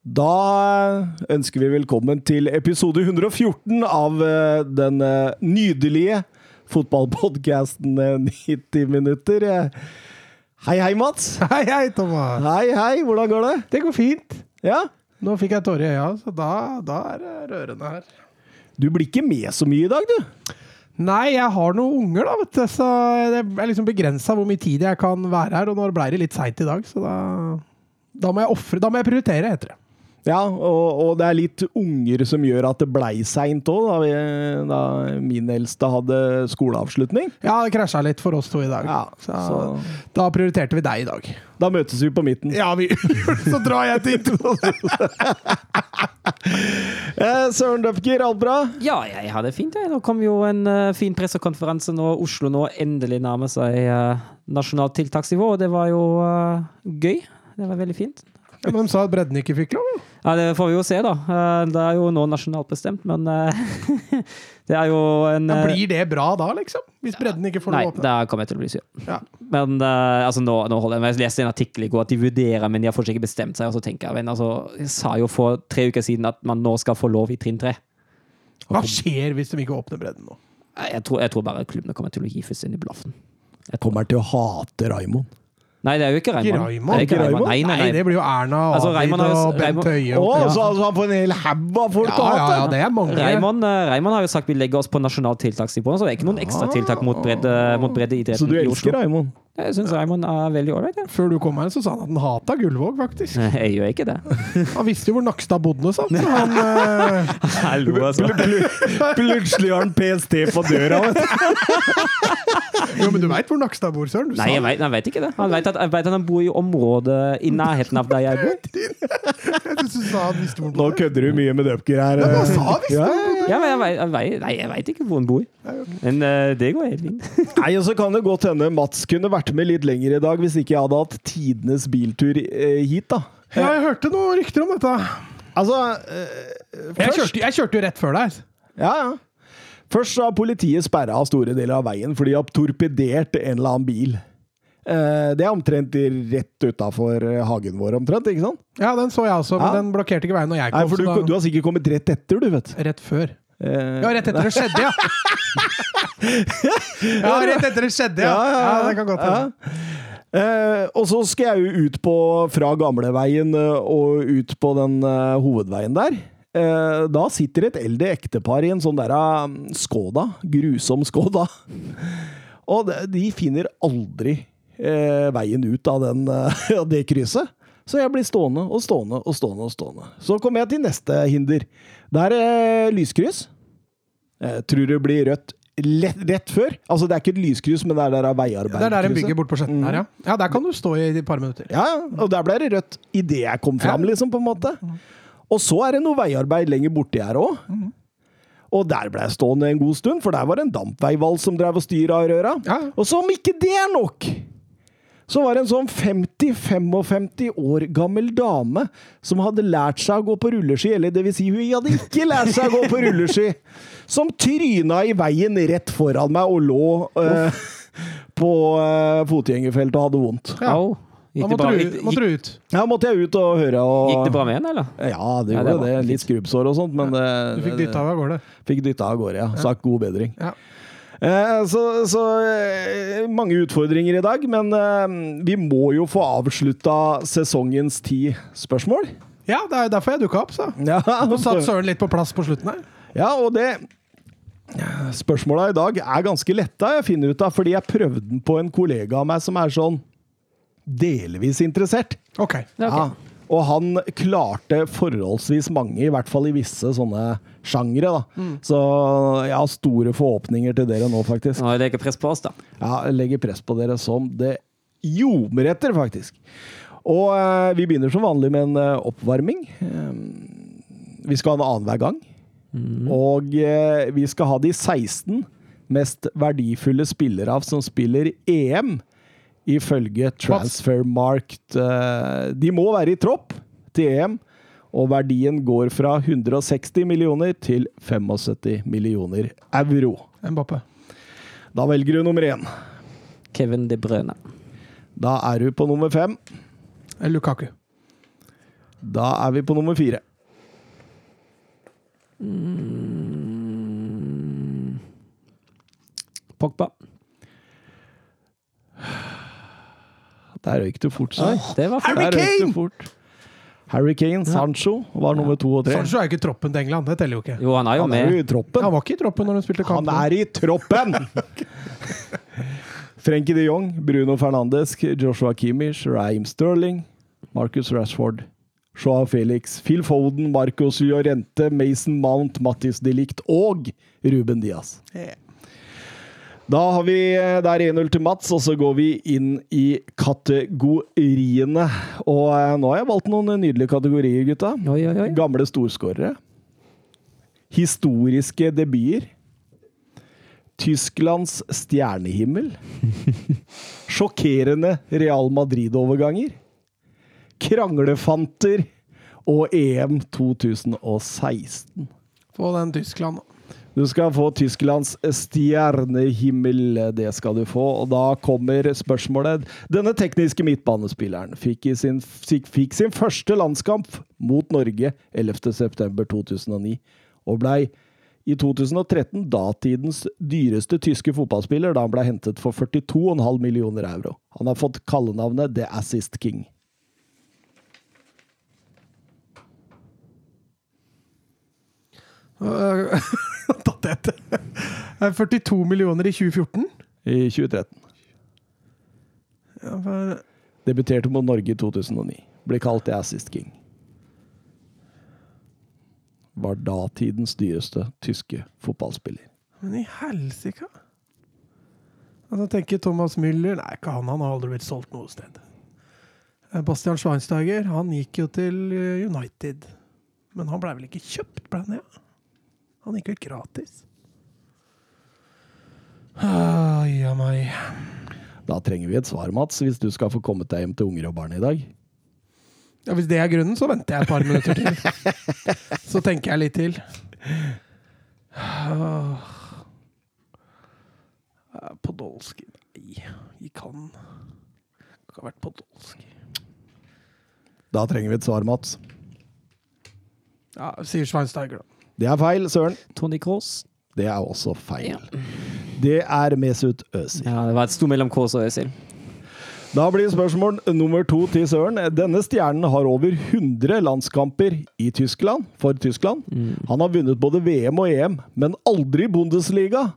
Da ønsker vi velkommen til episode 114 av eh, den eh, nydelige fotballpodkasten 90 minutter. Eh, Hei, hei, Mats. Hei, hei, Thomas. Hei, hei. Hvordan går det? Det går fint. Ja? Nå fikk jeg tårer i øya, så da, da er det rørende her. Du blir ikke med så mye i dag, du. Nei, jeg har noen unger, da, vet du, så det er liksom begrensa hvor mye tid jeg kan være her. Og nå ble det litt seint i dag, så da, da må jeg offre Da må jeg prioritere, heter det. Ja, og, og det er litt unger som gjør at det blei seint òg, da, da min eldste hadde skoleavslutning. Ja, det krasja litt for oss to i dag. Ja, så, så da prioriterte vi deg i dag. da møtes vi på midten. Ja, vi Så drar jeg til Eh, Søren Dupker, alt bra? Ja, jeg har det fint. Jeg. Nå kom jo en uh, fin pressekonferanse nå. Oslo nå endelig nærmer seg uh, nasjonalt tiltaksnivå, og det var jo uh, gøy. Det var veldig fint. Ja, men de sa at bredden ikke fikk lov. Ja, Det får vi jo se, da. Eh, det er jo nå nasjonalt bestemt, men eh, det er jo en Ja, eh, blir det bra da, liksom? Hvis bredden ikke får lov å åpne? da kommer jeg til å bli sur. Ja. Men altså, nå, nå holder jeg meg. Jeg leste en artikkel i går at de vurderer, men de har fortsatt ikke bestemt seg. Og så tenker jeg, men altså, jeg sa jo for tre uker siden at man nå skal få lov i trinn tre. Hva skjer hvis de ikke åpner bredden nå? Jeg tror, jeg tror bare klubbene kommer til å gi fullstendig blaffen. Jeg Kommer til å hate Raymond. Nei, det er jo ikke Raymond. Det. Raymond? Nei, nei, Nei, det blir jo Erna Altså, Reimann har og Bent Høie. Å, så, altså, han får en hel haug av folk å Ja, ja, ja, det er mange. Reimann, Reimann, har jo sagt vi legger oss på nasjonalt tiltaksnivå, så det er ikke noen ekstra tiltak mot bredde, mot breddeidretten Så du elsker Oslo. Jeg syns Raymond er veldig ålreit. Ja. Før du kom her, så sa han at han hata Gullvåg, faktisk. Jeg gjør ikke det. Han visste jo hvor Nakstad bodde, sa Så han, eh, Hallo, altså. Plutselig har han PST på døra. Vet du. jo, men du veit hvor Nakstad bor, Søren? Du Nei, jeg vet, jeg vet ikke det. Han vet at, jeg vet at han bor i området i nærheten av der jeg bor. Jeg synes han visste hvor han Nå kødder du mye med Dupker her. men han sa visst Ja, ja, ja. Ja, men jeg vet, jeg vet, nei, jeg vet ikke hvor han bor. Men uh, det går helt fint. Nei, og så kan det godt hende Mats kunne vært med litt lenger i dag hvis ikke jeg hadde hatt tidenes biltur eh, hit, da. Ja, jeg hørte noen rykter om dette. Altså uh, Jeg kjørte, jeg kjørte jo rett før deg. ja, ja. først har politiet sperra av store deler av veien fordi de har torpedert en eller annen bil. Eh, det er omtrent rett utafor hagen vår, omtrent. ikke sant? Ja, den så jeg også, men Ja. den blokkerte ikke veien når jeg Nei, kom. for du, så da, du har sikkert kommet rett etter, du, vet Rett før. Eh, Ja, rett etter det skjedde, ja! ja, rett etter det skjedde, ja! Ja, det kan godt hende. ja. Eh, og så skal jeg jo ut på fra gamleveien eh, og ut på den uh, hovedveien der. Eh, da sitter et eldre ektepar i en sånn der eh, Skoda. Grusom Skoda. Og de, finner aldri eh, veien ut av, den, det krysset. Så jeg blir stående og stående og stående. og stående. Så kommer jeg til neste hinder. Der er lyskryss. Jeg tror det blir rødt lett, rett før. Altså, det er ikke et lyskryss, men det er der av veiarbeid. Det er der en bygger bort på Skjetten her, ja. Ja, der kan du stå i et par minutter. Ja, ja, og der ble det rødt idet jeg kom fram, Ja. liksom, på en måte. Og så er det noe veiarbeid lenger borti her òg. Og der ble jeg stående en god stund, for der var det en dampveivals som drev og styra i røra. Ja. Og som ikke det er nok, så var det en sånn 50-55 år gammel dame som hadde lært seg å gå på rulleski, eller det vil si, hun hadde ikke lært seg å gå på rulleski, som tryna i veien rett foran meg og lå uh, på uh, fotgjengerfeltet og hadde vondt. Ja. Au. Da Gikk det, måtte bra, du, måtte du ut. Ja, måtte jeg ut og høre. Og, gikk det bra med henne, eller? Ja, det Ja, det det. Litt skrubbsår og sånt, men det, Du fikk dytta av gårde. fikk dytta av gårde, ja. Sagt god bedring. Ja. Eh, så så eh, mange utfordringer i dag, men eh, vi må jo få avslutta sesongens ti spørsmål. ja, det er derfor jeg dukka opp, så. Ja, Nå satt Søren litt på plass på slutten her. ja og det Spørsmåla i dag er ganske letta, jeg finner ut av, fordi jeg prøvde den på en kollega av meg som er sånn delvis interessert. Ok. Ja, ok. Ja, og han klarte forholdsvis mange, i hvert fall i visse sånne sjangre. da. Så jeg har store forhåpninger til dere nå, faktisk. Nå legger press på oss, da. Ja, jeg legger press på dere som det ljomer etter, faktisk. Og eh, vi begynner som vanlig med en eh, oppvarming. Eh, vi skal ha en annenhver gang. Og eh, vi skal ha de 16 mest verdifulle spillere av som spiller EM, ifølge Transfermarkt. Eh, de må være i tropp til EM, og verdien går fra 160 millioner til 75 millioner euro. Mbappe. Da velger du nummer én. Kevin De Brøne. Da er du på nummer fem. Lukaku. Da er vi på nummer fire. Pogba. Der røyk det fort sa jeg. det Harry Kane! Harry Kane, Sancho var nummer to og tre. Sancho er jo ikke i troppen til England. Det teller jo ikke. Jo, han er jo Han er med. jo i troppen. Han var ikke i troppen når de spilte kamp. Han er i troppen! Frenkie de Jong, Bruno Fernandes, Joshua Kimmich, Raheem Sterling, Marcus Rashford, Joao Felix, Phil Foden, Marcos Llorente, Mason Mount, Mattis Delict og Ruben Diaz. Ja. Da har vi Det er 1-0 til Mats, og så går vi inn i kategoriene. Og eh, nå har jeg valgt noen nydelige kategorier, gutta. Oi, oi, oi. Gamle storskårere. Historiske debuter. Tysklands stjernehimmel. Sjokkerende Real Madrid-overganger. Kranglefanter. Og EM 2016. Få den Tyskland. Du skal få Tysklands stjernehimmel. Det skal du få. Og da kommer spørsmålet. Denne tekniske midtbanespilleren fikk, sin, fikk sin første landskamp mot Norge 11.9.2009, og blei i 2013 datidens dyreste tyske fotballspiller da han ble hentet for 42,5 millioner euro. Han har fått kallenavnet The Assist King. Tatt det etter. Er 42 millioner i 2014. I 2013. Ja, for, Debuterte mot Norge i 2009. Ble kalt The Assist King. Var datidens dyreste tyske fotballspiller. men i helsike! Altså, tenker Thomas Müller Nei, ikke han. Han har aldri blitt solgt noe sted. Eh, Bastian Schweinsteiger han gikk jo til eh, United. Men han blei vel ikke kjøpt, ble han det? Ja? Han gikk vel gratis? Ai a meg. Da trenger vi et svar, Mats, hvis du skal få kommet deg hjem til unger og barn i dag. Ja, Hvis det er grunnen, så venter jeg et par minutter til. Så tenker jeg litt til. Ah. Podolsky Nei, gikk han Kan ikke ha vært Podolsky. Da trenger vi et svar, Mats. Ja, sier Schweinsteiger, da. Det er feil, Søren. Tony Kroos. Det er også feil. Ja. Det er Mesut Özil. Ja, det var et sto mellom Kroos og Øzil. Da blir spørsmål nummer to til Søren. Denne stjernen har over 100 landskamper i Tyskland, for Tyskland. Han har vunnet både VM og EM, men aldri Bundesliga.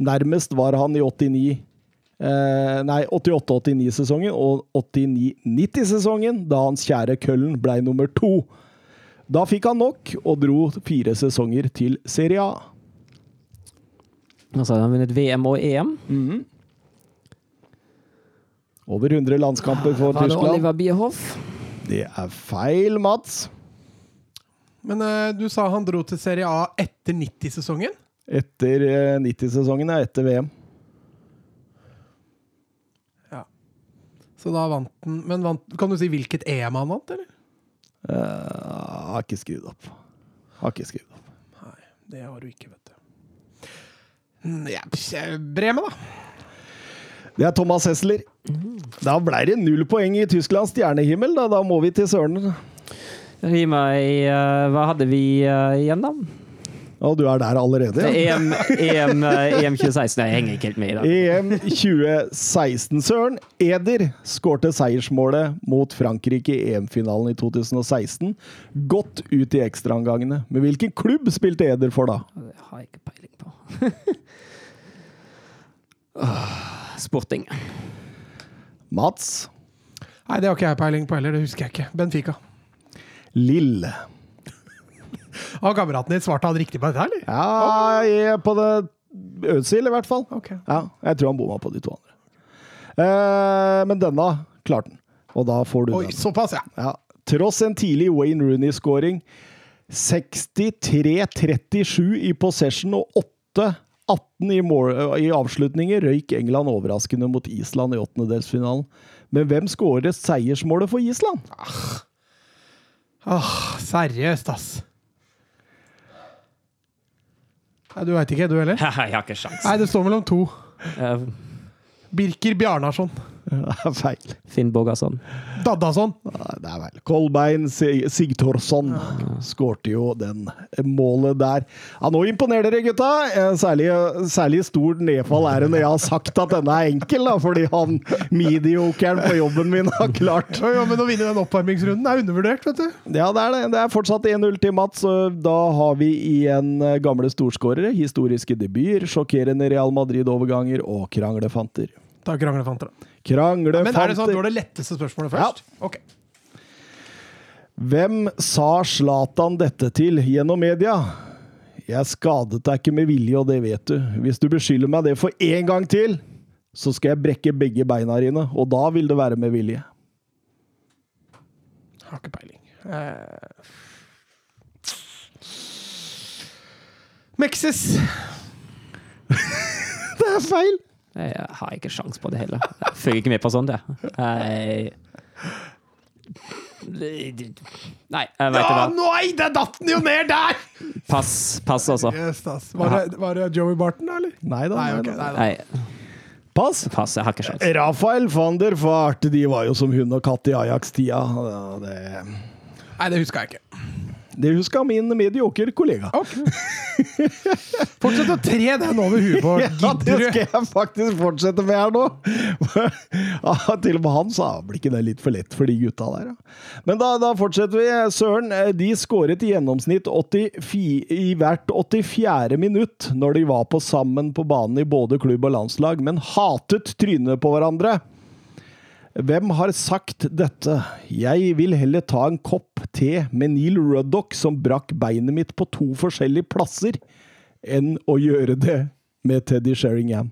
Nærmest var han i 89 eh, Nei, 88-89-sesongen og 89-90-sesongen, da hans kjære Køllen ble nummer to. Da fikk han nok, og dro fire sesonger til Serie A. Altså, han har vunnet VM og EM. Over 100 landskamper for Var det Tyskland. Oliver Bierhoff? Det er feil, Mats. Men uh, du sa han dro til Serie A etter 90-sesongen? Etter uh, 90-sesongen, ja. Etter VM. Ja. Så da vant han Men vant, kan du si hvilket EM han vant, eller? Eh, har ikke skrudd opp. Har ikke skrudd opp. Nei, det har du ikke, vet du. Mm, Ja, Bremen, da. Det er Thomas Hessler. Da ble det null poeng i Tysklands stjernehimmel. Da, da må vi til Søren. Gi meg uh, Hva hadde vi uh, igjen, da? Og du er der allerede? Ja. EM, EM, eh, EM 2016. Jeg henger ikke helt med i dag. EM 2016, Søren. Eder skårte seiersmålet mot Frankrike i EM-finalen i 2016. Godt ut i ekstraomgangene. Men hvilken klubb spilte Eder for da? Det har jeg ikke peiling på. Sporting. Mats Nei, det har ikke jeg peiling på heller. Det husker jeg ikke. Benfica. Lill. Har kameraten din svart han riktig på dette, eller? Ja, jeg er på det Øzil, i hvert fall. Okay. Ja, jeg tror han bomma på de to andre. Eh, men denne klarte han, og da får du Oi, den. såpass, ja. Ja. Tross en tidlig Wayne Rooney-scoring, 63-37 i possession og 8-18 i, i avslutninger, røyk England overraskende mot Island i åttendedelsfinalen. Men hvem skåret seiersmålet for Island? Åh, seriøst, ass. Nei, Du veit ikke, du heller? Jeg har ikke sjans. Nei, det står mellom to. Eh, Birker Bjarnason. Det er feil. Finn Bogason. Daddason. Det er feil. Kolbein Sigtorsson Sigthorsson skårte jo den målet der. Ja, nå imponerer dere, gutta! Eh, Særlig, særlig stort nedfall er det når jeg har sagt at denne er enkel, da, fordi han mediokeren på jobben min har klart Ja, ja, men å vinne den oppvarmingsrunden er undervurdert, vet du. Ja, det er det. Det er fortsatt 1-0 til Mats. og Da har vi igjen eh, gamle storskårere, historiske debuter, sjokkerende Real Madrid-overganger og kranglefanter. Ta kranglefanter, da. Kranglefanter. Men er det sånn at du har det letteste spørsmålet først? Ok. Hvem sa Zlatan dette til gjennom media? Jeg skadet deg ikke med vilje, og det vet du. Hvis du beskylder meg det for én gang til, så skal jeg brekke begge beina dine, og da vil det være med vilje. Har ikke peiling. Eh. Mexes. Det er feil! Jeg har ikke sjans på det heller. Jeg følger ikke med på sånt, jeg. Jeg- Nei, jeg veit Ja, hva. nei, det datt den jo ned der! Pass, pass også. Yes, ass. Var, det, var det Joey Barton, da, eller? Nei da. Nei, okay, ok, nei, da. Nei, Pass! pass. Jeg har ikke sjans. Rafael van der Fart, de var jo som hund og katt i Ajax-tida. Det, nei, det huska jeg ikke. Det huska min medioker kollega. Okay. Fortsett å tre den over huet på. Ja, det skal jeg faktisk fortsette med her nå. Ja, til og med han sa blir ikke det litt for lett for de gutta der. Ja. Men da, da fortsetter vi. Søren, eh, de skåret i gjennomsnitt 84, i hvert 84. minutt når de var på sammen på banen i både klubb og landslag, men hatet trynet på hverandre. Hvem har sagt dette? Jeg vil heller ta en kopp te med Neil Ruddock som brakk beinet mitt på to forskjellige plasser, enn å gjøre det med Teddy Sheringham.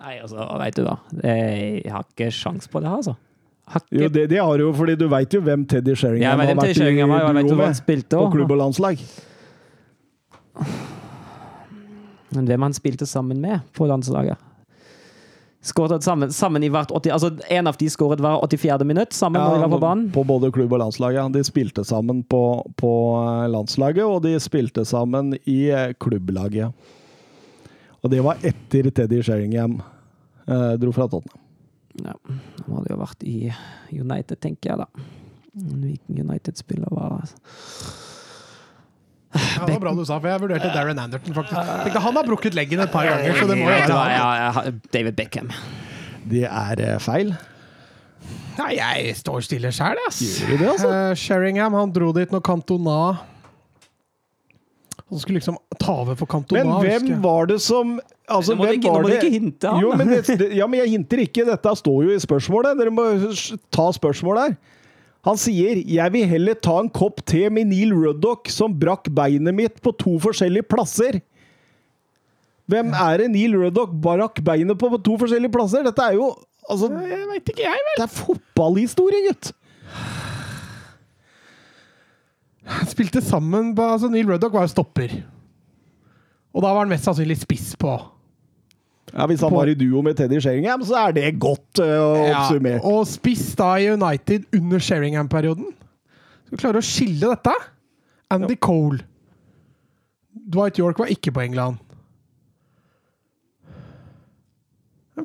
Nei, altså, veit du da. Jeg har ikke sjans på det her, altså. Ikke Jo, det, det har du jo, fordi du veit jo hvem Teddy Sheringham har vært i duo med på klubb og landslag. Men hvem han spilte sammen med på landslaget? Skåret sammen, sammen i hvert 80 Altså, en av de skåret hver 84. minutt sammen når de var på banen. på både klubb og landslag, ja. De spilte sammen på, på eh, landslaget, og de spilte sammen i eh, klubblaget. Og det var etter Teddy Sheringham eh, dro fra Tottenham. Ja, han hadde jo vært i United, tenker jeg da. Hvilken United-spiller var Ja, det var bra du sa, for jeg vurderte Darren Anderton, faktisk. Tenkte, han har brukket leggen et par ganger, så det må jo være han. ja, David Beckham. Det er eh, feil. Nei, jeg står stille sjæl, ass. Gjør du det, altså? uh, Sheringham han dro dit når Cantona Han skulle liksom ta over for Cantona. Men hvem var det som altså, Nå må ikke- nå var må du ikke hinte, han. Jo, men, det, det- ja, men jeg hinter ikke. Dette står jo i spørsmålet. Dere må ta spørsmålet her. Han sier 'Jeg vil heller ta en kopp te med Neil Ruddock, som brakk beinet mitt på to forskjellige plasser'. Hvem er det Neil Ruddock brakk beinet på på to forskjellige plasser? Dette er jo Altså, Jeg veit ikke, jeg, vel. det er fotballhistorie, gutt! Han spilte sammen på altså Neil Ruddock var jo stopper. Og da var han mest sannsynlig spiss på. Ja, Hvis han var i duo med Teddy Sheringham, så er det godt uh, oppsummert. og spiss da i United under Sheringham-perioden. Skal vi klare å skille dette? Andy Cole. Dwight York var ikke på England.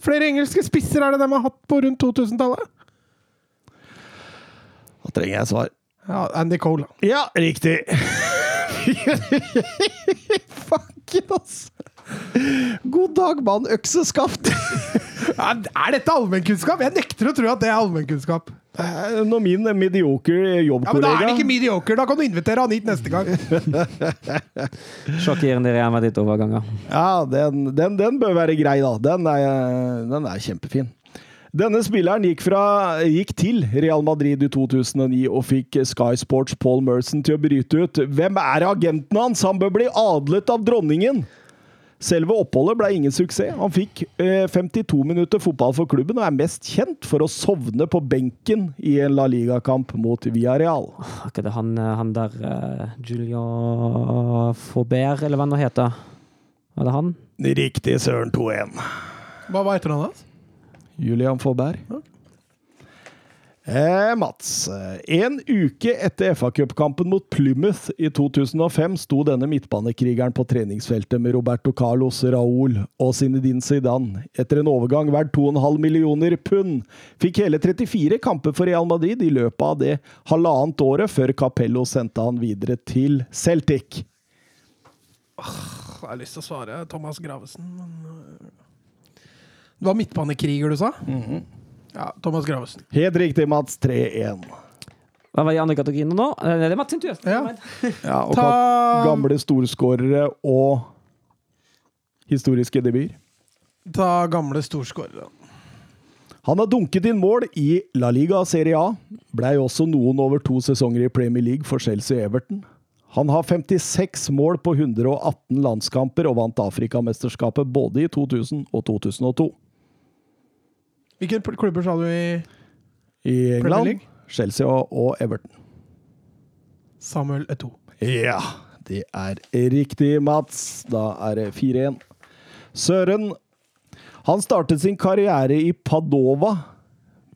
Flere engelske spisser er det de har hatt på rundt 2000-tallet. Da trenger jeg svar. Ja, Andy Cole. Ja, riktig. Fucken, ass. God dag, mann. Økseskaft. Er dette allmennkunnskap? Jeg nekter å tro at det er allmennkunnskap. Eh, Når min mediocre Ja, men Da er det ikke mediocre. Da kan du invitere han hit neste gang. Sjokkerende Real Madrid-overganger. Ja, den, den, den bør være grei, da. Den er, den er kjempefin. Denne spilleren gikk, fra, gikk til Real Madrid i 2009 og fikk Sky Sports Paul Merson til å bryte ut. Hvem er agenten hans? Han bør bli adlet av dronningen! Selve oppholdet ble ingen suksess. Han fikk eh, 52 minutter fotball for klubben og er mest kjent for å sovne på benken i en La Liga-kamp mot Villarreal. Er ikke det han, eh, han der uh, Julio Faubert, eller hva han heter? Er det han? Riktig, Søren 2-1. Hva heter han, da? Julian Faubert. Eh, Mats. eh, En uke etter FA-cupkampen mot Plymouth i 2005 sto denne midtbanekrigeren på treningsfeltet med Roberto Carlos, Raúl og Zinedine Zidane. Etter en overgang verdt 2,5 millioner pund fikk hele 34 kamper for Real Madrid i løpet av det halvannet året før Capello sendte han videre til Celtic. Jeg har lyst til å svare Thomas Gravesen, men øh, Det var midtbanekriger du sa? Ja, Thomas Gravesen. Helt riktig, Mats. 3-1. Hva var i andre kategoriene nå? Eh, Det er Mats sin tur. Ja. Ja, og Ta gamle storskårere og historiske debuter. Ta gamle storskårere. Han har dunket inn mål i La Liga Serie A. Blei også noen over to sesonger i Premier League for Chelsea Everton. Han har 56 mål på 118 landskamper og vant Afrikamesterskapet både i 2000 og 2002. Hvilke klubber sa du i I England, Chelsea og, og Everton. Samuel Eto. Ja, det er riktig, Mats. Da er det 4-1. Søren. Han startet sin karriere i Padova,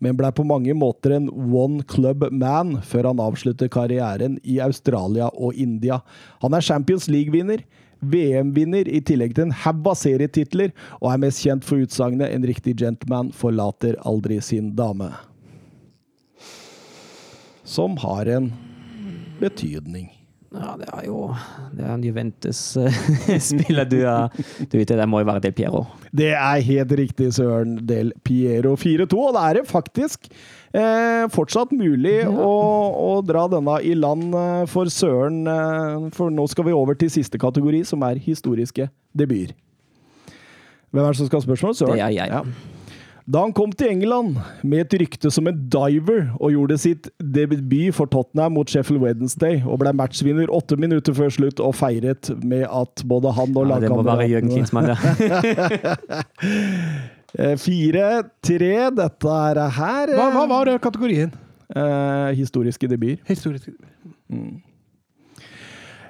men ble på mange måter en one club man før han avsluttet karrieren i Australia og India. Han er Champions League-vinner, VM-vinner i tillegg til en haug av serietitler, og er mest kjent for utsagnet 'En riktig gentleman forlater aldri sin dame'. Som har en betydning. Ja, det er jo Det er en Juventus-spiller du er Du vet det, må jo være Del Piero. Det er helt riktig, Søren Del Piero 4-2, og da er det faktisk eh, fortsatt mulig å, å dra denne i land eh, for Søren. Eh, for nå skal vi over til siste kategori, som er historiske debuter. Hvem er det som skal ha spørsmål? Søren? Det er jeg. Ja. Da han kom til England med et rykte som en diver og gjorde sitt debut for Tottenham mot Sheffield Wednesday og ble matchvinner åtte minutter før slutt og feiret med at både han og Ja, lagkameratene. Eh, Fire-tre. Dette er her Hva, hva var kategorien? eh, historiske debuter. Historisk.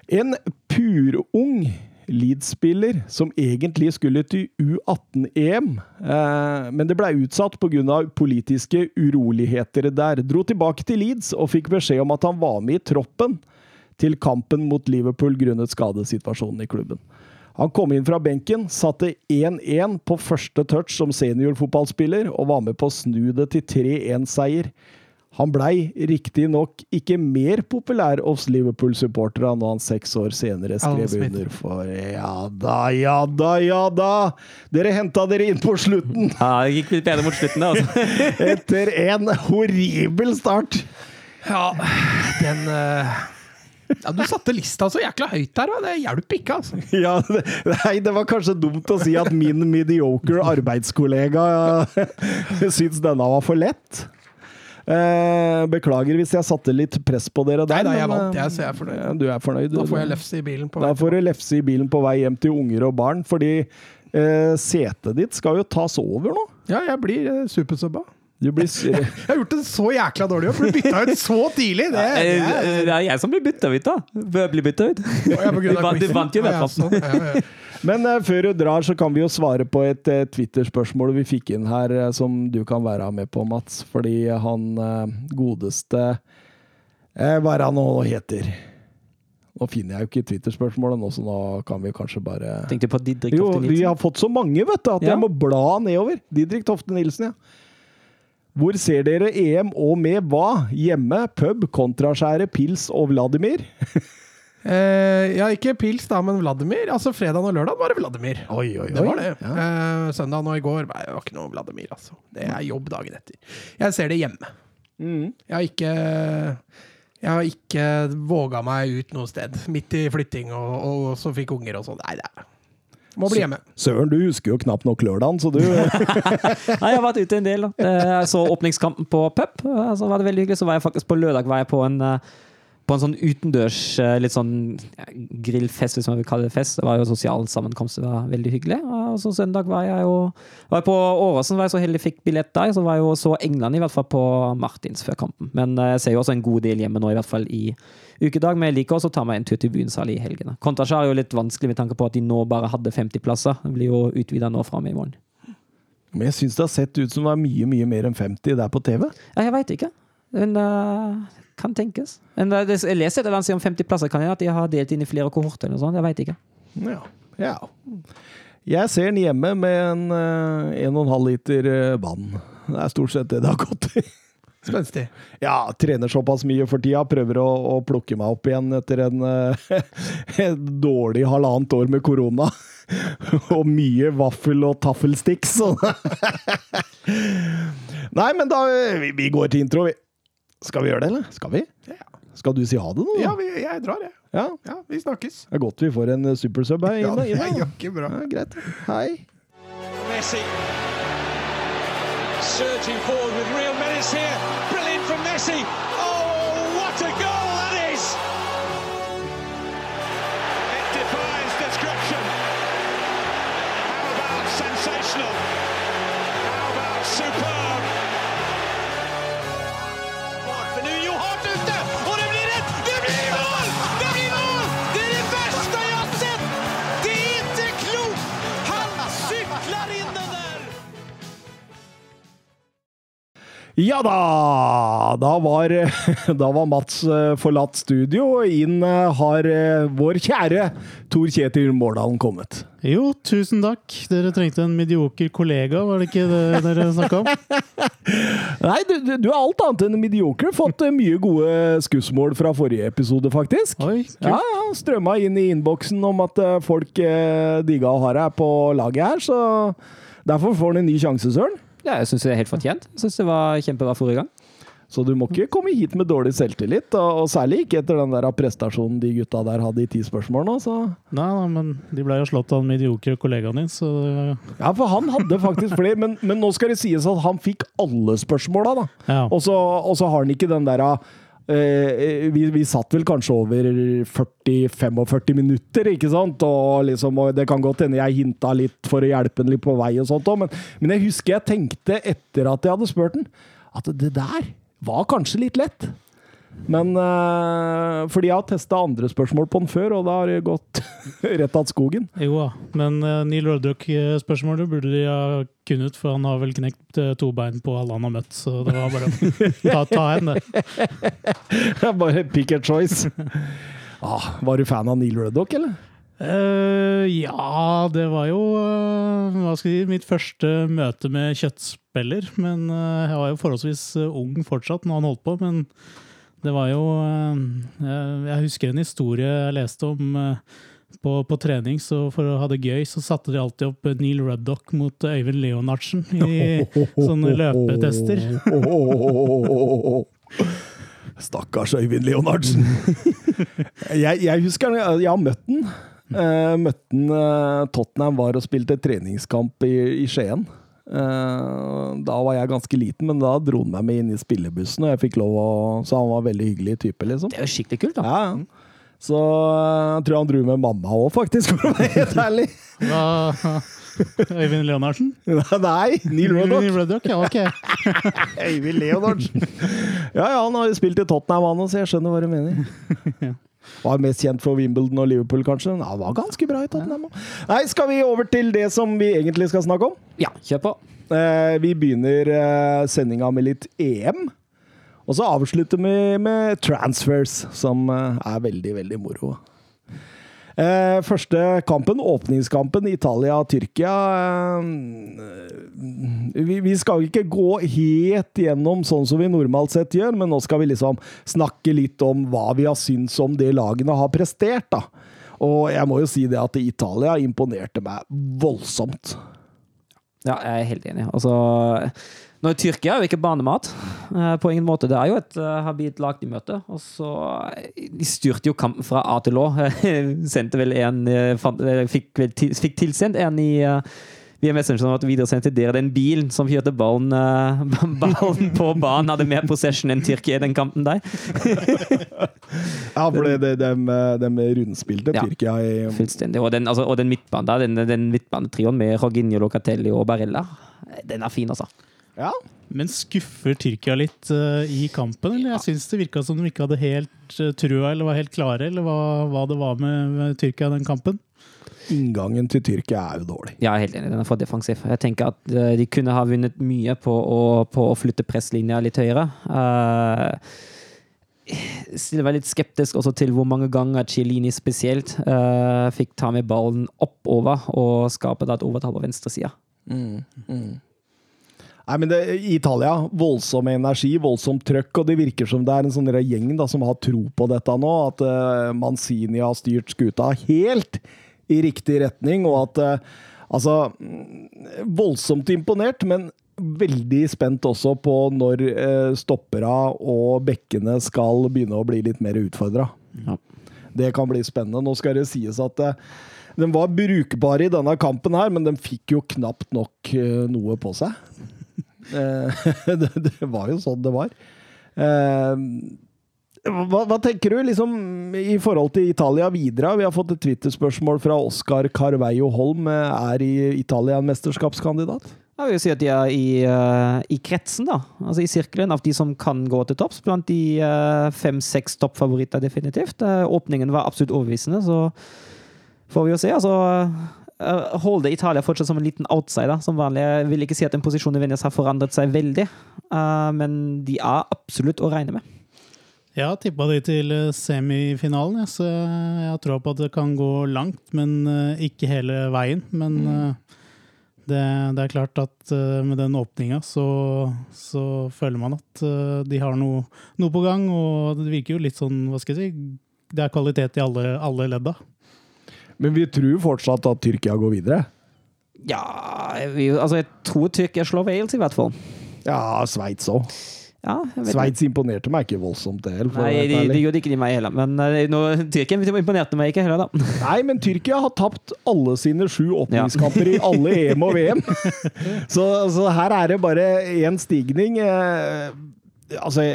En purung Leeds-spiller som egentlig skulle til U18-EM, eh, men det ble utsatt pga. politiske uroligheter der. Dro tilbake til Leeds og fikk beskjed om at han var med i troppen til kampen mot Liverpool grunnet skadesituasjonen i klubben. Han kom inn fra benken, satte 1-1 på første touch som seniorfotballspiller, og var med på å snu det til 3-1-seier. Han blei riktignok ikke mer populær hos Liverpool-supporterne når han seks år senere skrev under for Ja da, ja da, ja da! Dere henta dere inn på slutten ja, det gikk litt bedre mot slutten, da. Altså. etter en horribel start. Ja, den uh... ja, Du satte lista så jækla høyt der, og det hjelper ikke, altså. Ja, det- nei, det var kanskje dumt å si at min mediocre arbeidskollega syns denne var for lett. Eh, beklager hvis jeg satte litt press på dere der. Nei nei jeg men, vant, eh, jeg, så jeg er fornøyd. Du er fornøyd? Da får jeg lefse i bilen på Da får du lefse i bilen på vei hjem til unger og barn, fordi eh, setet ditt skal jo tas over nå. Ja, jeg blir eh, supersubba. Du blir Jeg har gjort det så jækla dårlig, for du bytta ut så tidlig! Det, det Eh, er, Det er jeg som blir bytta ut, da. Bør bli bytta ut. Ja, Du vant- du vant jo i Ja, hvert ja, fall. Men uh, før du drar, så kan vi jo svare på et uh, Twitter-spørsmål vi fikk inn her, uh, som du kan være med på, Mats. Fordi han godeste Hva er det han nå heter? Nå finner jeg jo ikke Twitter-spørsmålet nå, så nå kan vi kanskje bare Tenkte på Didrik Jo, vi har fått så mange, vet du, at Ja. jeg må bla nedover. Didrik Tofte Nilsen, ja. Hvor ser dere EM og med hva? Hjemme, pub, kontraskjære, pils og Vladimir? Eh, ja, ikke pils, da, men Vladimir. Altså Fredag og lørdag var det Vladimir. Oi, oi, Det var det. Ja. Eh, søndag og i går nei, det var ikke noe Vladimir, altså. Det er jobb dagen etter. Jeg ser det hjemme. Mm. Jeg har ikke Jeg har ikke våga meg ut noe sted. Midt i flytting, og, og så fikk unger og sånn. Nei, det er Må bli hjemme. Søren, du husker jo knapt nok lørdagen, så du Nei, jeg har vært ute en del. da. Jeg så åpningskampen på pub. eh, Så var det veldig hyggelig. Så var jeg faktisk på lørdag var jeg på en, eh, på en sånn utendørs eh, litt sånn grillfest, hvis man vil kalle det fest. Det var jo sosial sammenkomst. Det var veldig hyggelig. Og så søndag var jeg jo var jeg på Åråsen, var jeg så heldig fikk billett der. Så var jeg jo så England, i hvert fall på Martins før kampen. Men eh, jeg ser jo også en god del hjemme nå, i hvert fall i ukedag. Men jeg liker også å ta meg en tur til Buensal i helgene. Kontrasjar er jo litt vanskelig med tanke på at de nå bare hadde 50 plasser. Det blir jo utvida nå fram i morgen. Men jeg syns det har sett ut som det var mye, mye mer enn 50 der på TV. Ja, jeg veit ikke. Men uh, kan tenkes. Men uh, jeg leser et eller annet om 50 plasser. Kan jeg at de har delt inn i flere kohorter eller noe sånt? Jeg veit ikke. Ja. ja. Jeg ser den hjemme med en eh, 1,5 liter eh, vann. Det er stort sett det det har gått i. Spenstig. Ja, trener såpass mye for tida. Prøver å, å plukke meg opp igjen etter en, en et dårlig halvannet år med korona. og mye vaffel og taffelsticks. Nei, men da vi, vi går til intro, vi. Skal vi gjøre det, eller? Skal vi? Ja. Skal du si ha det nå? da? Ja, vi, jeg drar, jeg. ja. Ja, vi snakkes. Det er godt vi får en eh, supersub her Ja, det er ikke bra. Ja, greit. Hei. Messi. Surging forward with real menace here. Brilliant from Messi. Oh, what a goal that is! It defies description. How about sensational? Ja da! Da var, da var Mats eh, forlatt studio, og inn eh, har eh, vår kjære Tor Kjetil Mårdalen kommet. Jo, tusen takk. Dere trengte en medioker kollega, var det ikke det dere snakka om? Nei, du, du, er alt annet enn medioker. Fått mye gode skussmål fra forrige episode, faktisk. Oi, kult. Ja, ja, Strømma inn i innboksen om at folk eh, digga å ha deg på laget her, så derfor får han en ny sjanse, Søren. Ja, jeg syns det er helt fortjent. Jeg synes det var kjempebra forrige gang. Så du må ikke komme hit med dårlig selvtillit, og, og særlig ikke etter den der prestasjonen de gutta der hadde i ti spørsmål nå, så Nei, nei, men de ble jo slått av den mediokre kollegaen din, så Ja, for han hadde faktisk flere, men, men nå skal det sies at han fikk alle spørsmåla, da. ja. Og så, og så har han ikke den der vi, vi satt vel kanskje over 40-45 minutter, ikke sant? Og, liksom, og det kan godt hende jeg hinta litt for å hjelpe han litt på vei, og sånt men, men jeg husker jeg tenkte etter at jeg hadde spurt han, at det der var kanskje litt lett. Men uh, fordi jeg har testa andre spørsmål på den før, og da har det gått rett att skogen. Jo da. Men uh, Neil Ruddock-spørsmålet burde de ha kunnet, for han har vel knekt uh, to bein på alle han har møtt, så det var bare å ta, ta en, det. Det er Bare pick a choice. Ah, var du fan av Neil Ruddock, eller? Uh, ja, det var jo uh, hva skal jeg si, mitt første møte med kjøttspiller. Men uh, jeg var jo forholdsvis eh, ung fortsatt når han holdt på. Men det var jo eh, jeg, jeg husker en historie jeg leste om eh, på, på trening. Så for å ha det gøy, så satte de alltid opp Neil Ruddock mot Øyvind Leonardsen i sånne løpetester. Stakkars Øyvind Leonardsen. jeg, jeg husker jeg, jeg har møtt den. Uh, møtte den eh, Tottenham var og spilte treningskamp i, i Skien. Eh, da var jeg ganske liten, men da dro han meg med inn i spillebussen, og jeg fikk lov å Så han var veldig hyggelig type, liksom. Det er jo skikkelig kult, da. Ja, ja. Så eh, jeg tror han dro med mamma òg, faktisk, for å være helt ærlig. Øyvind Leonardsen? Nei, Neil Ruddock. Neil Ruddock, ja, ok. Øyvind Leonardsen. Ja, ja, han har jo spilt i Tottenham, han òg, så jeg skjønner hva du mener. Var mest kjent for Wimbledon og Liverpool, kanskje. Men han var ganske bra i Tottenham. Nei, skal vi over til det som vi egentlig skal snakke om? Ja, kjør på. Eh, vi begynner eh, sendinga med litt EM. Og så avslutter vi med transfers, som eh, er veldig, veldig moro. Eh, første kampen, åpningskampen, Italia-Tyrkia eh, vi, vi skal ikke gå helt gjennom sånn som vi normalt sett gjør, men nå skal vi liksom snakke litt om hva vi har syntes om det lagene har prestert. da. Og jeg må jo si det at Italia imponerte meg voldsomt. Ja, jeg er helt enig. Altså, nå er Tyrkia jo ikke banemat. eh, På ingen måte. Det er jo et uh, habilt lag de møter. Og så eh, De styrte jo kampen fra A til Å. Sendte vel en eh, eh, Fikk, fikk tilsendt en i via Messenger at hadde videresendt til dere den bilen som kjørte ballen, eh, ballen på banen, hadde mer possession enn Tyrkia i den kampen der. Ja, for det, det, de, de rundspilte Ja. Tyrkia i Fullstendig. Og den, altså, og den midtbanen der, den, den midtbanetrioen med Roginio, Locatelli og Barella, den er fin, altså. Ja. Men skuffer Tyrkia litt uh, i kampen? Eller jeg syns det virka som de ikke hadde helt uh, trua eller var helt klare, eller hva, hva det var med, med Tyrkia i den kampen? inngangen til Tyrkia er jo dårlig. Jeg er helt enig, den er for defensiv. Jeg tenker at uh, de kunne ha vunnet mye på å, på å flytte presslinja litt høyere. Uh, stiller meg litt skeptisk også til hvor mange ganger Cilini spesielt uh, fikk ta med ballen oppover og skape da et overtall på venstresida. Nei, men det, Italia, voldsom energi, voldsomt trøkk, og det virker som det er en sånn gjeng da, som har tro på dette nå. At uh, Manzini har styrt skuta helt i riktig retning, og at uh, Altså mm, Voldsomt imponert, men veldig spent også på når uh, stoppera og bekkene skal begynne å bli litt mer utfordra. Ja. Det kan bli spennende. Nå skal det sies at den var brukbar i denne kampen her, men den fikk jo knapt nok noe på seg. Eh, det, det var jo sånn det var. Eh, hva, hva tenker du liksom i forhold til Italia videre? Vi har fått et Twitter-spørsmål fra Oskar Carveio Holm. Er Italia en mesterskapskandidat? Jeg vil si at de er i, uh, i kretsen, da. Altså i sirkelen av de som kan gå til topps. Blant de uh, fem-seks toppfavoritter, definitivt. Uh, åpningen var absolutt overbevisende, så får vi jo se. Altså, Holder Italia fortsatt som en liten outsider, som vanlig. Jeg vil ikke si at en posisjon i Venezia har forandret seg veldig, uh, men de er absolutt å regne med. Jeg har tippa de til eh, semifinalen, så jeg har troa på at det kan gå langt, men eh, ikke hele veien. Men mm. det, det er klart at eh, med den åpninga så, så føler man at eh, de har noe, noe på gang, og det virker jo litt sånn, hva skal jeg si, det er kvalitet i alle, alle ledda. Men vi tror fortsatt at Tyrkia går videre. Ja, jeg, altså jeg tror Tyrkia slår Wales, i hvert fall. Ja, Sveits òg. Ja, Sveits imponerte meg ikke voldsomt, det heller. Nei, det de, de gjorde ikke de meg heller. Men uh, nå, Tyrkia imponerte meg ikke heller, da. Nei, men Tyrkia har tapt alle sine sju åpningskamper i alle EM og VM. Så, så her er det bare én stigning. Eh, altså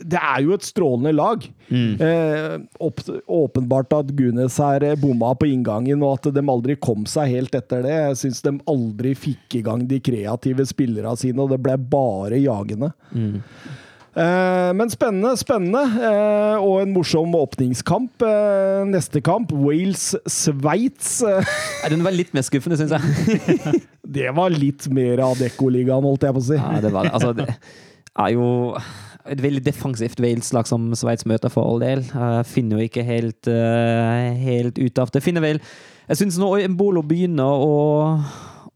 det er jo et strålende lag. Eh, opp, åpenbart at Gunes her eh, bomma på inngangen, og at de aldri kom seg helt etter det. Jeg syns de aldri fikk i gang de kreative spillerne sine, og det ble bare jagende. Eh, men spennende, spennende. Eh, og en morsom åpningskamp. Eh, neste kamp, Wales-Sveits. Den var litt mer skuffende, syns jeg. det var litt mer av Dekkoligaen, holdt jeg på å si. Ja, det var det. Altså, det er jo et veldig defensivt Wales-lag som Sveits møter for all del. Uh, finner jo ikke helt, uh, helt ut av det. Finner vel Jeg syns nå Embolo begynner å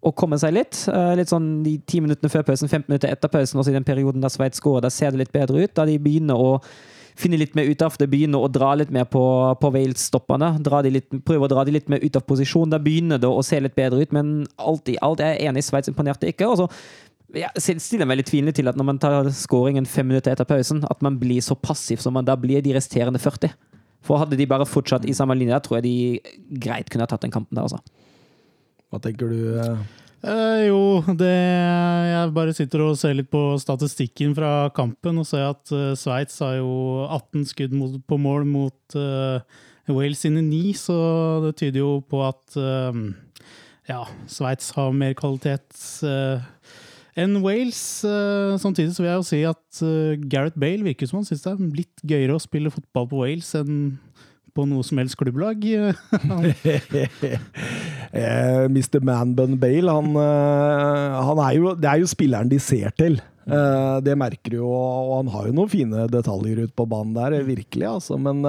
å komme seg litt. Uh, litt sånn de ti minuttene før pausen, 15 minutter etter pausen, også i den perioden da Sveits går, da ser det litt bedre ut. Da de begynner å finne litt mer ut av det, begynner å dra litt mer på, på Wales-stopperne. prøver Prøve å dra de litt mer ut av posisjon. Da begynner det å se litt bedre ut, men alt i alt er jeg enig, Sveits imponerte ikke. Og så jeg stiller meg litt tvilende til at når man tar scoringen fem minutter etter pausen, at man blir så passiv som man da blir de resterende 40. For hadde de bare fortsatt i samme linje, da tror jeg de greit kunne ha tatt den kampen der, altså. Hva tenker du? eh? Eh, jo, det Jeg bare sitter og ser litt på statistikken fra kampen og ser at uh, Sveits har jo 18 skudd mot, på mål mot uh, Wales sine 9, så det tyder jo på at uh, ja, Sveits har mer kvalitet eh, enn Wales. Eh, samtidig så vil jeg jo si at eh, Gareth Bale virker som han syns det er litt gøyere å spille fotball på Wales enn på noe som helst klubblag. Eh, Mr. Manbun Bale, han, han er jo Det er jo spilleren de ser til. Det merker du jo, og han har jo noen fine detaljer ute på banen der, virkelig, altså. Men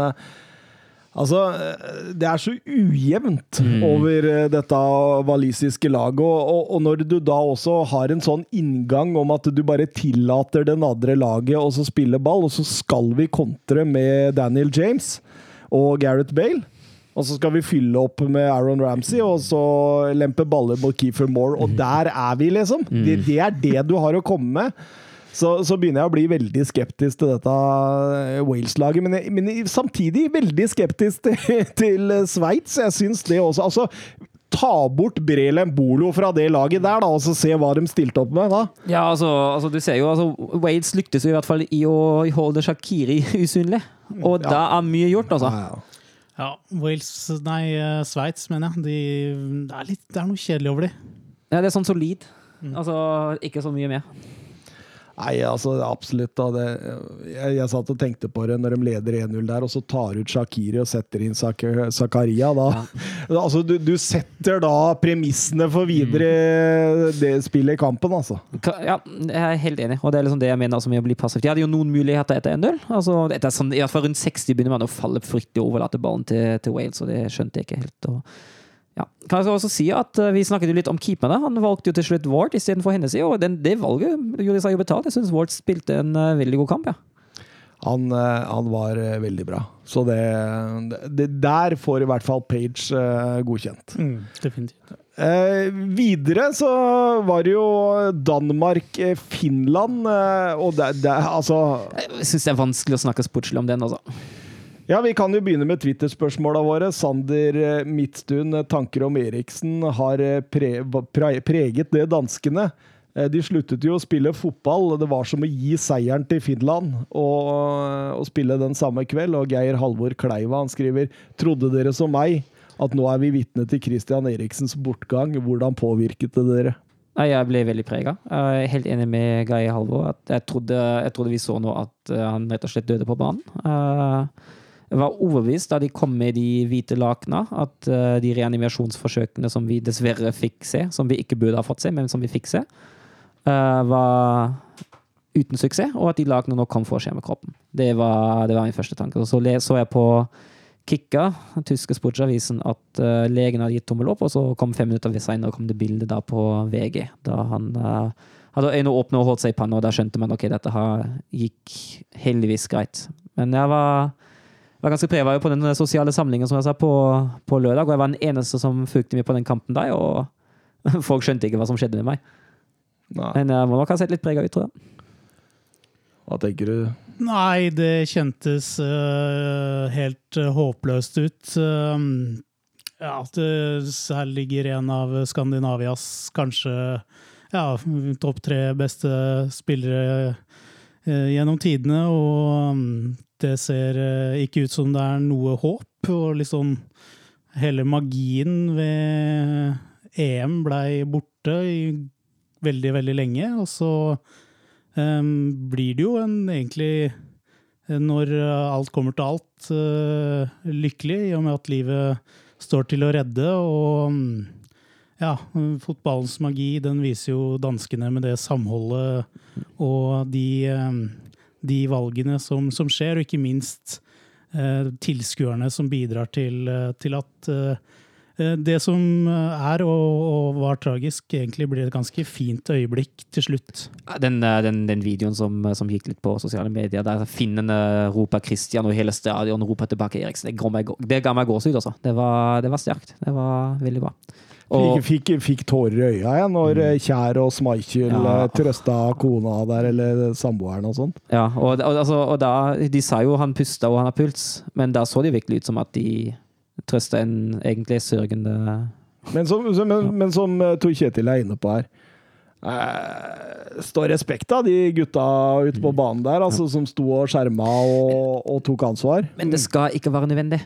altså eh, Det er så ujevnt over eh, dette walisiske laget, og, og, og når du da også har en sånn inngang om at du bare tillater den andre laget å spille ball, og så skal vi kontre med Daniel James og Gareth Bale. Og så skal vi fylle opp med Aaron Ramsey og så lempe baller mot Keefer Moore. Og der er vi, liksom! Det, det er det du har å komme med. Så, så begynner jeg å bli veldig skeptisk til dette eh, Wales-laget. Men, men samtidig veldig skeptisk til, til Sveits. Jeg syns det også. Altså, ta bort Brelem Bolo fra det laget der, da, og så se hva de stilte opp med da. Ja, altså, altså du ser jo altså, Wales lyktes jo i hvert fall i å holde Shakiri usynlig. Og da er mye gjort, altså. Ja, Ja, Wales, nei, eh, Sveits, mener jeg. De, det, er litt, det er noe kjedelig over de. Ja, det er sånn solid. Altså, ikke så mye mer. Nei, altså absolutt. da. Det, jeg, jeg satt og tenkte på det når de leder 1-0 der, og så tar ut Shakiri og setter inn Sak Zakaria. Da. Altså, du, du setter da premissene for videre det spillet i kampen, altså. Ja, jeg er helt enig, og det er liksom det jeg mener altså med å bli passivt. De hadde jo noen muligheter etter 1-0. Altså, etter sånn, I hvert fall rundt 60 begynner man å falle fryktelig og overlate ballen til, til Wales, og det skjønte jeg ikke helt. Og, ja. Kan jeg også si at eh, Vi snakket jo litt om keeperne. Han valgte jo til slutt Ward istedenfor Hennessy, og den, det valget gjorde seg jo betalt. Jeg syns Ward spilte en eh, veldig god kamp. ja. Han, eh, han var veldig bra. Så det, det Der får i hvert fall Page godkjent. Mm, definitivt. Eh, videre så var det jo Danmark-Finland, eh, og det, det Altså Jeg syns det er vanskelig å snakke sportslig om den. altså. Ja, vi kan jo begynne med Twitter-spørsmåla våre. Sander eh, Midtstuen, eh, tanker om Eriksen har eh, pre pre preget det danskene. De sluttet jo å spille fotball. Det var som å gi seieren til Finland og, og spille den samme kveld. Og Geir Halvor Kleiva han skriver Trodde dere som meg at nå er vi vitne til Christian Eriksens bortgang. Hvordan påvirket det dere? Jeg ble veldig prega. Jeg er helt enig med Geir Halvor. Jeg trodde, jeg trodde vi så nå at han rett og slett døde på banen. Eh, var overbevist da de kom med de hvite lakena, at eh, de reanimasjonsforsøkene som vi dessverre fikk se, som vi ikke burde ha fått se, men som vi fikk se, eh, var uten suksess, og at de lakenene nå kom for å skje med kroppen. Det var, det var min første tanke. Så så jeg på Kikka, den tyske sportsavisen, at uh, legen hadde gitt tommel opp, og så kom fem minutter senere kom det bilde på VG, da han eh, hadde øynene åpne og holdt seg i panna, og da skjønte man ok, dette her gikk heldigvis greit. Men jeg var, var ganske prega på den sosiale samlingen som jeg sa på, på lørdag, og jeg var den eneste som fulgte med på den kampen der, og folk skjønte ikke hva som skjedde med meg. Nei, Men jeg må nok ha sett litt prega ut, tror jeg. hva tenker du? Nei, det kjentes uh, helt uh, håpløst ut. Uh, ja, det her ligger en av Skandinavias kanskje ja, topp tre beste spillere eh, gjennom tidene, og um, det ser eh, ikke ut som det er noe håp. Og liksom hele magien ved EM blei borte i veldig, veldig lenge, og så um, blir det jo en egentlig, når alt kommer til alt, uh, lykkelig, i og med at livet står til å redde. Og mm, ja, fotballens magi, den viser jo danskene med det samholdet og de, eh, de valgene som, som skjer, og ikke minst eh, tilskuerne som bidrar til, eh, til at eh, eh, det som er og, og var tragisk, egentlig blir et ganske fint øyeblikk til slutt. Den, eh, den, den videoen som, som gikk litt på sosiale medier, der finnene roper Christian, og hele stadion roper tilbake Eriksen, det ga meg, det gåsehud, altså. Det var, det var sterkt. Det var veldig bra. Og, Fikk, fikk, tårer i øya jeg, når mm. Kjær og Schmeichel Ja. eh, trøsta kona der, eller samboeren og sånt. ja, og, og, altså, og da, de sa jo han pusta og han har puls, men da så det virkelig ut som at de trøsta en egentlig sørgende Men som, som, men, men som eh, Tor Kjetil er inne på her eh, Står respekt av de gutta ute på banen der, altså, som sto og skjerma og, og tok ansvar. Men det skal ikke være nødvendig.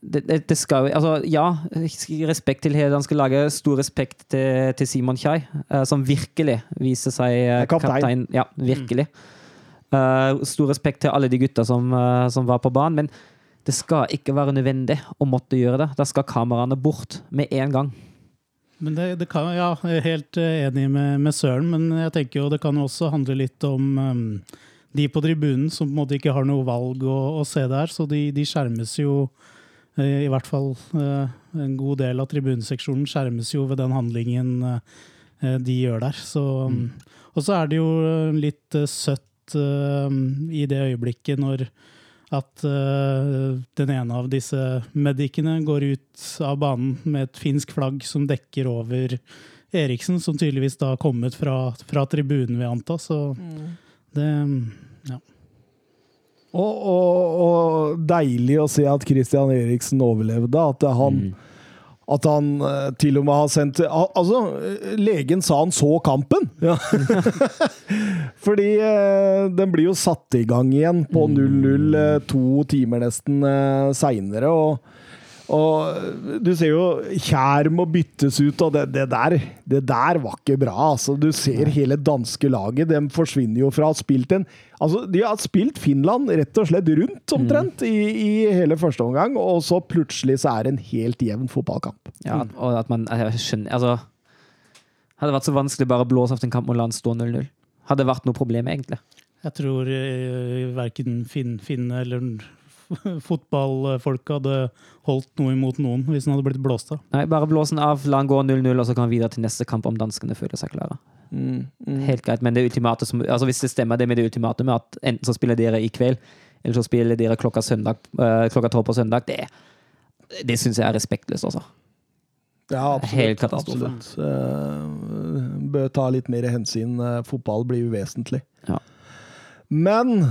Det, det, det skal, altså, ja, respekt til hele det danske laget. Stor respekt til, til Simon Kjai, uh, som virkelig viser seg uh, kaptein. kaptein. Ja, virkelig. Uh, stor respekt til alle de gutta som, som var på banen. Men det skal ikke være nødvendig å måtte gjøre det. Da skal kameraene bort med en gang. Men det, det kan, ja, jeg er helt enig med, med Søren, men jeg tenker jo det kan også handle litt om um, de på tribunen som på en måte ikke har noe valg å, å se der, så de, de skjermes jo i hvert fall eh, en god del av tribuneseksjonen skjermes jo ved den handlingen eh, de gjør der. Så, mm. Og så er det jo eh, litt eh, søtt eh, i det øyeblikket når at eh, den ene av disse medicene går ut av banen med et finsk flagg som dekker over Eriksen, som tydeligvis da har kommet fra, fra tribunen, vil jeg anta. Så det ja. Og, og, og deilig å se at Christian Eriksen overlevde. At han, at han eh, til og med har sendt Altså, legen sa han så kampen! Ja. Fordi eh, den blir jo satt i gang igjen på 0-0 eh, to timer nesten seinere. Og, Og du ser jo Kjær må byttes ut, og det, det, der, det der var ikke bra. Altså, du ser hele danske laget. De forsvinner jo fra å ha spilt en Altså, de har spilt Finland rett og slett rundt, omtrent, i, i hele første omgang, og så plutselig så er det en helt jevn fotballkamp. Ja, og at man jeg skjønner Altså Hadde det vært så vanskelig bare å blåse av en kamp og la den stå 0-0? Hadde det vært noe problem, egentlig? Jeg tror uh, verken Finn, Finne eller fotballfolk hadde holdt noe imot noen hvis den hadde blitt blåst av. Nei, bare blås den av, la den gå 0-0, og så kan vi videre til neste kamp om danskene føler seg klare. Helt greit, men det ultimate som, altså hvis det stemmer det med det ultimate med at enten så spiller dere i kveld, eller så spiller dere klokka, søndag, øh, klokka tolv på søndag, det, det syns jeg er respektløst, altså. Ja, absolutt. Helt katastrofe. Absolutt. Eh, bør ta litt mer hensyn. Eh, Fotball blir uvesentlig. Ja. Men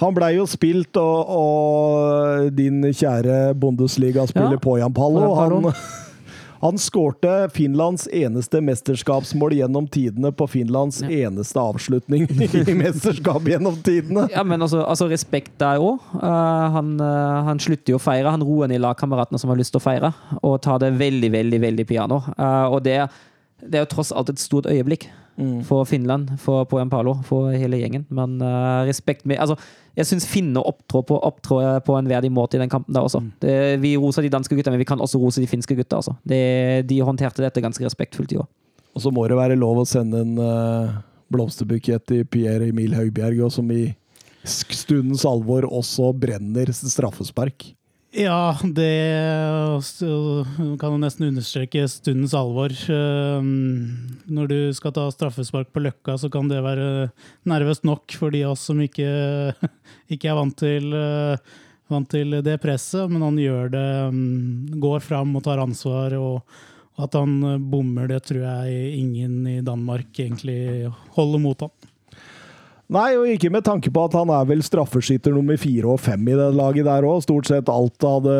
han blei jo spilt, og, og din kjære Bundesliga-spiller Ja. Poyan Pallo, han, han skårte Finlands eneste mesterskapsmål gjennom tidene på Finlands eneste avslutning i mesterskap gjennom tidene. Ja, men altså, altså respekt der òg. han, uh, han slutter jo å feire. Han roer ned lagkameratene som har lyst til å feire, og tar det veldig, veldig veldig piano. Uh, og det, det er jo tross alt et stort øyeblikk for Finland, for Poyan Palo, for hele gjengen. Men uh, respekt med Altså, jeg syns finner opptrår på, opptrår på en verdig måte i den kampen der også. Det, vi roser de danske gutta, men vi kan også rose de finske gutta. Altså. Det, de håndterte dette ganske respektfullt i år. Og så må det være lov å sende en uh, blomsterbukett til Pierre Emil Høibjerg, og som i stundens alvor også brenner straffespark. Ja, det kan jo nesten understreke stundens alvor. Ehm, Når du skal ta straffespark på Løkka, så kan det være nervøst nok for de av oss som ikke, ikke er vant til, eh, vant til det presset. Men han gjør det, mm, går fram og tar ansvar. Og at han bommer, det tror jeg ingen i Danmark egentlig holder mot han. Nei, og ikke med tanke på at han er vel straffeskytter nummer fire og fem i det laget der òg. Stort sett alt hadde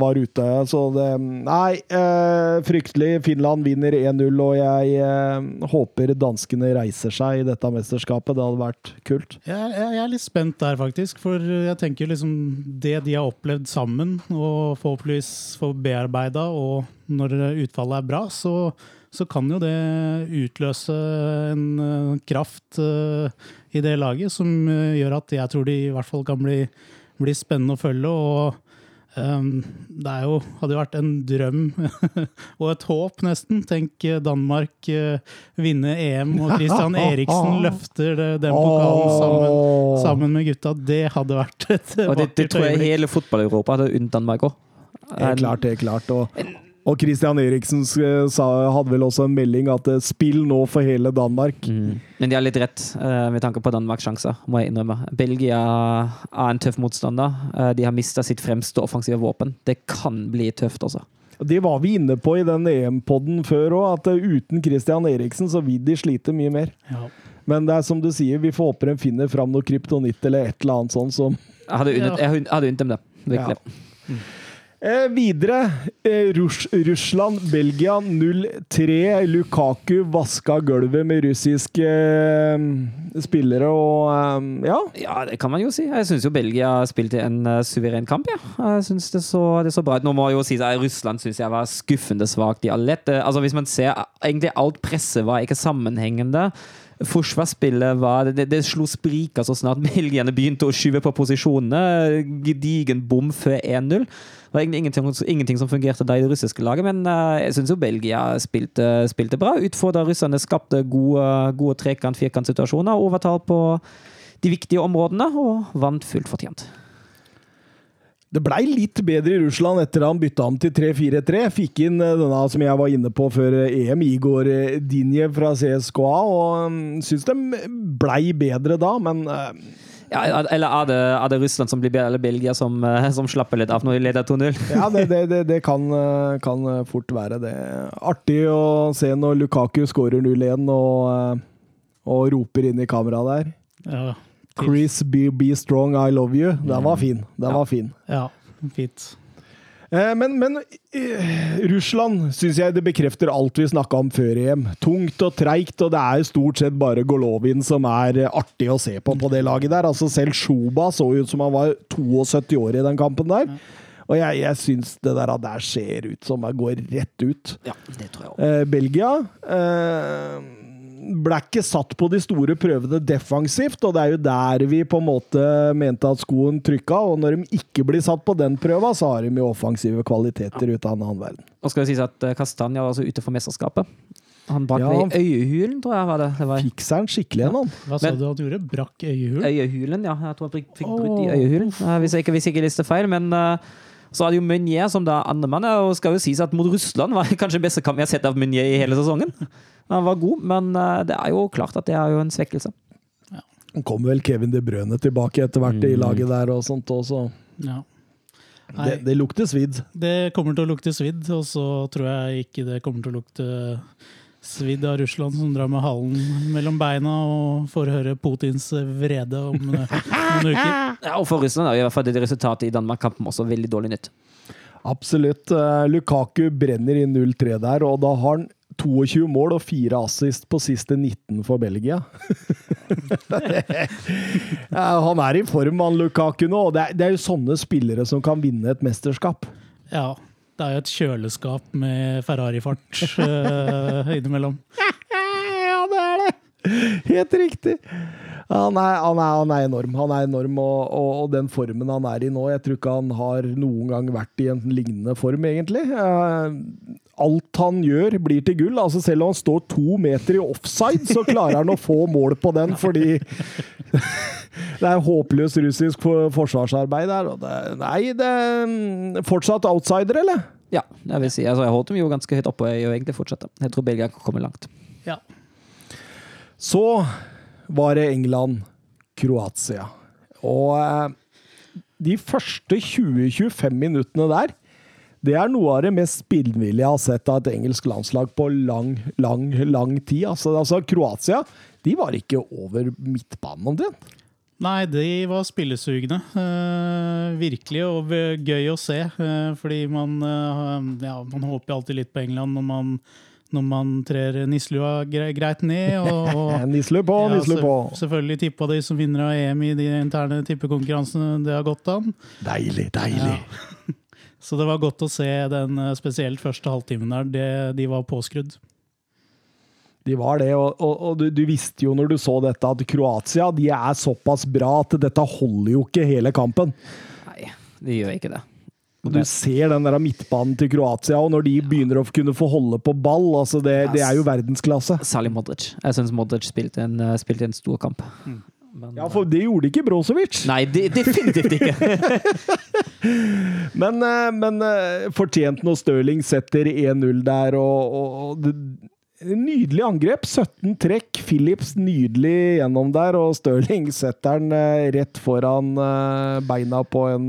var ute. Så det Nei, eh, fryktelig. Finland vinner 1-0, og jeg eh, håper danskene reiser seg i dette mesterskapet. Det hadde vært kult. Jeg, jeg, jeg er litt spent der, faktisk. For jeg tenker liksom det de har opplevd sammen, og forhåpentligvis får bearbeida, og når utfallet er bra, så, så kan jo det utløse en eh, kraft eh, i det laget som eh, gjør at jeg tror de i hvert fall kan bli, bli spennende å følge. og ehm, det er jo, hadde jo vært en drøm og et håp, nesten. Tenk eh, Danmark eh, vinne EM, og Christian Eriksen løfter den pokalen sammen, sammen med gutta. Det hadde vært et Og det, det tror jeg hele fotball-Europa hadde unnt Danmark òg. Helt klart, helt klart. Og, og Christian Eriksen sa, hadde vel også en melding at eh, spill nå for hele Danmark. Mm. Men de har litt rett uh, med tanke på Danmarks sjanser, må jeg innrømme. Belgia er en tøff motstander. Uh, de har mista sitt fremste offensive våpen. Det kan bli tøft, altså. Det var vi inne på i den EM-podden før òg, at uten Christian Eriksen så vil de slite mye mer. Ja. Men det er som du sier, vi får håpe de finner fram noe kryptonitt eller et eller annet sånt som Jeg hadde unnet, Ja. unnt dem det. Virkelig. Eh, videre. Eh, Rus Russland, Belgia 0-3. Lukaku vaska gulvet med russiske eh, spillere og eh, ja. Ja, det kan man jo si. Jeg syns jo Belgia spilte en uh, suveren kamp. Ja. Jeg synes det, så, det så bra ut. Nå må jeg jo si at Russland syns jeg var skuffende svakt i all ledd. Eh, Altså, hvis man ser egentlig alt presset var ikke sammenhengende. Forsvarsspillet var Det, det slo spriker så snart belgierne begynte å skyve på posisjonene. Gedigen bom før 1-0. Det var egentlig ingenting, ingenting som fungerte da i det russiske laget, men eh, jeg syns jo Belgia spilte, spilte bra. Utfordra russerne, skapte gode, gode trekant-firkantsituasjoner, overtall på de viktige områdene, og vant fullt fortjent. Det blei litt bedre i Russland etter han bytta om til 3-4-3. Fikk inn eh, denne som jeg var inne på før eh, EM, Igor Dinjev Dinje fra CSKA, og um, syns de blei bedre da, men Ja, eller er det, er det Russland som blir bedre, eller Belgia som, eh, som slapper litt av når de leder 2-0? Ja, det, det, det, det kan, eh, kan fort være det. Artig å se når Lukaku skårer 0-1 og, eh, og roper inn i kameraet der. Ja, Chris, be, be strong, I love you. Den var fin. Den var fin. ja, fint. Eh, Men, men eh, Russland syns jeg det bekrefter alt vi snakka om før EM. Tungt og treigt, og det er stort sett bare Golovin som er eh, artig å se på på det laget der. Altså Selv Shuba så ut som han var 72 år i den kampen der. Og jeg, jeg syns det der, der ser ut som det går rett ut. Ja, det tror jeg også. Eh, Belgia eh, ble ikke satt på de store prøvene defensivt, og det er jo der vi på en måte mente at skoen trykka. Og når de ikke blir satt på den prøva, så har de jo offensive kvaliteter ut av en annen verden. Og skal det sies at eh, Kastanja var altså ute for mesterskapet. Han brakk Ja, han- øyehulen, tror jeg var det. det var Fikk seg en skikkelig en, han. Hva sa Men- du at du gjorde? Brakk øyehulen? øyehulen, ja. Jeg tror han fikk, fikk brutt i øyehulen, eh, hvis jeg ikke, hvis jeg ikke lister feil. Men Uh... så er det jo Meunier som da andremann. ja, Og skal jo sies at mot Russland var det kanskje beste kamp jeg har sett av Meunier i hele sesongen. Han var god, men eh, det er jo klart at det er jo en svekkelse. Ja. kommer vel Kevin De Brøne tilbake etter hvert i laget der og sånt også. Ja. Det, Nei, det lukter svidd. det kommer til å lukte svidd, og så tror jeg ikke det kommer til å lukte svidd av Russland som drar med halen mellom beina og får høre Putins vrede om eh, noen uker. Ja, og for Russland er i hvert fall det resultatet i Danmark-kampen også veldig dårlig nytt. Absolutt. Eh, Lukaku brenner i 0-3 der, og da har han 22 mål og 4 assist på siste 19 for Belgia. han er i form, han Lukaku nå. og Det er, det er jo sånne spillere som kan vinne et mesterskap. Ja, det er jo et kjøleskap med Ferrari-fart uh, innimellom. Ja, det er det! Helt riktig. Han er, han, er, han er enorm, Han er enorm og, og, og den formen han er i nå Jeg tror ikke han har noen gang vært i en lignende form, egentlig. Eh, alt han gjør, blir til gull. Altså Selv om han står to meter i offside, så klarer han å få mål på den, fordi det er håpløst russisk forsvarsarbeid der. Det, nei, det er fortsatt outsider, eller? Ja, jeg vil si. Altså, jeg holdt dem jo ganske høyt oppe, og jeg gjør egentlig fortsette. Jeg tror Belgia kan komme langt. Ja. Så var det England-Kroatia. Og eh, de første 20-25 minuttene der, det er noe av det mest spillvillige jeg har sett av et engelsk landslag på lang, lang, lang tid. Altså, altså Kroatia de var ikke over midtbanen omtrent. Nei, de var spillesugne. Eh, virkelig, og gøy å se. eh, fordi man, eh, ja, man håper alltid litt på England når man, når man trer nisselua greit ned. Og, og Nisle på, ja, nisle på. selvfølgelig tippa de som vinner av EM i de interne tippekonkurransene. Det har gått an. Deilig, deilig. Så det var godt å se den eh, spesielt første halvtimen der. Det, de var påskrudd. De var det, og, og, og du, du visste jo når du så dette at Kroatia de er såpass bra at dette holder jo ikke hele kampen. Nei, de gjør ikke det. Og du ser den der midtbanen til Kroatia, og når de begynner å kunne få holde på ball, altså det, det er jo verdensklasse. Særlig Modric. Jeg syns Modric spilte en, eh, spilte en stor kamp. Men, Ja, for det gjorde ikke Brosevic! Nei, de, definitivt ikke! Men, eh, men eh, fortjent når Stirling setter 1-0 der, og, og, Nydelig angrep. 17 trekk. Philips nydelig gjennom der, og Stirling setter den eh, rett foran beina på en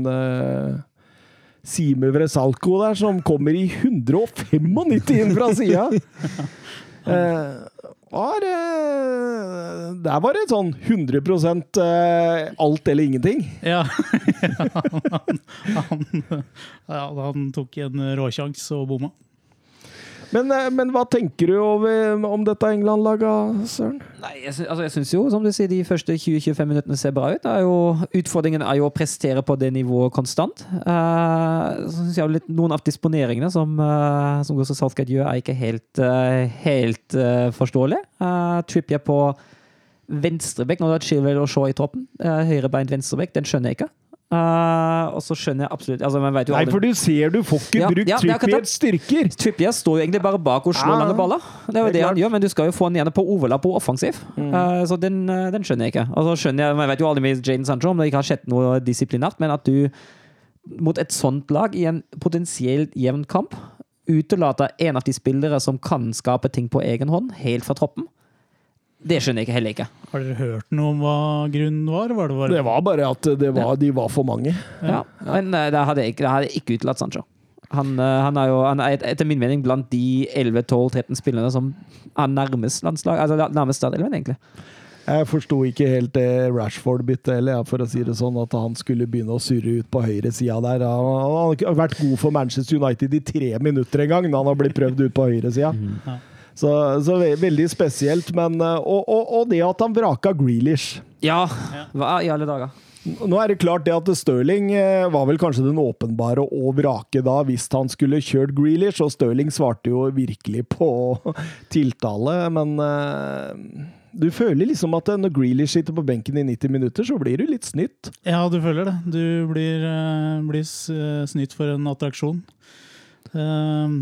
Sime Vresalco der, som kommer i 195 inn fra sida. Eh, var, eh, der var det sånn 100 eh, alt eller ingenting. Ja. han, han, han, han tok en råsjanse og bomma. Men, eh, men hva tenker du over, om dette England-laget, Søren? Nei, jeg, altså, jeg syns jo, som du sier, de første 20-25 minuttene ser bra ut. Er jo, utfordringen er jo å prestere på det nivået konstant. Uh, så synes jeg litt, Noen av disponeringene som, uh, som Gustav Southgate gjør, er ikke helt, uh, helt uh, forståelig. Uh, Trippier på venstrebekk, når det har Chilwell og Shaw i troppen. Uh, Høyrebeint venstrebekk, den skjønner jeg ikke. Uh, og så skjønner jeg absolutt altså, Nei, for du ser du får ikke Ja, brukt ja, er Trippiers styrker! Trippier står jo egentlig bare bak og slår Ja, lange baller. Det er jo det det han gjør, men du skal jo få han igjen på overlapp og offensiv. Eh, så den, eh, den skjønner jeg ikke. Og så skjønner jeg, Jeg vet jo aldri med Jaden Sancho om det ikke har skjedd noe disiplinært, men at du mot et sånt lag i en potensielt jevn kamp utelater en av de spillere som kan skape ting på egen hånd, helt fra troppen, det skjønner jeg ikke heller ikke. Har dere hørt noe om hva grunnen var? var, det bare, Det var bare at det var, de var for mange. Ja. Men eh, det hadde jeg ikke, det hadde jeg ikke utelatt Sancho. Han, eh, han er jo han er et- etter min mening blant de 11-12-13 spillerne som er nærmest landslag, altså nærmest startelven, egentlig. Jeg forsto ikke helt det Rashford-byttet heller, for å si det sånn, at han skulle begynne å surre ut på høyresida der. Han har har vært god for Manchester United i tre minutter en gang, når han har blitt prøvd ut på høyresida. Ja. Så, så ve veldig spesielt. Men, eh, og, og, og det at han vraka Grealish. Ja, hva i alle dager? Nå er det klart det at Stirling eh, var vel kanskje den åpenbare å vrake da, hvis han skulle kjørt Grealish, og Stirling svarte jo virkelig på tiltale, men eh, du føler liksom at når Grealish sitter på benken i 90 minutter, så blir du litt snytt. Ja, du føler det. Du blir, blir snytt for en attraksjon. Eh,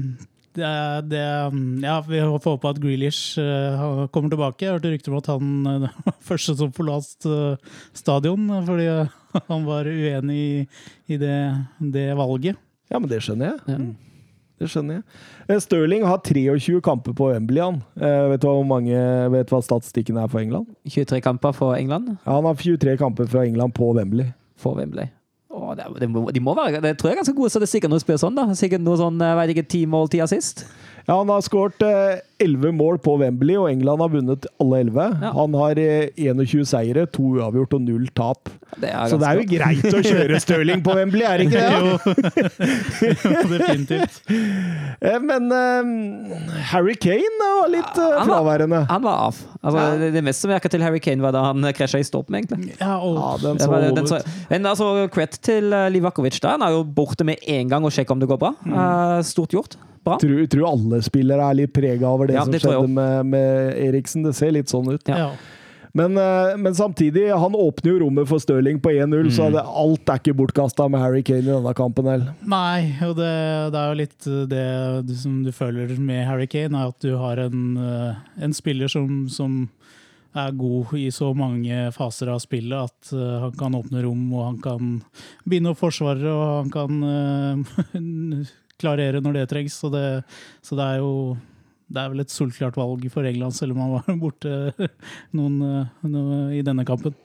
Det, det, er- ja, vi får håpe at Grealish eh, kommer tilbake. Jeg hørte rykter om at han var første som forlot eh, stadion fordi eh, han var uenig i, i det, det valget. Ja, men det skjønner jeg. Ja. Det skjønner jeg. Eh, Stirling har 23 kamper på Wembley, han. Eh, Vet du hvor mange, vet du hva statistikken er for England? 23 kamper for England Ja, han har 23 kamper fra England på Wembley. for Wembley. Det, de må være, det tror jeg er ganske gode statistikker når du spiller sånn. da. Sikkert noe sånn, jeg vet ikke, ti mål, ti assist. Ja, Han har skåret eh, 11 mål på Wembley, og England har vunnet alle 11. Ja. Han har eh, 21 seire, to uavgjort og null tap. Det Så det er jo greit å kjøre Stirling på Wembley, er det ikke det? Jo, jo definitivt. Eh, Men eh, Harry Kane var litt eh, Han var- fraværende. Han var av. Altså, det, det meste som virka til Harry Kane, var da han krasja i stolpen, egentlig. Ja, og, Ja, den så var, den så, men altså, cred til uh, Livakovic der. Han er jo borte med en gang og sjekker om det går bra. Eh, stort gjort. Bra. Tror, tror alle spillere er litt prega over det Ja, som det skjedde med, med Eriksen. Det ser litt sånn ut. Ja. ja. Men, eh, men samtidig, han åpner jo rommet for Stirling på 1-0, så Mm. det, alt er ikke bortkasta med Harry Kane i denne kampen. Eller? Nei, og det, det er jo litt det du, som du føler med Harry Kane, er at du har en, uh, en spiller som, som er god i så mange faser av spillet at uh, han kan åpne rom, og han kan binde opp forsvarere, og han kan uh, klarere når det trengs. Så det, så det er jo det er vel et solklart valg for England, selv om han var borte noen, noen i denne kampen.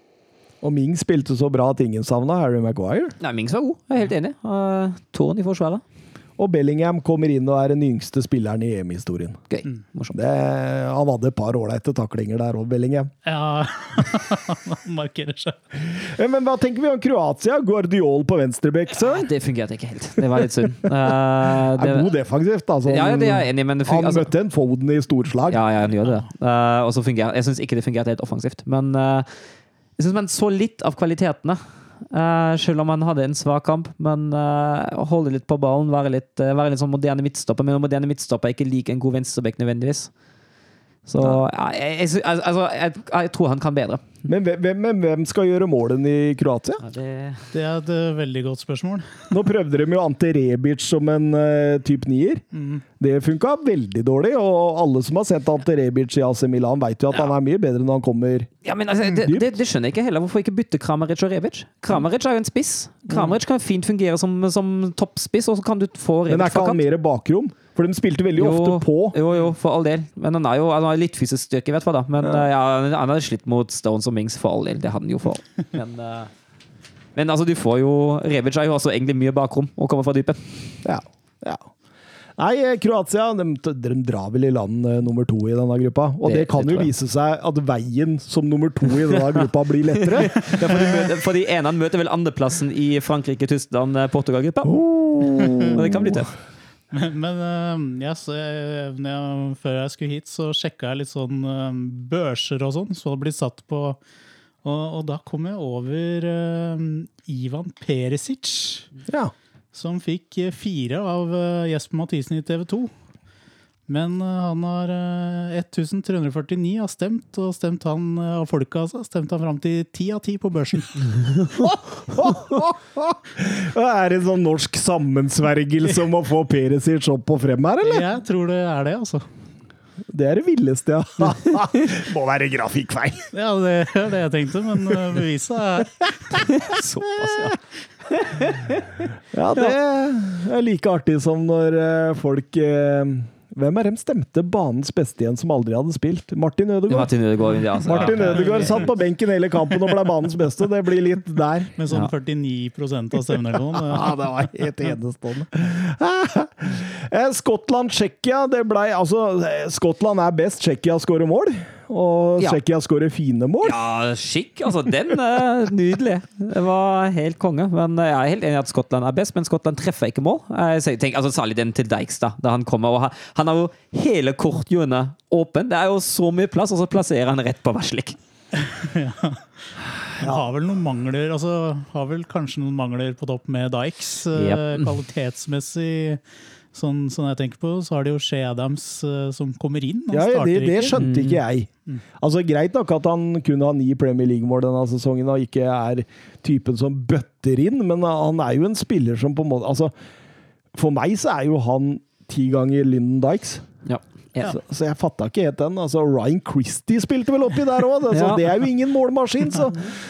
Og Ming spilte så bra at ingen savna Harry Maguire. Nei, Mings var god. Jeg er helt enig. Uh, Tårn i forsvaret. Og Bellingham kommer inn og er den yngste spilleren i EM-historien. Morsomt. Han hadde et par ålreite taklinger der òg, Bellingham. Ja, han markerer seg. Eh, Men hva tenker vi om Kroatia? Guardiol på venstrebekk, søren? Det fungerte ikke helt. Det var litt synd. Uh, Er god defensivt, altså. ja, ja, det er jeg enig men det Han altså- møtte en Foden i storslag. Ja, ja, han gjør det. Uh, og så fungerer, jeg syns ikke det fungerte helt offensivt. Men uh, jeg syns man så litt av kvalitetene. Eh, selv om han hadde en svak kamp. Men uh, holde litt på ballen, være litt, uh, være litt sånn moderne midtstopper. Men moderne midtstopper er ikke like en god venstrebekk nødvendigvis. Så ja, jeg, jeg, altså, jeg, jeg tror han kan bedre. Men hvem, hvem- hvem skal gjøre målene i Kroatia? Ja, det, Det er et uh, veldig godt spørsmål. Nå prøvde de jo Ante Rebic som en uh, type nier. Mm. Det funka veldig dårlig, og alle som har sett Ante Rebic i AC Milan, vet jo at Ja. han er mye bedre når han kommer ja, men altså, det, det, det skjønner jeg ikke heller. Hvorfor ikke bytte Kramaric og Rebic? Kramaric er jo en spiss. Kramaric kan fint fungere som, som toppspiss, og så kan du få Men er ikke han mer bakrom? For de spilte veldig Jo, ofte på. Jo, jo, for all del. Men han er jo han har litt fysisk styrke, vet du hva da. Men Ja. eh, ja, han hadde slitt mot Stones og Mings, for all del. Det hadde han jo for. Men, uh, men altså, du får jo Rebic er jo også egentlig mye bakrom og kommer fra dypet. Ja. ja. Nei, eh, Kroatia de, de drar vel i land nummer to i denne gruppa. Og det, Det- kan det jo vise seg at veien som nummer to i denne gruppa blir lettere. Ja, fordi, møter, for de ene møter vel andreplassen i Frankrike, Tyskland, Portugal-gruppa. Og det kan bli tøft. Men, men eh, ja, jeg, jeg, før jeg skulle hit, så sjekka jeg litt sånn eh, børser og sånn, så det blir satt på og, og da kom jeg over uh, Ivan Perisic, Ja. som fikk fire av Jesper Mathisen i TV 2. Men eh, han har eh, 1349 har stemt, og stemt han eh, av folka altså, stemt han fram til 10 av 10 på børsen. Er det en sånn norsk sammensvergelse om å få Perisic opp og frem her, eller? Jeg tror det er det, altså. Det er det villeste, ja. Må være grafikkfeil. Ja, det er det jeg tenkte, men eh, beviset er Såpass, ja. Ja, det er like artig som når eh, folk eh, Hvem er dem stemte banens beste igjen som aldri hadde spilt? Martin Ødegaard. Martin Ødegaard, ja, altså. Martin Ødegaard satt på benken hele kampen og ble banens beste. Det blir litt der. med sånn Ja. 49 av stemmene eller noe. Ja, det var helt enestående. Eh, Skottland-Tsjekkia, det blei Altså, eh, Skottland er best, Tsjekkia skårer mål. Og Ja. Tsjekkia skårer fine mål. Ja, skikk. Altså, den er nydelig. Det var helt konge. Men jeg er helt enig i at Skottland er best, men Skottland treffer ikke mål. Jeg tenker, altså, Særlig den til Dykes, da, han kommer. og Han, har jo hele korthjørnet åpen. Det er jo så mye plass, og så plasserer han rett på Verslik. Jeg har vel noen mangler altså, Har vel kanskje noen mangler på topp med Dykes. eh, Yep. Kvalitetsmessig, sånn sånn, jeg tenker på, så har de jo Shea Adams uh, som kommer inn. Han Ja, det, det skjønte ikke jeg. Altså Greit nok at han kun har ni Premier League-mål denne sesongen og ikke er typen som bøtter inn, men han er jo en spiller som på en måte Altså, for meg så er jo han ti ganger Lyndon Dykes. Ja. Ja. Så, så jeg fatta ikke helt den. Altså, Ryan Christie spilte vel oppi der òg, så Ja. det er jo ingen målmaskin. Så,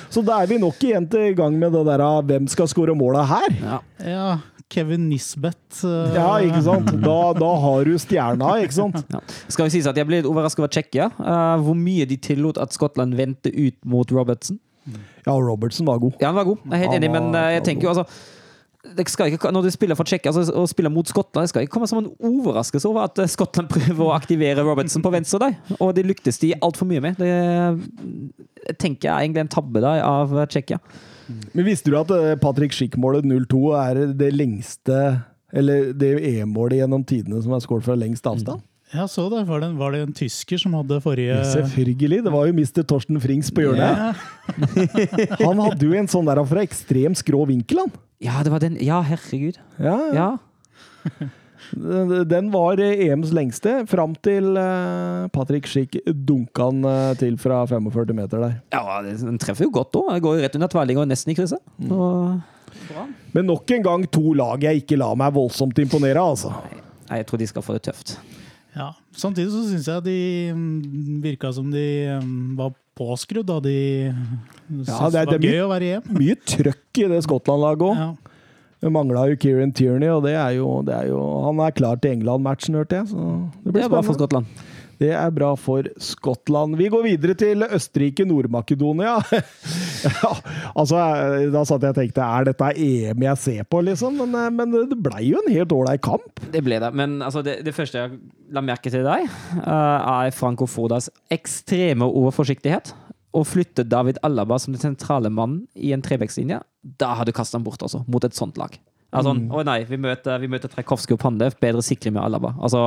så da er vi nok igjen til gang med det der av hvem skal skåre måla her? Ja. Ja, Kevin Nisbet. Uh... Ja, ikke sant? Da, da har du stjerna, ikke sant? Ja. Skal vi si at Jeg ble litt overrasket over Tsjekkia. Uh, hvor mye de tillot at Skottland vendte ut mot Robertson. Ja, Robertson var god. Ja, han var god. Jeg er helt Han enig, men eh, jeg tenker jo altså det skal ikke, Når du spiller for Tsjekkia altså, og spiller mot Skottland, det skal ikke komme som en overraskelse over at Skottland prøver å aktivere Robertson på venstre der. Og det lyktes de altfor mye med. Det jeg tenker jeg er egentlig en tabbe der av Tsjekkia. Men visste du at eh, Patrick Schick-målet 0-2 er det lengste Eller det EM-målet gjennom tidene som er skåret fra lengst avstand? Jeg så det. Var det, en, var det en tysker som hadde forrige Selvfølgelig. Det var jo Mr. Torsten Frings på hjørnet. Yeah. Han hadde jo en sånn der fra ekstremt skrå vinkel, han. Ja, det var den. Ja, herregud. Ja, ja. Ja. Den var EMs lengste, fram til eh, Patrick Schick dunka den eh, til fra 45 meter der. ja, den treffer jo godt òg. Går jo rett under tverrligger og nesten i krysset. Og- Men nok en gang to lag jeg ikke la meg voldsomt imponere av, altså. Nei, jeg tror de skal få det tøft. Ja. Samtidig så syns jeg de mm, virka som de mm, var påskrudd da de syntes Ja, det, det var det gøy å være hjem. Mye trøkk i det Skottland-laget òg. Ja. Det mangla jo Kieran Tierney, og det er jo, det er jo Han er klar til England-matchen, hørte jeg. Så det Det blir er bra for. Skottland. Det er bra for Skottland. Vi går videre til Østerrike-Nord-Makedonia. ja, altså, da satt jeg og tenkte er dette EM jeg ser på, liksom? Men, eh, men det blei jo en helt ålreit kamp. Det ble det. Men altså, det, det første jeg la merke til deg, eh, er Franco Fodas ekstreme overforsiktighet. Å flytte David Alaba som den sentrale mannen i en trebekslinje, da hadde du kastet han bort, altså. Mot et sånt lag. Altså, Å nei, vi møter, vi møter Trekowski og Pandev. Bedre sikring med Alaba. Altså,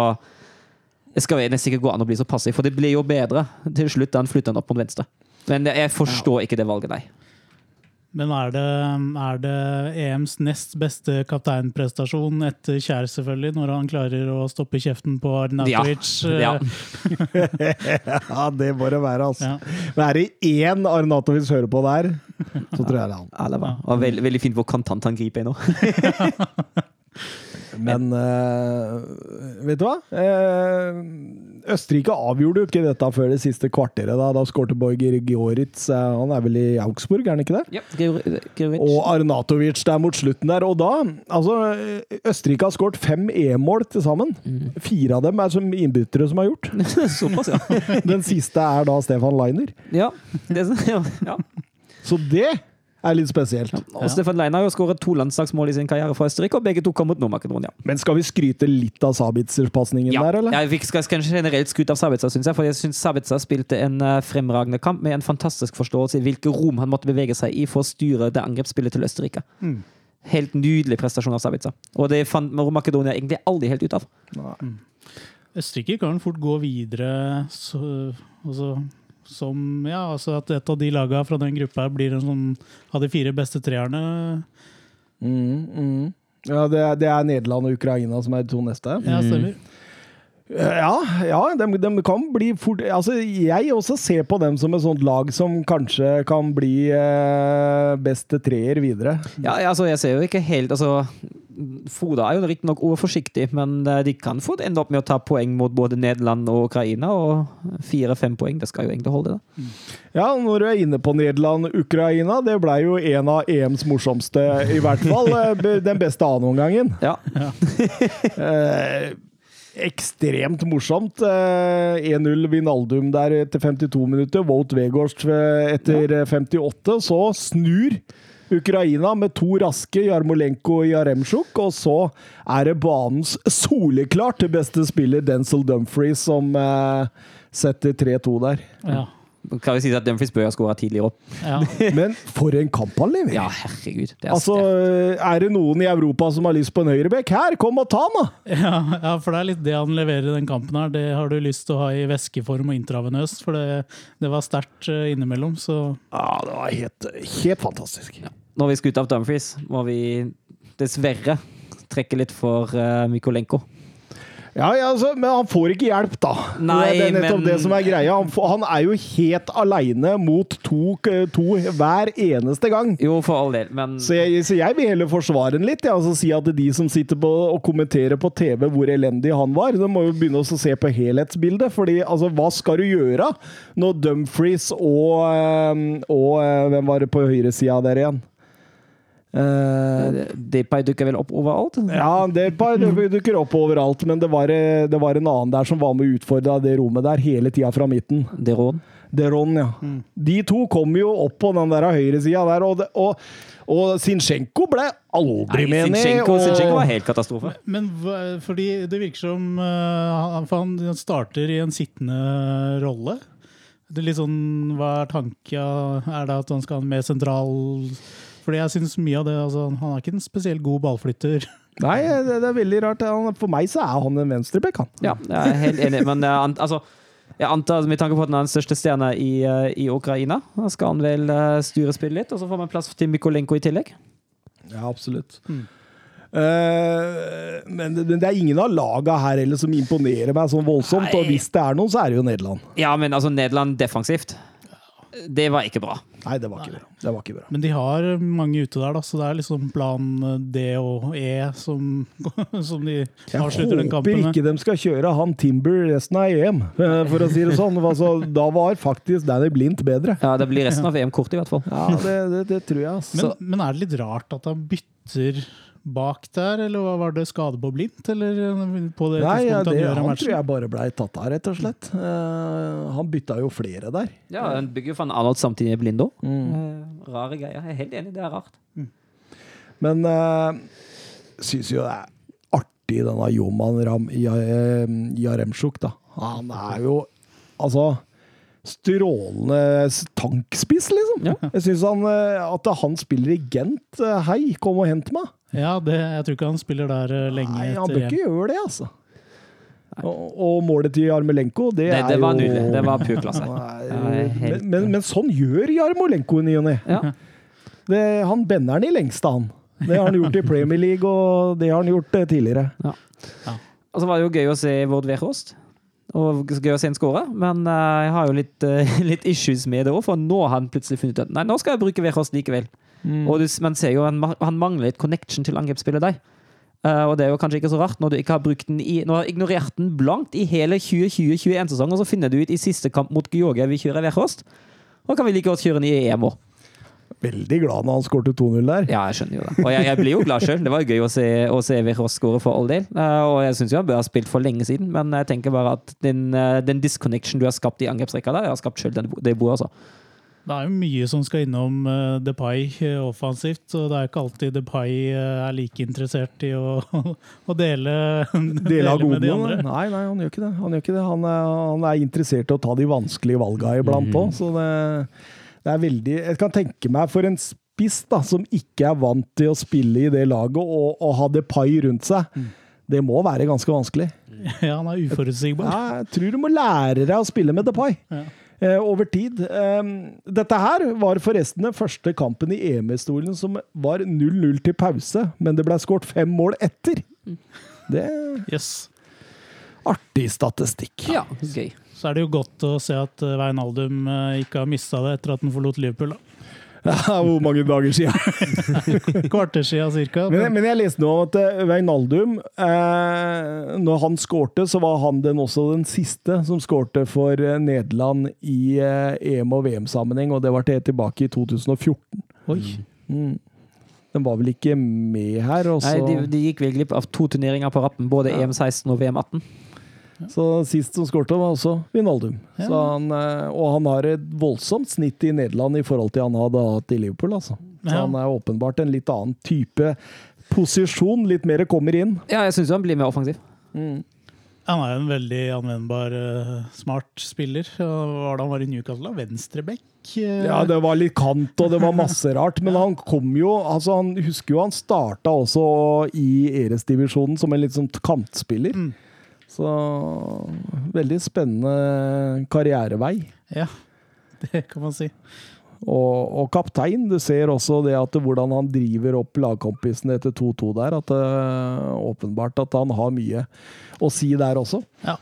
det skal nesten ikke gå an å bli så passiv, for det blir jo bedre til slutt da han flytter han opp mot venstre. Men jeg forstår ikke det valget, nei. Men er det, er det EMs nest beste kapteinprestasjon etter Kjær, selvfølgelig, når han klarer å stoppe kjeften på Arnautovic? Ja. Ja, det må det være, altså. Ja. Men er det én Arnatovic hører på der, så tror jeg det er han. Alaba. Og veldig, veldig fint hvor kontant han griper nå. Men uh, vet du hva? Eh, Østerrike avgjorde jo ikke dette før det siste kvarteret. Da, da skårte Borger Gjoritz. eh, han er vel i Augsburg, er han ikke det? Ja, Georg- Og Arnatovic der mot slutten der. Og da Altså, Østerrike har skåret fem E-mål til sammen. Fire av dem er som innbyttere som har gjort. Såpass, ja. Den siste er da Stefan Leiner. Ja, det, ja, ja. Så det er litt spesielt. Og Stefan Leina har jo skåret to landslagsmål i sin karriere for Østerrike, og begge to kom mot Nord-Makedonia. Men skal vi skryte litt av Sabitzer-pasningen Ja, der, eller? Ja, vi skal kanskje generelt skryte av Sabitzer, syns jeg. For jeg syns Sabitzer spilte en eh, fremragende kamp med en fantastisk forståelse i hvilke rom han måtte bevege seg i for å styre det angrepsspillet til Østerrike. Helt nydelig prestasjon av Sabitzer. Og det fant Nord-Makedonia egentlig aldri helt ut av. Østerrike kan fort gå videre så, altså, som ja, altså at et av de lagene fra den gruppa blir en sånn av de fire beste treerne. Mm, mm. Ja, det er, det er Nederland og Ukraina som er de to neste. Ja, stemmer. Ja, ja de, de kan bli fort Altså, jeg også ser på dem som et sånt lag som kanskje kan bli eh, beste treer videre. Ja, altså, jeg ser jo ikke helt altså, Foda er jo riktignok overforsiktig, men eh, de kan fort ende opp med å ta poeng mot både Nederland og Ukraina. Og fire-fem poeng, det skal jo egentlig holde, det. Ja, når du er inne på Nederland-Ukraina, det ble jo en av EMs morsomste, i hvert fall. eh, Den beste annenomgangen. Ja. Eh, ekstremt morsomt. Eh, 1-0 Vinaldum der etter 52 minutter. Wout Weghorst etter eh, 58. Så snur Ukraina med to raske, Jarmolenko og Jaremsjuk. Og så er det banens soleklart beste spiller Denzil Dumfries som eh, setter 3-2 der. Ja. Kan vi si at Dumfries bør ha skåra tidligere opp. Ja. Men for en kamp han leverer! Ja, herregud. Det er Altså, er det noen i Europa som har lyst på en høyrebekk? Her, kom og ta han, da! Ja, ja, for det er litt det han leverer i den kampen her. Det har du lyst til å ha i væskeform og intravenøst, for det, det var sterkt eh, innimellom. Så Ja, det var helt, helt fantastisk. Når vi skal ut av Dumfries, må vi dessverre trekke litt for uh, Mykolenko. Ja, ja, altså, Men han får ikke hjelp, da. Nei, det er nettopp men- det som er greia. Han, får, han er jo helt aleine mot to, to hver eneste gang. Jo, for all del, men Så jeg, så jeg vil heller forsvare ham litt. Ja, altså si at de som sitter på og kommenterer på TV hvor elendig han var, de må jo begynne å se på helhetsbildet. fordi altså, hva skal du gjøre når Dumfries og, eh, og eh, Hvem var det på høyresida der igjen? Eh, Depay dukker vel opp overalt? ja, Depay dukker opp overalt, men det var, eh, det var en annen der som var med og utfordra det rommet der hele tida fra midten. Deron. Deron, ja. De to kom jo opp på den der høyresida der, og, det, og, og Sinchenko ble aldri med ned. Zinchenko, og- Sinchenko var helt katastrofe. Men men fordi det virker som uh, han, for han starter i en sittende rolle. Det er litt sånn, Hva er tanken? Er det at han skal ha en mer sentral Fordi jeg syns mye av det altså, Han er ikke en spesielt god ballflytter. Nei, det, det er veldig rart. Han, for meg så er han en venstreback, han. Ja, jeg er helt enig, men jeg altså jeg antar, Med tanke på at han er den største stjerna i, eh, i Ukraina, da skal han vel styre spillet litt, og så får man plass til Mykolenko i tillegg. Ja, absolutt. Eh, men, det- men det er ingen av laga her heller som imponerer meg sånn voldsomt. Nei. Og hvis det er noen, så er det jo Nederland. Ja, men altså, Nederland defensivt, det var ikke bra. Nei, det var ikke bra. Det var ikke bra. Men de har mange ute der, da, så det er liksom plan D og E som, som de avslutter den kampen med. Jeg håper ikke de skal kjøre han Timber resten av EM, for å si det sånn. Altså, da var faktisk Danny Blindt bedre. Ja, Det blir resten av EM kort, i hvert fall. Ja, det, det, det tror jeg. Altså. Men, men er det litt rart at han bytter bak der, eller var det skade på blindt? Eller på det Nei, ja, det, han han tror jeg bare blei tatt av, rett og slett. Uh, han bytta jo flere der. Ja, Han bygger jo for en Arnold samtidig blind òg. Mm. Rare greier. Jeg er helt enig, det er rart. Men uh, syns jo det er artig, denne Joman Ram, Ja- eh, da. Han er jo altså strålende tankspiss, liksom. Ja. Jeg syns han, eh, at han spiller i Gent. eh, Hei, kom og hent meg! Ja, det, jeg tror ikke han spiller der eh, lenge Nei, han bør ikke gjøre det, altså. Og, og målet til Jarmolenko, det, Det, er det var jo nydelig. Det var pur klasse. Nei, men, men, men sånn gjør Jarmolenko i ny og ne. Ja. Han bender den i lengste, han. Det har han gjort i Premier League, og det har han gjort eh, tidligere. Og så var det jo gøy å se Vord Wehrhost. Og gøy å se en skåre, men eh, jeg har jo litt, litt issues med det òg, for nå har han plutselig funnet ut at nei, nå skal jeg bruke Wehrhost likevel. Og du, man ser jo han, han mangler litt connection til angrepsspillet der. Uh, og det er jo kanskje ikke så rart når du ikke har brukt den i Når du har ignorert den blankt i hele 2020-2021-sesongen, og så finner du ut i siste kamp mot Georgia vi kjører Wehrhost. Og kan vi like godt kjøre den i EM òg. Veldig glad når han skårte 2-0 der. Ja, jeg skjønner jo det. Og jeg, jeg blir jo glad sjøl. Det var jo gøy å se, å se Wehrhost skåre for all del. Uh, og jeg syns jo han bør ha spilt for lenge siden, men jeg tenker bare at den, uh, den disconnection du har skapt i angrepsrekka der, jeg har skapt sjøl det bordet, altså. Det er jo mye som skal innom uh, Depay eh, offensivt, og det er ikke alltid Depay eh, er like interessert i å, å dele, dele, dele med de andre. Nei, nei, han gjør ikke det. Han, gjør ikke det. Han, er, han er interessert i å ta de vanskelige valga iblant òg, så det, det er veldig Jeg kan tenke meg for en spiss da, som ikke er vant til å spille i det laget og, og ha Depay rundt seg. Det må være ganske vanskelig. Ja, han er uforutsigbar. Jeg, jeg tror du må lære deg å spille med Depay. Ja. Eh, over tid. Eh, dette her var forresten den første kampen i EM-historien som var 0-0 til pause, men det ble skåret fem mål etter. Det er Yes. artig statistikk. Ja, gøy. Så er det jo godt å se at uh, Wijnaldum eh, ikke har mista det etter at han forlot Liverpool. Da. Hvor mange dager siden? Kvarter siden cirka. Men, men jeg leste nå at Veinaldum, eh, Når han skårte, så var han den også den siste som skårte for eh, Nederland i eh, EM- og VM-sammenheng, og det var til tilbake i 2014. Oi. Mm. Den var vel ikke med her. Også. Nei, de, de gikk vel glipp av to turneringer på rappen, både Ja. EM16 og VM18. Så sist som skårte, var også Vinaldum. Ja. Så han, eh, og han har et voldsomt snitt i Nederland i forhold til han hadde hatt i Liverpool. Altså. Så Ja. han er åpenbart en litt annen type posisjon. Litt mer kommer inn. Ja, jeg syns han blir mer offensiv. Mm. Han er en veldig anvendbar, eh, smart spiller. Hva var det han var i Newcastle? da? Venstreback? eh, Ja, det var litt kant, og det var masse rart. Men han kom jo altså Han husker jo han starta også i Eres-divisjonen som en litt sånn kantspiller. Mm. Så veldig spennende karrierevei. ja, det kan man si. Og, og kaptein. Du ser også det at hvordan han driver opp lagkompisene etter 2-2 der. At det, åpenbart at han har mye å si der også. Ja.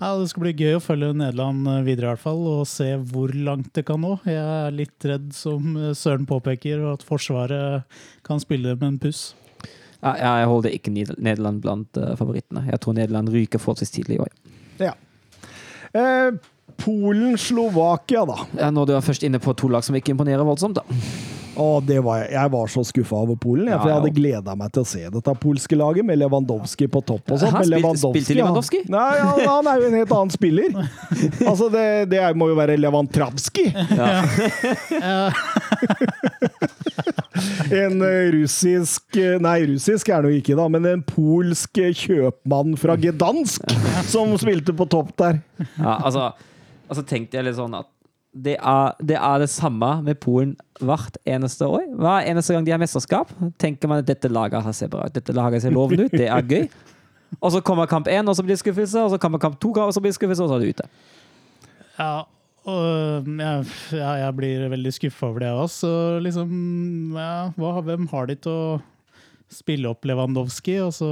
ja, Det skal bli gøy å følge Nederland eh, videre, i hvert fall, og se hvor langt det kan nå. Jeg er litt redd, som eh, Søren påpeker, at Forsvaret kan spille med en puss. Ja, jeg holder ikke Nederland blant eh, favorittene. Jeg tror Nederland ryker forholdsvis tidlig i år. Ja. Eh, Polen-Slovakia, da. Ja, når du er først inne på to lag som ikke imponerer voldsomt, da. Det var jeg. var så skuffa over Polen. Jeg, for jeg hadde ja. gleda meg til å se dette polske laget, med Lewandowski på topp og sånt. Men spilte- Lewandowski? Han, nei, han, han er jo en helt annen spiller. Altså, det, det må jo være Lewandowski! Ja. En eh, russisk eh, Nei, russisk er det jo ikke, da, men en polsk eh, kjøpmann fra Gdansk som spilte på topp der. Ja, altså, altså tenkte jeg litt sånn at det er, det er det samme med Polen hvert eneste år. Hver eneste gang de har mesterskap, tenker man at dette laget har ser bra ut. Dette laget ser lovende ut, det er gøy. Og så kommer kamp én, og så blir det skuffelse. Og så kommer kamp to, og så blir det skuffelse, og så er det ute. Ja, og jeg, jeg blir veldig skuffa over det også. Så liksom, ja, hva, hvem har de til å spille opp Lewandowski? Og så,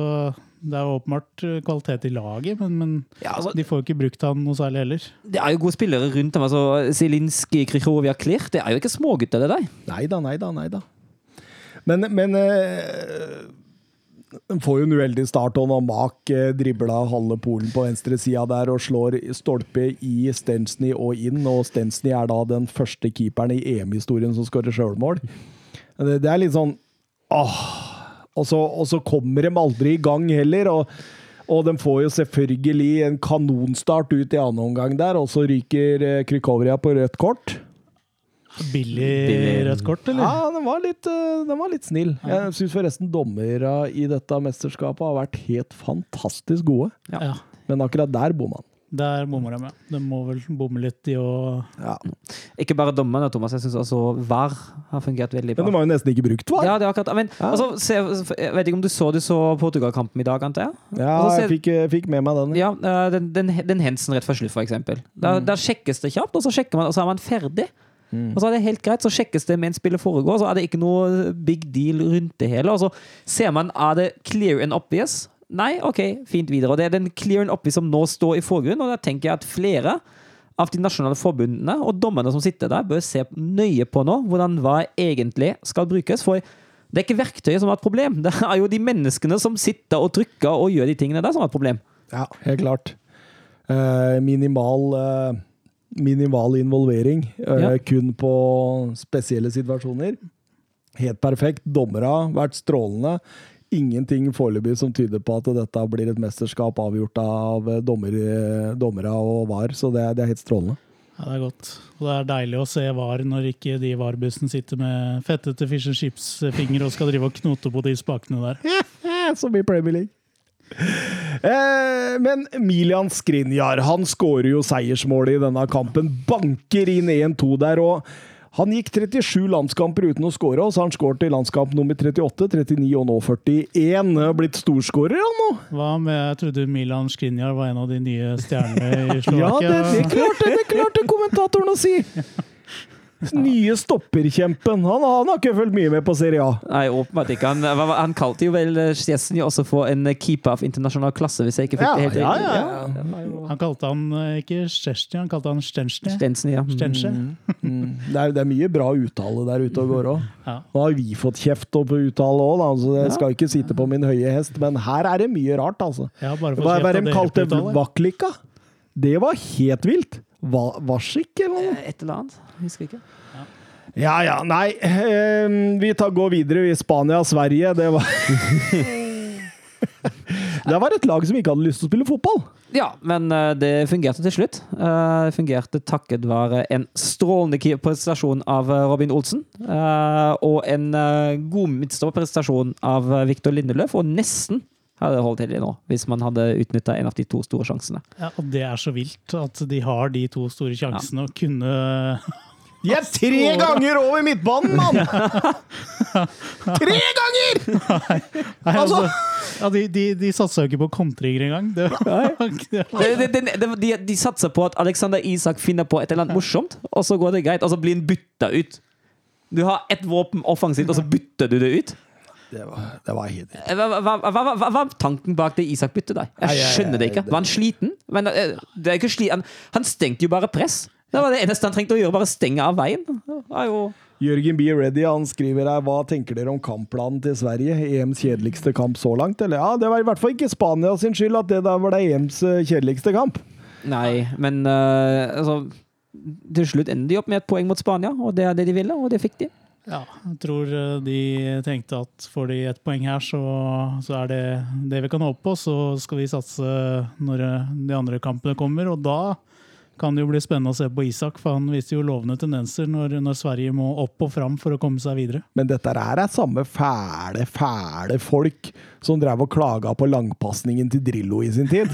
det er jo åpenbart eh, kvalitet i laget, men, men Ja, altså, de får jo ikke brukt han noe særlig heller. det er jo gode spillere rundt dem. Altså, Zielinski, Krychowiak, Klir. Det er jo ikke smågutter, det der. Nei da, nei da, nei da. Men, men øh får jo en uheldig start, og når Mak eh, dribla halve Polen på venstre sida der og slår stolpe i Stensny og inn, og Stensny er da den første keeperen i EM-historien som skårer sjølmål. Det, det er litt sånn åh. Og så, og så kommer de aldri i gang heller. og og de får jo selvfølgelig en kanonstart ut i annen omgang der, og så ryker eh, Krykovria på rødt kort. Billig, Billig. rødt kort, eller? Ja, den var litt, eh, den var litt snill. Jeg syns forresten dommerne i dette mesterskapet har vært helt fantastisk gode. Ja. Men akkurat der bomma han. Der bommer de, ja. De må vel bomme litt i å Ja. Ikke bare dommerne, Thomas. Jeg syns også VAR har fungert veldig bra. Men de har jo nesten ikke brukt var. Ja, det er akkurat Men Ja. altså, se, jeg vet ikke om du så, du så Portugal-kampen i dag, antar jeg? Ja, Altså, se- jeg fikk, eh, fikk med meg den. Ja, eh, den, den, den hensen rett før slutt, for eksempel. Der, der sjekkes det kjapt, og så sjekker man, og så er man ferdig. Og så er det helt greit, så sjekkes det mens spillet foregår, så er det ikke noe big deal rundt det hele. Og så ser man, er det clear and obvious? Nei, ok, fint videre. Og det er den clear and obvious som nå står i forgrunnen, og da tenker jeg at flere av de nasjonale forbundene og dommerne som sitter der, bør se nøye på nå hvordan hva egentlig skal brukes. For det er ikke verktøyet som har et problem, det er jo de menneskene som sitter og trykker og gjør de tingene der som har et problem. Ja, helt klart. Eh, minimal, eh, minimal involvering. eh, Ja. Kun på spesielle situasjoner. Helt perfekt. Dommere har vært strålende. Ingenting foreløpig som tyder på at dette blir et mesterskap avgjort av eh, dommer, dommere og VAR, så det er, det er helt strålende. Ja, det er godt. Og det er deilig å se VAR når ikke de VAR-bussen sitter med fettete fish and chips-finger og skal drive og knote på de spakene der. Eh, Som i Premier League. Eh, men Milian Skrinjar han skårer jo seiersmålet i denne kampen. Banker inn 1-2 der. og Han gikk 37 landskamper uten å skåre, og så har han skåret i landskamp nummer 38, 39 og nå 41. Har Blitt storskårer, han nå! Hva med Jeg trodde Milan Skriniar var en av de nye stjernene i Ja, det, det klarte, det klarte kommentatoren å si! Nye stopperkjempen. Han, han har ikke fulgt mye med på Serie A. Nei, åpenbart ikke. Han, han kalte jo vel Szczesny også for en keeper av internasjonal klasse, hvis jeg ikke fikk det helt ja, riktig. ja, ja. var Han kalte han eh, ikke Chesney, han kalte han Stensny. Stensny, ja. Stensny. Det er, det er mye bra uttale der ute og går òg. Ja. Nå har vi fått kjeft på uttale òg, så jeg skal ikke sitte på min høye hest. Men her er det mye rart, altså. Ja, bare for Hva er hva de kalte vaklika? Det var helt vilt. Va Varsik, eller noe? Et eller annet. Husker ikke. Ja ja, nei. eh, vi tar, går videre i Spania og Sverige. Det var Det var et lag som ikke hadde lyst til å spille fotball. Ja, men eh, det fungerte til slutt. Eh, Det fungerte takket være en strålende prestasjon av eh, Robin Olsen. eh, Og en eh, god midtstopperprestasjon av Viktor Lindeløf, og nesten hadde holdt til nå, hvis man hadde utnytta en av de to store sjansene. Ja, og det er så vilt at de har de to store sjansene og kunne De er tre ganger over midtbanen, mann! Tre ganger! Nei, Altså- altså, ja, de, de, de satsa jo ikke på kontringer engang. Det, de, de satser på at Alexander Isak finner på et eller annet morsomt, og så går det greit. Og så blir han bytta ut. Du har ett våpen offensivt, og så bytter du det ut. Det var, det var Hva, hva, hva, hva, hva var tanken bak det Isak-byttet? der? Jeg jeg- skjønner det ikke. Var han sliten? Men eh, det er ikke sli han, han stengte jo bare press. Det var det eneste han trengte å gjøre, bare stenge av veien. Det jo Jørgen B. Reddy han skriver her Hva tenker dere om kampplanen til Sverige? EMs kjedeligste kamp så langt? Eller ja, Det var i hvert fall ikke Spania sin skyld at det der var det EMs eh, kjedeligste kamp. Nei, men uh, altså Til slutt ender de opp med et poeng mot Spania, og det er det de ville, og det fikk de. Ja, jeg tror eh, de tenkte at får de ett poeng her, så, så er det det vi kan håpe på. Så skal vi satse når eh, de andre kampene kommer, og da kan det jo bli spennende å se på Isak, for han viser jo lovende tendenser når, når Sverige må opp og fram for å komme seg videre. Men dette her er samme fæle, fæle folk som drev og klaga på langpasningen til Drillo i sin tid.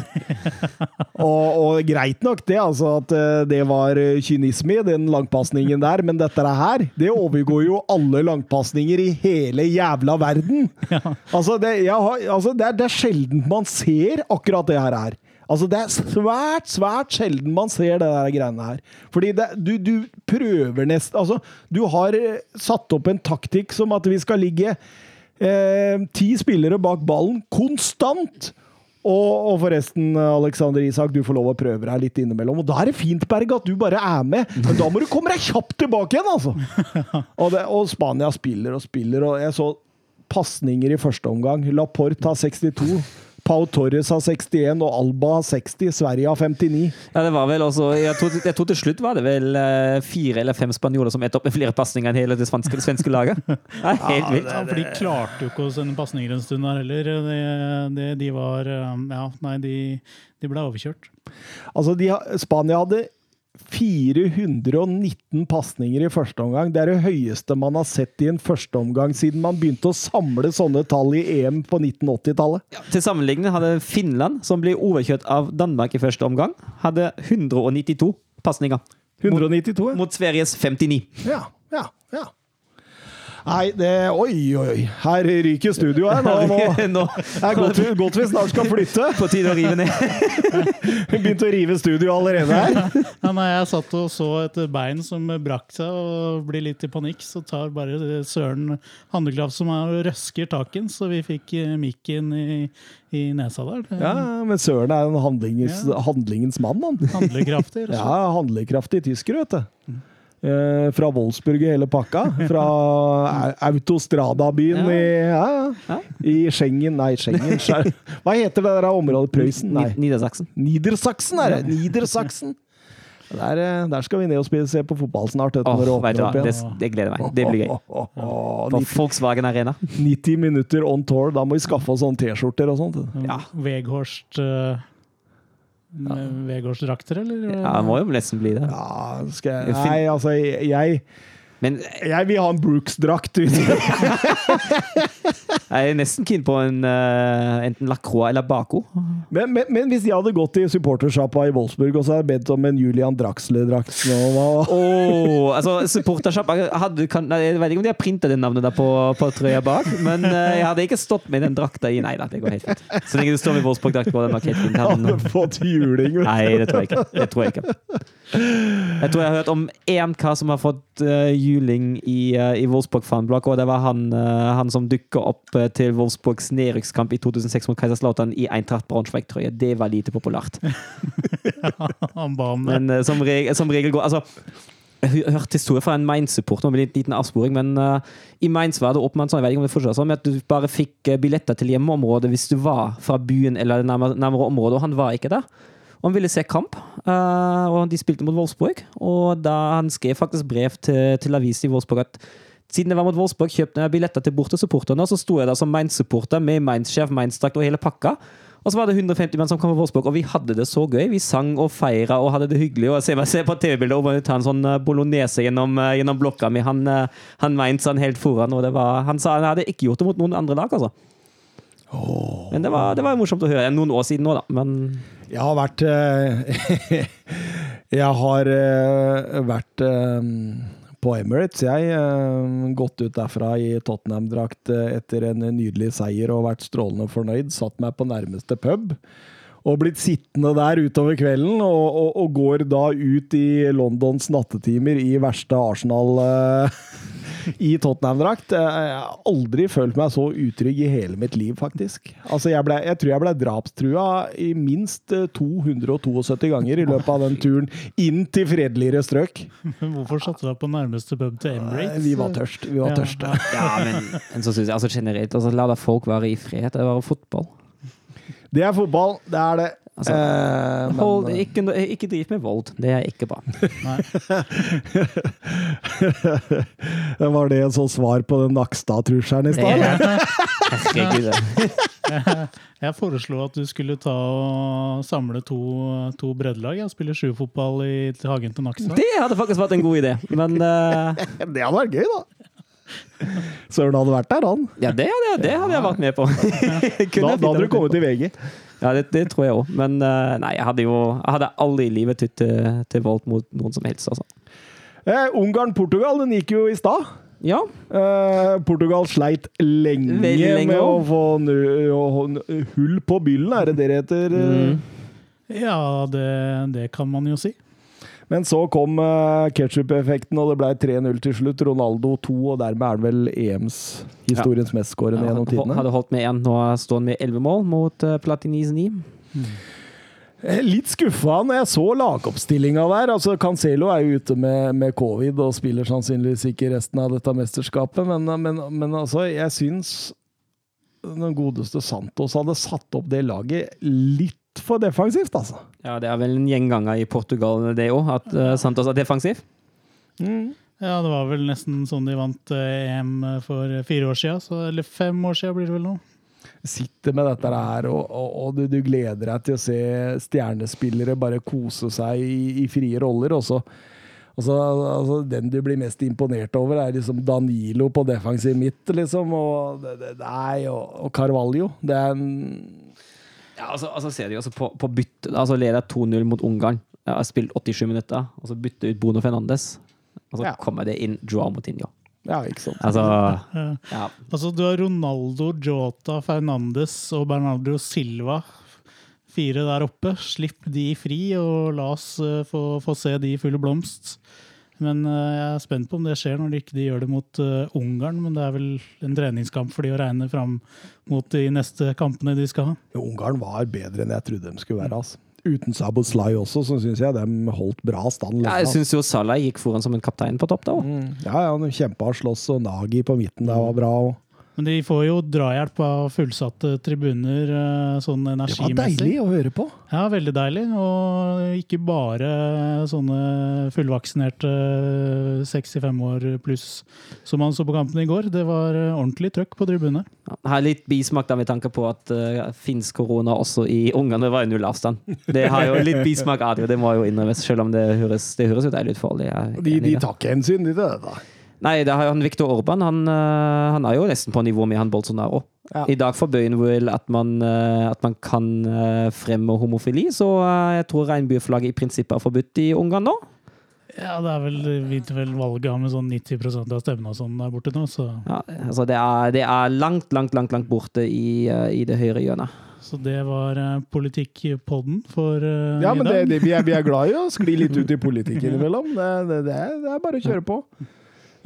og, og greit nok det, altså at eh, det var eh, kynisme i den langpasningen der, men dette her, det overgår jo alle langpasninger i hele jævla verden. Altså, det, jeg har, altså det, er, det er sjelden man ser akkurat det her her. Altså, det er svært, svært sjelden man ser det der greiene her. Fordi det, du, du prøver nesten Altså, du har eh, satt opp en taktikk som at vi skal ligge eh, ti spillere bak ballen konstant. Og, og forresten, Alexander Isak, du får lov å prøve deg litt innimellom. Og da er det fint, Berg, at du bare er med, men da må du komme deg kjapt tilbake igjen, altså! Og, det, og Spania spiller og spiller, og jeg så pasninger i første omgang. Laporte har 62. Pau Torres har 61, og Alba har 60. Sverige har 59. Ja, det var vel også, jeg tror, jeg tror til slutt var det vel eh, fire eller fem spanjoler som endte opp med flere pasninger enn hele det svenske, det svenske laget. Det er helt vilt. Ja, for de klarte jo ikke å sende pasninger en stund der heller. De, de, de var um, Ja, nei, de, de ble overkjørt. Altså, de Spania hadde 419 pasninger i første omgang. Det er det høyeste man har sett i en første omgang siden man begynte å samle sånne tall i EM på 1980-tallet. Til sammenligning hadde Finland, som ble overkjørt av Danmark i første omgang, hadde 192 pasninger. 192, ja. Mot Sveriges 59. Ja, ja, ja. Nei, det Oi, oi, oi. Her ryker studioet. Nå, nå. Nå Det er godt, godt vi snart skal flytte. på tide å rive ned. Begynte å rive studio allerede her. Ja, nei, jeg satt og så et bein som brakk seg og blir litt i panikk. Så tar bare Søren Handleklaff som er og røsker taken, så vi fikk eh, mikken i, i nesa der. Ja, men Søren er en handlingens, handlingens mann, han. Handlekraftig. Ja, handlekraftig tysker, vet du. Eh, fra Wolfsburg i hele pakka. Fra Autostrada-byen Ja. i, ja, i Schengen Nei, Schengen Hva heter det der området? Prøysen? Nei. Niedersachsen. Niedersachsen er det! Niedersachsen. Der, eh, der skal vi ned og spille, se på fotball snart. Åh, når det du opp det, igjen. det gleder meg. Det blir gøy. På 90, Volkswagen Arena. 90 minutter on tour. Da må vi skaffe oss sånne T-skjorter og sånt. Ja. Veghorst uh, Veghorst-drakter, eller? Ja, det må jo nesten bli det. Ja, skal jeg Nei, altså, jeg, Men jeg vil ha en Brooks-drakt. jeg er nesten keen på en uh, enten Lacroix eller Baco. Men, men, men hvis jeg hadde gått i supportersjappa i Wolfsburg og så hadde jeg bedt om en Julian Draxler-drakt Oh, altså, nei, Jeg vet ikke om de har printa det navnet der på, på trøya bak, men uh, jeg hadde ikke stått med den drakta i. Nei da, det går helt fint. Så lenge du står med Wolfsburg-drakt på, den helt fint. hadde fått juling. Nei, det tror jeg ikke. Det tror jeg ikke. Jeg tror jeg har hørt om én kar som har fått eh, juling i, uh, i Wolfsburg-fanblokk, og det var han, eh, han som dukka opp eh, til Wolfsburgs nedrykkskamp i 2006 mot Kaiserslautern i Eintracht Braunschweig-trøye. Det var lite populært. Han ba om det. Men eh, som, regel, som regel går Altså, jeg har hørt historie fra en Mainz-supporter, med en liten avsporing, men uh, i Mainz var det åpenbart sånn, jeg vet ikke om det fortsatt sånn, at du bare fikk eh, billetter til hjemmeområdet hvis du var fra byen eller nærmere, nærmere området, og han var ikke der. Og han ville se kamp, eh, og de spilte mot Wolfsburg. Og da han skrev faktisk brev til, til avisen i Wolfsburg at siden jeg var mot Wolfsburg, kjøpte jeg billetter til bortesupporterne, og så sto jeg der som Mainz-supporter med Mainz-sjef, Mainz-drakt og hele pakka. Og så var det 150 menn som kom fra Wolfsburg, og vi hadde det så gøy. Vi sang og feira og hadde det hyggelig. Og jeg ser, jeg ser på TV-bildet bare ta en sånn eh, bolognese gjennom, eh, gjennom blokka mi. Han, han Mainz han helt foran, og var, han sa han hadde ikke gjort det mot noen andre lag, altså. Men det var, det var morsomt å høre. Noen år siden nå, da. Men Jeg har vært eh, Jeg har eh, vært eh, på Emirates, jeg. Gått ut derfra i Tottenham-drakt etter en nydelig seier og vært strålende fornøyd. Satt meg på nærmeste pub. Og blitt sittende der utover kvelden, og, og, og går da ut i Londons nattetimer i verste Arsenal i Tottenham-drakt. Eh, Jeg har aldri følt meg så utrygg i hele mitt liv, faktisk. Altså, jeg, ble, jeg tror jeg ble drapstrua i minst eh, 272 ganger i løpet av den turen inn til fredeligere strøk. Hvorfor satte du deg på nærmeste pub til Emirates? Vi var tørst. Vi var Ja. tørste. ja, men, men så synes jeg altså generelt altså, La da folk være i fred. Det er bare fotball. Det er fotball, det er det. Altså, Eh, men, Hold, ikke, ikke driv med vold. Det er ikke bra. Var det en sånn svar på den Nakstad-trusselen i stad? Herregud. Jeg foreslo at du skulle ta og samle to, to breddelag og spille sjuerfotball i hagen til Nakstad. Det hadde faktisk vært en god idé. Men uh... Det hadde vært gøy, da. Søren hadde vært der, han. ja, det jeg- det hadde jeg vært med på. Da, da hadde du kommet til VG. Ja, det, det tror jeg òg. Men eh, nei, jeg hadde jo jeg hadde aldri i livet tydd til, til vold mot noen som helst. Altså. Eh, Ungarn-Portugal, den gikk jo i stad. Ja, Eh, Portugal sleit lenge, lenge med å få nu- å få hull på byllen, er det det det heter? Mm. Ja, det, det kan man jo si. Men så kom uh, ketsjup-effekten, og det ble 3-0 til slutt. Ronaldo 2, og dermed er han vel EMs historiens mestskårende ja gjennom tidene. hadde holdt med én. Nå står han med elleve mål mot uh, Platinis 9. Eh, Litt skuffa når jeg så lagoppstillinga der. Altså, Cancelo er jo ute med, med covid og spiller sannsynligvis ikke resten av dette mesterskapet, men, men, men altså, jeg syns den godeste Santos hadde satt opp det laget litt for defensivt, altså. Ja, det er vel en gjenganger i Portugal, det òg, at uh, Santos er defensiv. Ja, det var vel nesten sånn de vant eh, EM for fire år siden, så, eller fem år siden blir det vel nå. Sitter med dette her, og, og, og du, du gleder deg til å se stjernespillere bare kose seg i, i frie roller, og så og altså, Den du blir mest imponert over, er liksom Danilo på defensiv midt, liksom. Og, det, det, nei, og, og Carvalho. Det er en Ja, altså, altså ser du jo også på, på bytte Altså leder 2-0 mot Ungarn. Jeg har spilt 87 minutter, og så bytter ut Bono Fernandes. Og så Ja. kommer det inn Joao Moutinho. Ja, ikke sant. Altså Ja. ja. Altså, du har Ronaldo, Jota, Fernandes og Bernardo Silva. Fire der oppe. Slipp de fri, og la oss eh, få, få se de i full blomst. Men eh, jeg er spent på om det skjer når de ikke de gjør det mot eh, Ungarn. Men det er vel en treningskamp for de å regne fram mot de neste kampene de skal ha. Ungarn var bedre enn jeg trodde de skulle være. Altså. Uten Saboslai også, så syns jeg de holdt bra stand. Ja, jeg altså. syns jo Salah gikk foran som en kaptein på topp da òg. Mm. Ja, ja, han kjempa og sloss, og Nagi på midten der var bra. Og. Men de får jo drahjelp av fullsatte tribuner sånn energimessig. Det var deilig å høre på. Ja, veldig deilig. Og ikke bare sånne fullvaksinerte 65 år pluss som man så på kampen i går. Det var eh, ordentlig trøkk på tribunene. Har litt bismak da med tanke på at uh, fins korona også i Ungarn. Det var jo null avstand. Det har jo litt bismak av det, det må jo innrømmes, selv om det høres, det høres jo deilig ut for alle. De, de det. tar ikke hensyn til det, dette. Nei, det har jo han Viktor Orban. Han, eh, han er jo nesten på nivå med han Bolsonaro. Ja. I dag forbød vel at man, eh, at man kan eh, fremme homofili, så jeg tror regnbueflagget i prinsippet er forbudt i Ungarn nå. Ja, det er vel, vinner vel valget har med sånn 90% av stemmene og sånn der borte nå, så, Ja, altså det, er, det er langt, langt, langt, langt borte i, i det høyre hjørnet. så det var politikkpodden for uh, Ja, i men det, det, vi, er, vi er glad i å skli litt ut i politikken innimellom. Det, det, det, det er bare å kjøre på.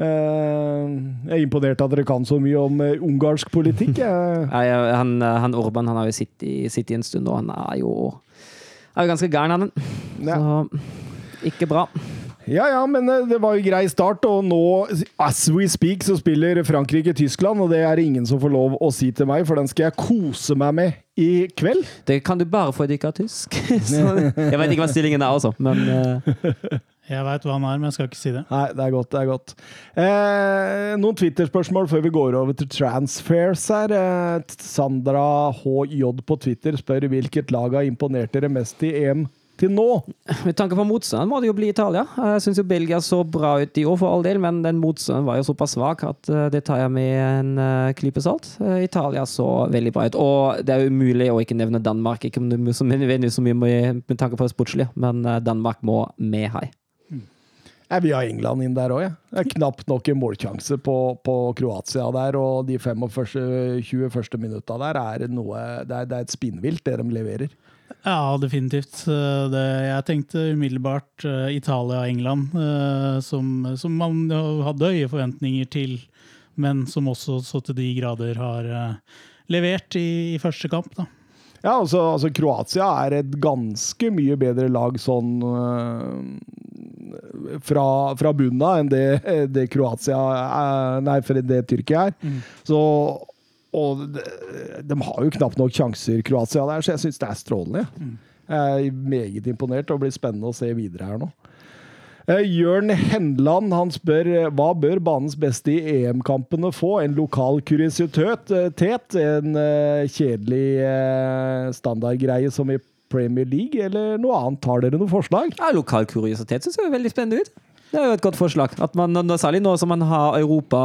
Eh, jeg er imponert at dere kan så mye om eh, ungarsk politikk. Nei, han, han Orban han har jo sittet, sittet en stund, og han er jo, er jo ganske gæren, han. Så ikke bra. Ja ja, men eh, det var jo grei start, og nå, as we speak, så spiller Frankrike-Tyskland, og det er ingen som får lov å si til meg, for den skal jeg kose meg med i kveld. Det kan du bare få i dykk av tysk. Så, jeg vet ikke hva stillingen er også, men eh, Jeg veit hva han er, men jeg skal ikke si det. Nei, det er godt, det er godt. Eh, noen Twitter-spørsmål før vi går over til transfers her. Eh, Sandra HJ på Twitter spør hvilket lag har imponert dere mest i EM til nå. Med tanke på motstanden må det jo bli Italia. Jeg syns jo Belgia så bra ut i år, for all del, men den motstanden var jo såpass svak at eh, det tar jeg med en uh, klype salt. Eh, Italia så veldig bra ut. Og det er jo umulig å ikke nevne Danmark, ikke om du så mye med, med tanke på det sportslige, men eh, Danmark må med her. Jeg vil ha England inn der òg, jeg. Det er knapt nok en målsjanse på, på Kroatia der, og de 25, 20 første minutta der er noe Det er, det er et spinnvilt, det de leverer. Ja, definitivt. Eh, Det, jeg tenkte umiddelbart eh, Italia og England, eh, som, som man hadde høye forventninger til, men som også så til de grader har levert i, i første kamp. Da. Ja, altså, altså Kroatia er et ganske mye bedre lag sånn fra, fra bunnen av enn det, det Kroatia er, Nei, for det Tyrkia er. Så Og de, de har jo knapt nok sjanser, Kroatia der, så jeg syns det er strålende. jeg. Jeg er meget imponert, og det blir spennende å se videre her nå. Eh, Jørn Henland han spør hva bør banens beste i EM-kampene få? En lokal kuriositet? eh, En eh, kjedelig standardgreie som i Premier League, eller noe annet? Har dere noe forslag? Ja, Lokal kuriositet syns jeg er veldig spennende ut. Det er jo et godt forslag. At man, Særlig nå som man har Europa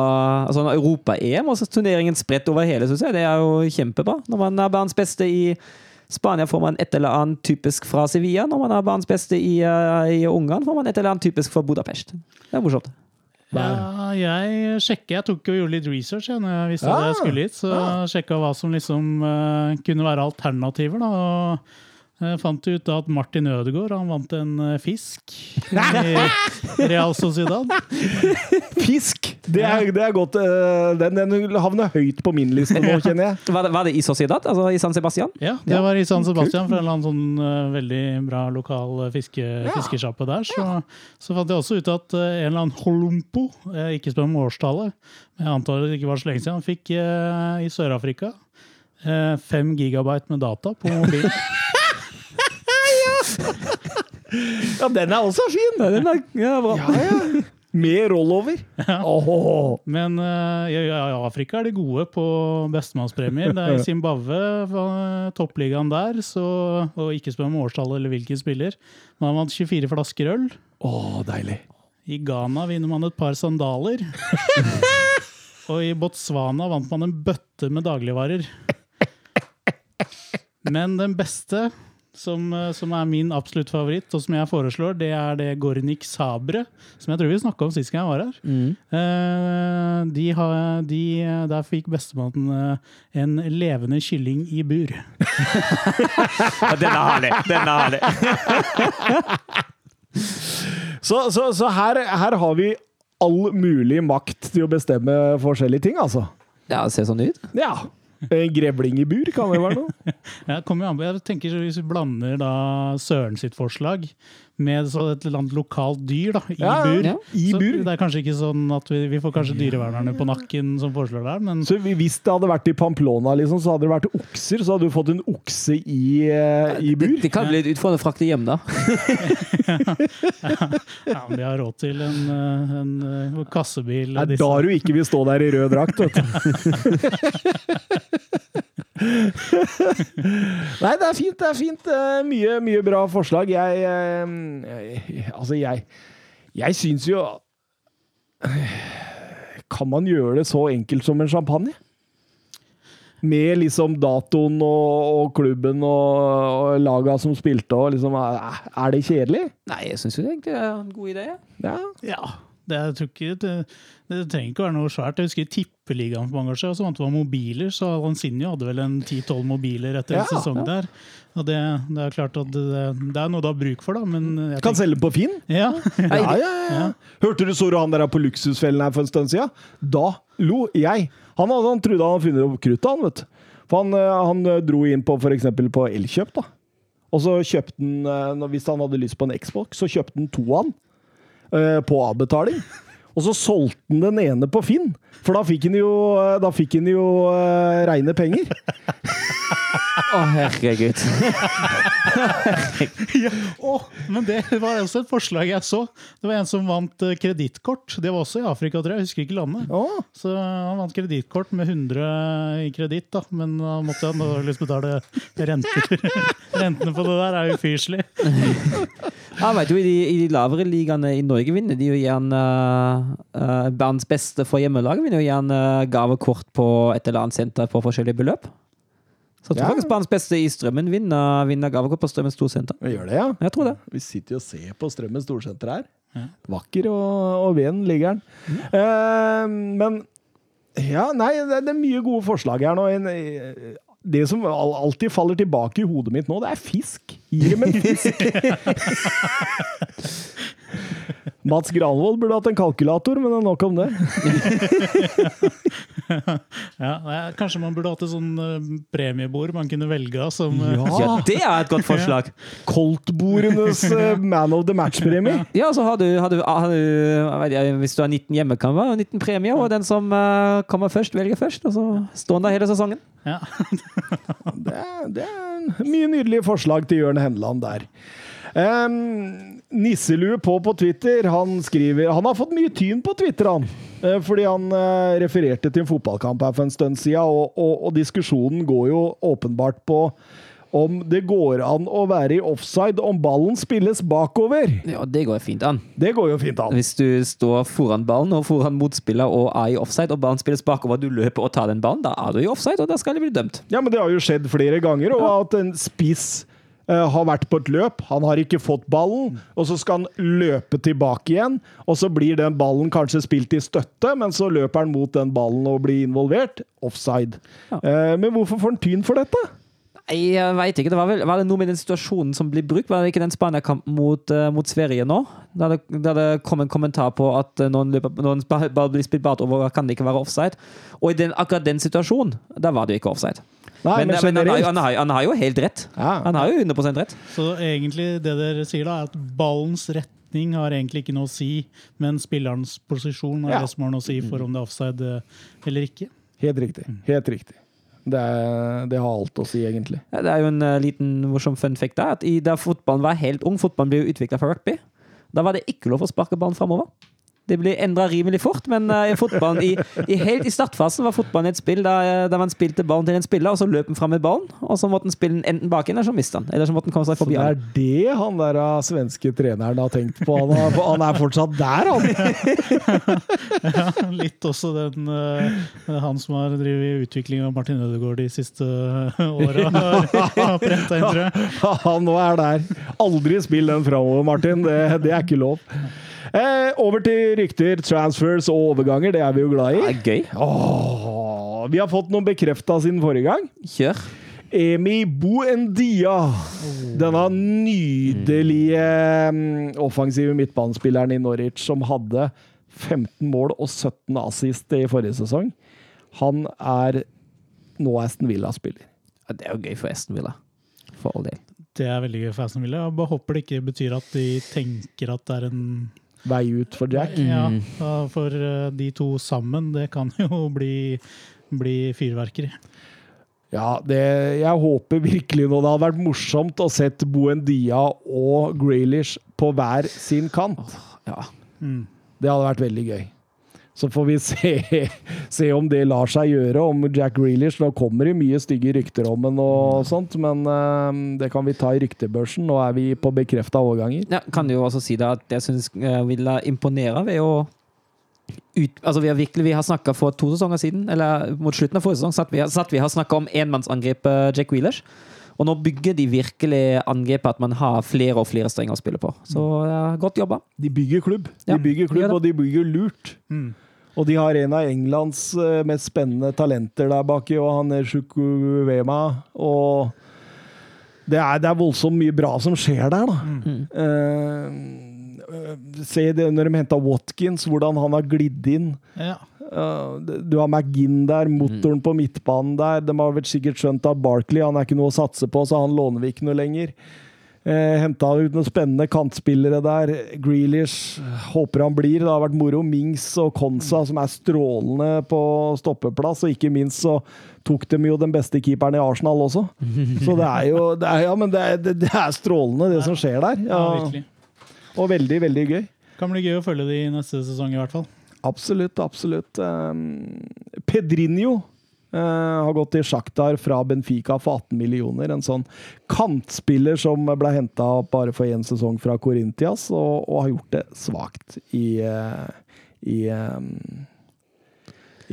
altså Europa-EM og så turneringen spredt over hele, synes jeg det er jo kjempebra. Når man er banens beste i Spania, får man et eller annet typisk fra Sevilla. Når man er banens beste i, eh, i Ungarn, får man et eller annet typisk fra Budapest. Det er morsomt. Ja, jeg sjekket, jeg tok og gjorde litt research jeg, når jeg visste at Ah, jeg skulle hit. Så sjekka hva som liksom uh, kunne være alternativer. Da, og jeg fant ut at Martin Ødegaard han vant en eh, fisk i Real Sociedad. Fisk! Det er, det er godt. eh, Den, den havner høyt på min liste nå, kjenner jeg. Var det, var det i Sociedad? Altså i San Sebastian? Ja, det var i San Sebastian, fra en eller annen sånn eh, veldig bra lokal fiske, ja. fiskesjappe der. Så, så fant jeg også ut at eh, en eller annen Holompo, eh, ikke spør om årstallet, men jeg antar det ikke var så lenge siden, han fikk eh, i Sør-Afrika eh, fem gigabyte med data på mobilen. Ja, den er også fin! Den er, ja. Ja, ja. Med rollover. Oh. Men uh, i Afrika er de gode på bestemannspremier. Det er i Zimbabwe, toppligaen der, så, og ikke spør om årstallet eller hvilken spiller. Man har vant 24 flasker øl. Åh, deilig. I Ghana vinner man et par sandaler. Og i Botswana vant man en bøtte med dagligvarer. Men den beste, som, eh, som er min absolutt favoritt, og som jeg foreslår, det er det Gornik Sabre, som jeg tror vi snakka om sist gang jeg var her. Eh, De har, de, der fikk bestemannen eh, en levende kylling i bur. Den er herlig! Den er herlig. Så, så, så her, her har vi all mulig makt til å bestemme forskjellige ting, altså. Ja, det ser sånn ut. Ja. En grevling i bur kan det være noe. Jo jeg tenker Hvis vi blander da Søren sitt forslag med så et eller annet lokalt dyr da, i Ja, bur ja. I så bur. Det er kanskje ikke sånn at vi, vi får kanskje dyrevernerne på nakken som foreslår det her, men Så hvis det hadde vært i Pamplona, liksom, så hadde det vært okser, så hadde du fått en okse i, eh, i bur. det kan bli litt utfordrende å frakte hjem, da. ja, men vi har råd til en, en, en, eh, kassebil. Det er da du ikke vil stå der i rød drakt, vet du. Nei, det er fint, det er fint. Mye, mye bra forslag. Jeg, eh, jeg Altså, jeg Jeg syns jo Kan man gjøre det så enkelt som en champagne? Med liksom datoen og, og klubben og, og laga som spilte og liksom Er det kjedelig? Nei, jeg syns jo egentlig det er en god idé. Ja. Ja, det, jeg tror ikke, det, det trenger ikke være noe svært. Jeg husker i Tippeligaen for mange år siden, så vant man var mobiler, så Lanzinho hadde vel en 10-12 mobiler etter Ja, en sesong der. Og det, det er klart at det, det er noe du har bruk for, da, men jeg Kan tenker, selge på Finn? ja. Ja, ja, ja. Ja. Hørte du Soro han der på Luksusfellen her for en stund siden? Da lo jeg. Han, hadde, han trodde han hadde funnet opp kruttet, han, vet du. For han, eh, han eh, dro inn på for eksempel på Elkjøp, da. Og så kjøpte han, eh, hvis han hadde lyst på en Xbox, så kjøpte han to av eh, på avbetaling. Og så solgte han den ene på Finn, for da fikk han jo, eh, da fikk han jo uh, reine penger. Å, herregud. Ja, å, men det var også et forslag jeg så. Det var en som vant eh, kredittkort. Det var også i Afrika, tror jeg. Jeg husker ikke landet. Å, Så han vant kredittkort med 100 i kreditt. Men da måtte han liksom betale renter. Rentene på det der er ufyselig. ja, vet du, i de, I de lavere ligaene i Norge vinner de jo gjerne uh, Bands beste for hjemmelaget vinner jo gjerne gavekort på et eller annet senter på forskjellige beløp. Så jeg tror Ja. faktisk hans beste i Strømmen vinner, vinner gavekort på Strømmen storsenter. vi gjør det, ja. Jeg tror det. Vi sitter jo og ser på Strømmen storsenter her. Vakker og, og ven ligger den. Eh, men ja, nei, det, det er mye gode forslag her nå. En, eh, det som alltid faller tilbake i hodet mitt nå, det er fisk. Gi dem en fisk! Mats Granvold burde hatt en kalkulator, men det er nok om det. Ja, kanskje man burde hatt et sånn eh, premiebord man kunne velge av som ja. Ja, det er et godt forslag. Koltbordenes eh, Man of the Match-premie. Ja, så har du, har du, har du jeg Hvis du har 19 hjemmekamper, 19 premier, og den som eh, kommer først, velger først. Og så står han der hele sesongen. ja. Det er, det er mye nydelige forslag til Jørn Henland der. Um, Nisselue på på Twitter, han skriver Han har fått mye tyn på Twitter, han. Eh, fordi han eh, refererte til en fotballkamp her for en stund siden, og, og, og diskusjonen går jo åpenbart på om det går an å være i offside om ballen spilles bakover. Ja, det går fint an. Det går jo fint an. Hvis du står foran ballen og foran motspiller og er i offside, og ballen spilles bakover, du løper og tar den ballen, da er du i offside, og da skal du bli dømt. Ja, men det har jo skjedd flere ganger, og at en spiss har vært på et løp, han har ikke fått ballen, og så skal han løpe tilbake igjen, og så blir den ballen kanskje spilt i støtte, men så løper han mot den ballen og blir involvert. Offside. Ja. Eh, men hvorfor får han tyn for dette? Jeg veit ikke. Det var, vel, var det noe med den situasjonen som blir brukt? Var det ikke den Spania-kampen mot, uh, mot Sverige nå? Der det, der det kom en kommentar på at eh, når en, løper, når en ball blir spilt bakover, kan det ikke være offside. Og i den, akkurat den situasjonen, da var det ikke offside. Nei, men, men, men han, har, jo- han, har, jo- han har jo helt rett. Ja. Han har jo 100% rett. Så egentlig det dere sier da, er at ballens retning har egentlig ikke noe å si, men spillerens posisjon er Ja. det som har noe å si for om det er offside eh, eller ikke. Helt riktig. Helt riktig. Det, er, det har alt å si, egentlig. Ja, Det er jo en uh, liten morsom fun fact der, at i, da fotballen var helt ung, fotballen ble jo utvikla fra rugby, da var det ikke lov å sparke ballen framover. Det blir endra rimelig fort, men eh, i fotballen i, i, helt i startfasen var fotballen et spill der, der man spilte ballen til en spiller, og så løp han fram med ballen, og så måtte han spille den enten bak inn, eller så miste han. Eller så måtte han komme seg forbi. Så det han. er det han der ah, svenske treneren har tenkt på. Han er, han er fortsatt der, han! Ja, litt også den eh, han som har drevet utvikling av Martin Ødegaard de siste åra, jeg. Han nå er der. Aldri spill den framover, Martin. Det, det er ikke lov. Eh, over til rykter, transfers og overganger. Det er vi jo glad Det i. er gøy. Åh, vi har fått noen bekrefta siden forrige gang. Kjør. Emi Buendia. Denne nydelige mm, offensive midtbanespilleren i Norwich som hadde 15 mål og 17 assist i forrige sesong. Han er nå Aston Villa-spiller. Ja, det er jo gøy for Aston Villa. For all del. Det er veldig gøy for Aston Villa. Jeg bare håper det ikke betyr at de tenker at det er en Vei ut for Jack. Ja, for eh, de to sammen, det kan jo bli, bli fyrverkeri. Ja, det, jeg håper virkelig nå det hadde vært morsomt å sett Buendia og Grealish på hver sin kant. Ja. Mm. Det hadde vært veldig gøy. Så får vi se, se om det lar seg gjøre, om Jack Grealish. Nå kommer det mye stygge rykter om ham og sånt, men eh, det kan vi ta i ryktebørsen. Nå er vi på bekrefta overganger. Ja, kan jo også si det at jeg syns Villa imponerer ved å ut, altså Vi har virkelig, vi har snakka for to sesonger siden, eller mot slutten av forrige sesong, satt vi, satt vi har snakka om enmannsangrepet Jack Wheelers. Og nå bygger de virkelig angrepet at man har flere og flere strenger å spille på. Så ja, godt jobba. De bygger klubb. De bygger klubb, det. og de bygger lurt. Mm. Og de har en av Englands eh, mest spennende talenter der baki, og han er Chukwuema. Og det er, det er voldsomt mye bra som skjer der, da. Eh, se det når de henta Watkins, hvordan han har glidd inn. Ja. Uh, du har McGinn der, motoren på midtbanen der. De har vel sikkert skjønt at Barkley han er ikke noe å satse på, så han låner vi ikke noe lenger. Eh, Henta ut noen spennende kantspillere der. Grealish håper han blir. Det har vært moro. Mings og Konsa som er strålende på stoppeplass, og ikke minst så tok de jo den beste keeperen i Arsenal også. Så det er jo det er, Ja, men det er, det, det er strålende, det som skjer der. Ja, Ja, og veldig, veldig gøy. Kan bli gøy å følge de neste sesong, i hvert fall. Absolutt, absolutt. Um, Pedrinho har gått til Shakhtar fra Benfica for 18 millioner. En sånn kantspiller som ble henta bare for én sesong fra Corintias, og, og har gjort det svakt i, eh, i, um,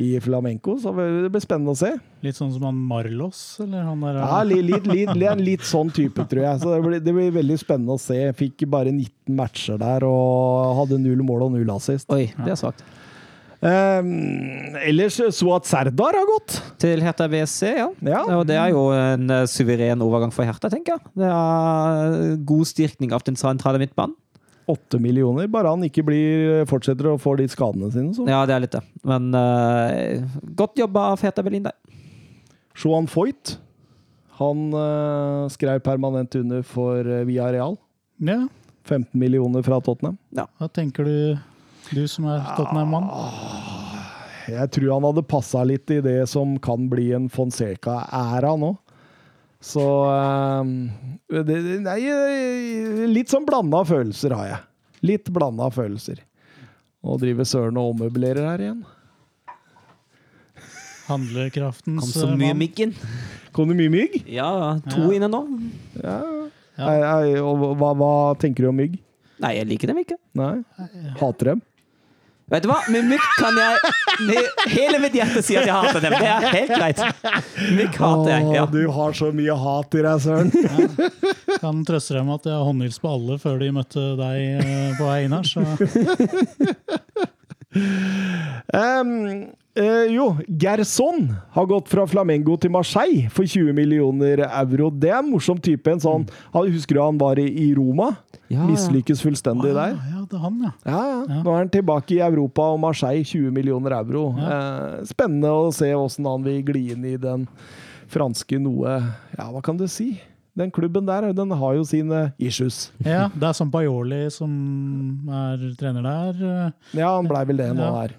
i flamenco. Så det blir spennende å se. Litt sånn som han Marlos, eller han der Ja, litt, litt, litt, litt, litt sånn type, tror jeg. Så det blir, det blir veldig spennende å se. Fikk bare 19 matcher der og hadde null mål og null assist. Oi, det er svakt. Um, ellers Suat Serdar har gått. Til Hertha BSC, ja. Ja. Og det er jo en eh, suveren overgang for Hertha, tenker jeg. Det er god styrkning av den sentrale midtbanen. Åtte millioner, bare han ikke blir, fortsetter å få de skadene sine. Så. Ja, det er litt det. Men uh, godt jobba av Hertha Berlin der. Johan Foyt han uh, skrev permanent under for uh, Real Ja, 15 millioner fra Tottenham. Ja. hva tenker du, du som er Tottenham-mann? Jeg tror han hadde passa litt i det som kan bli en Fonseca-æra nå. Så eh, det, det- Nei, eh, litt sånn blanda følelser har jeg. Litt blanda følelser. Og driver søren og ommøblerer her igjen. Handlekraftens Kom så eh, mye myggen. Kom det mye mygg? Ja, to Ja. inne nå. Ja. Ja. Ei, ei, og hva, hva tenker du om mygg? Nei, jeg liker dem ikke. Nei? Hater dem? Vet du hva? Med mykk kan jeg med hele mitt hjerte si at jeg hater dem. Det er helt greit. Mykk hater jeg. Ja. Du har så mye hat i deg, Søren. Kan trøste deg med at jeg har håndhils på alle før de møtte deg eh, på vei inn her. Så um, uh, jo, Gerson har gått fra Flamengo til Marseille for 20 millioner euro. Det er en morsom type. En sånn, husker du han var i Roma? Ja. Mislykkes fullstendig Å, der. Ja, det er han, ja. Ja, ja. Ja. Nå er han tilbake i Europa og Marseille, 20 millioner euro. Eh, spennende å se åssen han vil gli inn i den franske noe Ja, hva kan du si? Den klubben der den har jo sine issues. ja. Det er sånn Bajoli som er trener der. eh, Ja, han blei vel det nå her.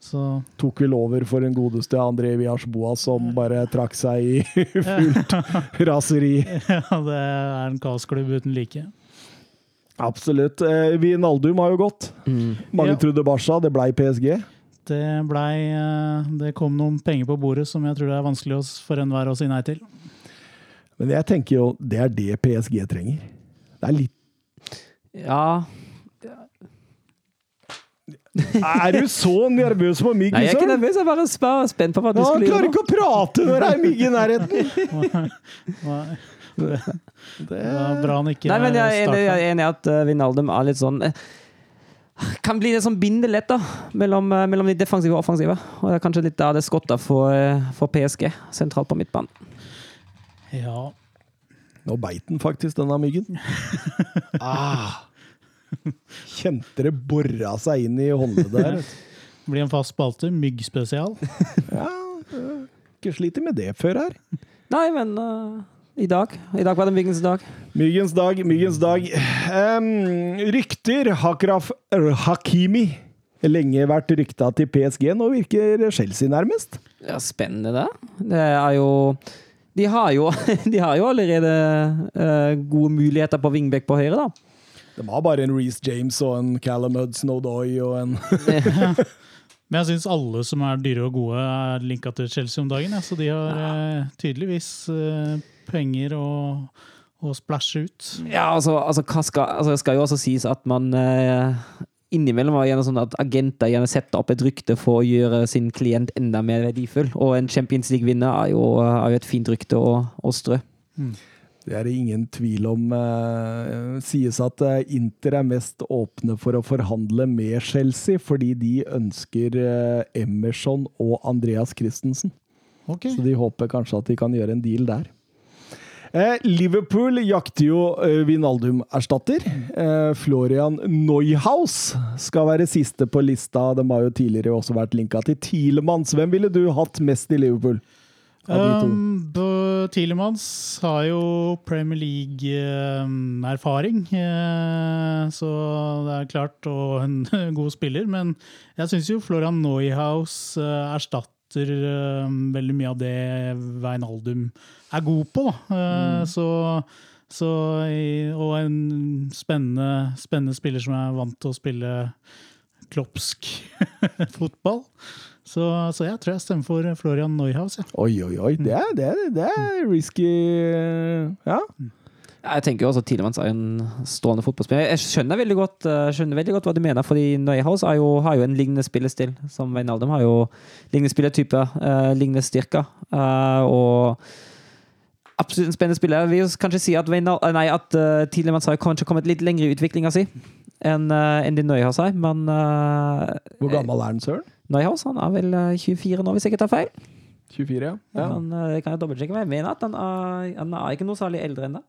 Så Tok vel over for en godeste André Viasboa som bare trakk seg i fullt raseri. ja, det er en kaosklubb uten like. Absolutt. Eh, Naldum har jo gått. Mm. Mange Ja. trodde Barca, det blei PSG. Det blei eh, Det kom noen penger på bordet som jeg tror det er vanskelig for enhver å si nei til. Men jeg tenker jo det er det PSG trenger. Det er litt ja. Er du så nervøs på mygg, Nei, jeg er ikke nervøs. Jeg er bare spør, spent på hva du Ja, han skulle klarer gjøre. nå. ikke å prate når det er mygg i nærheten! Det, var bra han ikke Nei, men jeg er enig, jeg er enig i at uh, Vinaldum er litt sånn uh, Kan bli litt sånn bindelett da, mellom, uh, mellom de defensive og offensive. Og det er kanskje litt av det skottet for, eh, for PSG, sentralt på midtbanen. Ja. Nå beit den faktisk, denne myggen. Ah. Kjente det bora seg inn i håndleddet der. Blir en fast spalte. Myggspesial. Ja, ikke slitt med det før her. Nei, men eh, i dag I dag var det myggens dag. Myggens dag, myggens dag. Um, rykter. Hakraf Hakimi. Lenge vært rykta til PSG. Nå virker Chelsea nærmest. Ja, spennende, det. Det er jo De har jo, de har jo allerede uh, gode muligheter på wingback på høyre, da. De har bare en Reece James og en Callum Hudson O'Doy og en Men jeg syns alle som er dyre og gode, er linka til Chelsea om dagen. Ja. Så de har eh, tydeligvis eh, penger å, og splæsje ut. Ja, altså, altså, hva skal, altså Det skal jo også sies at man eh, innimellom har gjerne sånn at agenter gjerne setter opp et rykte for å gjøre sin klient enda mer verdifull. Og en Champions League-vinner er, jo- er jo et fint rykte å, å strø. Det er det ingen tvil om. Eh, sies at eh, Inter er mest åpne for å forhandle med Chelsea, fordi de ønsker eh, Emerson og Andreas Christensen. Okay. Så de håper kanskje at de kan gjøre en deal der. Eh, Liverpool jakter jo eh, Vinaldum-erstatter. Eh, Florian Neuhaus skal være siste på lista. De har jo tidligere også vært linka til Tilemanns. Hvem ville du hatt mest i Liverpool? Um, Tilemanns har jo Premier League-erfaring, så det er klart, og en god spiller. Men jeg syns jo Florian Neuhaus eh, erstatter eh, veldig mye av det Veinaldum er god på. Da. Eh, Så, så, og en spennende, spennende spiller som er vant til å spille klopsk fotball. Så, så jeg tror jeg stemmer for Florian Neuhaus. Ja. Oi, oi, oi. Det er, det er, det er risky Ja. Jeg tenker jo også at Tielemanns er en stående fotballspiller. Jeg skjønner veldig godt, eh, skjønner veldig godt hva du mener, fordi Neuhaus er jo, har jo en lignende spillestil som Wijnaldum. Har jo lignende spilletype, uh, lignende styrker. Uh, og absolutt en spennende spiller. Jeg vil kanskje si at, Wijnal- eh, nei, at uh, tidligere har jo kanskje kommet litt lenger i utviklinga si enn uh, en det Nøye har. Men uh, Hvor gammel er han, søren? Nøyhaus han er vel eh, 24 nå, hvis jeg ikke tar feil. 24, ja. ja. Men eh, det kan jeg dobbeltsjekke. Men jeg mener at han er, han er ikke noe særlig eldre enn det.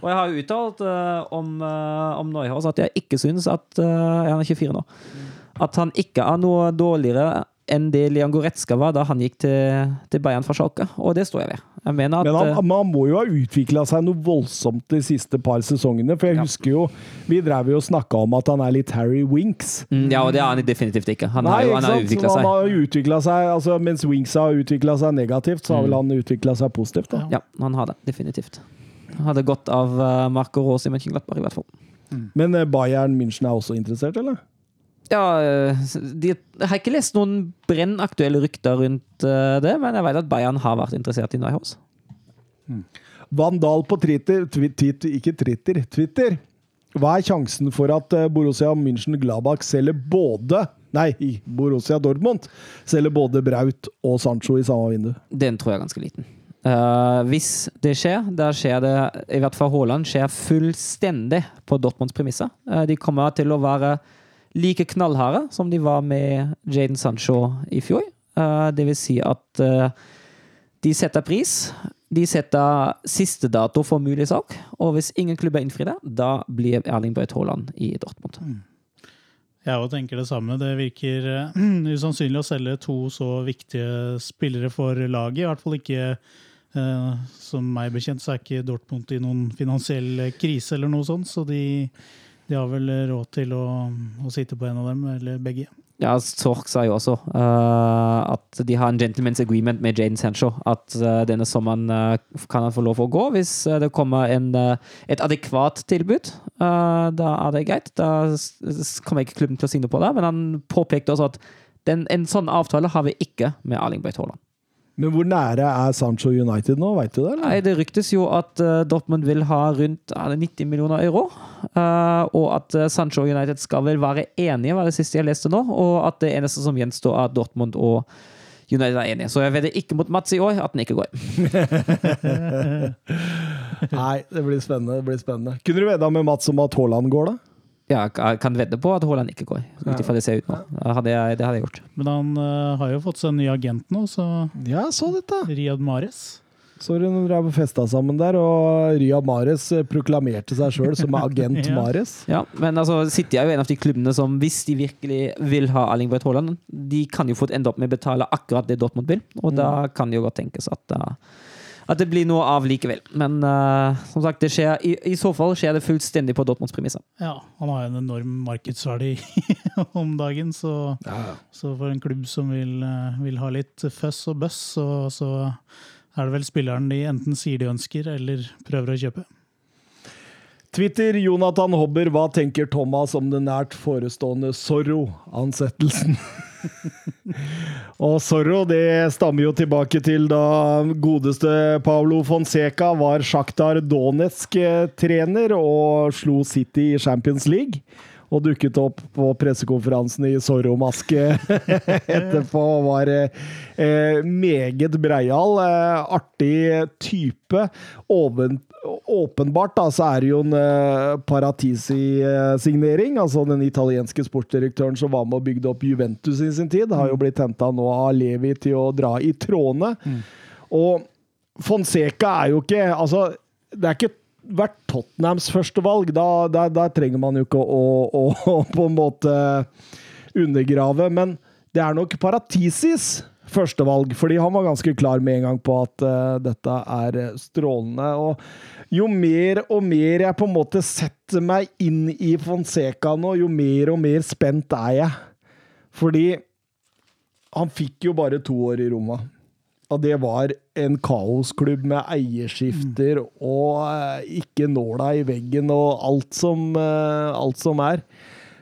Og jeg har jo uttalt eh, om, uh, om Neuhaus at jeg ikke syns at eh, Han er 24 nå. At han ikke er noe dårligere enn det Leon Goretzka var da han gikk til, til Bayern fra Schalke. Og det står jeg ved. Jeg mener at Men han, eh, han må jo ha utvikla seg noe voldsomt de siste par sesongene. For jeg Ja. husker jo Vi drev jo og snakka om at han er litt Harry Winks. mm, Ja, og det er han definitivt ikke. Han har Nei, han har jo utvikla seg. Han har utvikla seg altså, Mens Winks har utvikla seg negativt, så har vel han utvikla seg positivt. da. Ja, han har det. Definitivt. Han hadde godt av uh, Marco Rose i Mönchenglattberg, i hvert fall. Men eh, Bayern München er også interessert, eller? Ja, øh, de, jeg har ikke lest noen brennaktuelle rykter rundt øh, det, men jeg vet at Bayern har vært interessert i Neuhaus. Vandal på Twitter, twi- Twitter Ikke Twitter, Twitter. Hva er sjansen for at eh, Borussia München Gladbach selger både Nei, Borussia Dortmund selger både Braut og Sancho i samme vindu? Den tror jeg er ganske liten. Uh, hvis det skjer, da skjer det i hvert fall Haaland skjer fullstendig på Dortmunds premisser. Uh, de kommer til å være like knallharde som de var med Jaden Sancho i fjor. Uh, det vil si at uh, de setter pris. De setter siste dato for mulig salg, og hvis ingen klubber innfrir det, da blir Erling Braut Haaland i Dortmund. Jeg òg tenker det samme. Det virker uh, usannsynlig å selge to så viktige spillere for laget. I hvert fall ikke som meg bekjent, så er ikke Dortmund i noen finansiell krise eller noe sånt, så de, de har vel råd til å, å sitte på en av dem, eller begge. Ja, Sork sa jo også uh, at de har en gentleman's agreement med Jaden Sancho. At uh, denne sommeren uh, kan han få lov å gå hvis det kommer en, et adekvat tilbud. Da er det greit. Da kommer ikke klubben til å signe på det. Men han påpekte også at den, en sånn avtale har vi ikke med Erling Beit Haaland. Men hvor nære er Sancho United nå, veit du det? Nei. Det ryktes jo at eh, Dortmund vil ha rundt er 90 millioner euro. eh, og at eh, Sancho United skal vel være enige, var det siste jeg leste nå. Og at det eneste som gjenstår, er Dortmund og United er enige. Så jeg vedder ikke mot Mats i år at den ikke går. Nei, det blir spennende. det blir spennende. Kunne du vedda med Mats om at Haaland går, da? Ja, jeg kan vedde på at Haaland ikke går, ut ifra det ser ut nå. Det hadde jeg, det hadde jeg gjort. Men han uh, har jo fått seg en ny agent nå, så Ja, jeg så dette. Riyad Mares. Så de drev og festa sammen der, og Riyad Mahrez eh, proklamerte seg sjøl som agent Ja. Mares. Ja, men altså, City er jo en av de klubbene som, hvis de virkelig vil ha Erling Braut Haaland, de kan jo fort ende opp med å betale akkurat det Dortmund vil, og da kan det jo godt tenkes at, uh, at det blir noe av likevel. Men uh, som sagt, det skjer, i, i så fall skjer det fullstendig på Dortmunds premisser. Ja, han har jo en enorm markedsverdi om dagen, så, så for en klubb som vil, eh, vil ha litt føss og bøss, så, så er det vel spilleren de enten sier de ønsker, eller prøver å kjøpe. Twitter, Jonathan Hobber, hva tenker Thomas om den nært forestående Zorro-ansettelsen? og Zorro det stammer jo tilbake til da godeste Paulo Fonseca var Sjaktar Donetsk-trener og slo City i Champions League. Og dukket opp på pressekonferansen i Zorro-maske etterpå. Var eh, meget breial. Eh, artig type. Oven, åpenbart da, så er det jo en eh, Paratisi-signering. Altså den italienske sportsdirektøren som var med og bygde opp Juventus i sin tid, har jo blitt henta nå av Levi til å dra i trådene. Og Fonseca er jo ikke Altså, det er ikke vært Tottenhams førstevalg. Da, da, da trenger man jo ikke å, å, å på en måte undergrave. Men det er nok Paratisis førstevalg, fordi han var ganske klar med en gang på at uh, dette er strålende. Og jo mer og mer jeg på en måte setter meg inn i Fonseca nå, jo mer og mer spent er jeg. Fordi han fikk jo bare to år i Roma. Og det var en kaosklubb med eierskifter og eh, ikke nåla i veggen og alt som, eh, alt som er.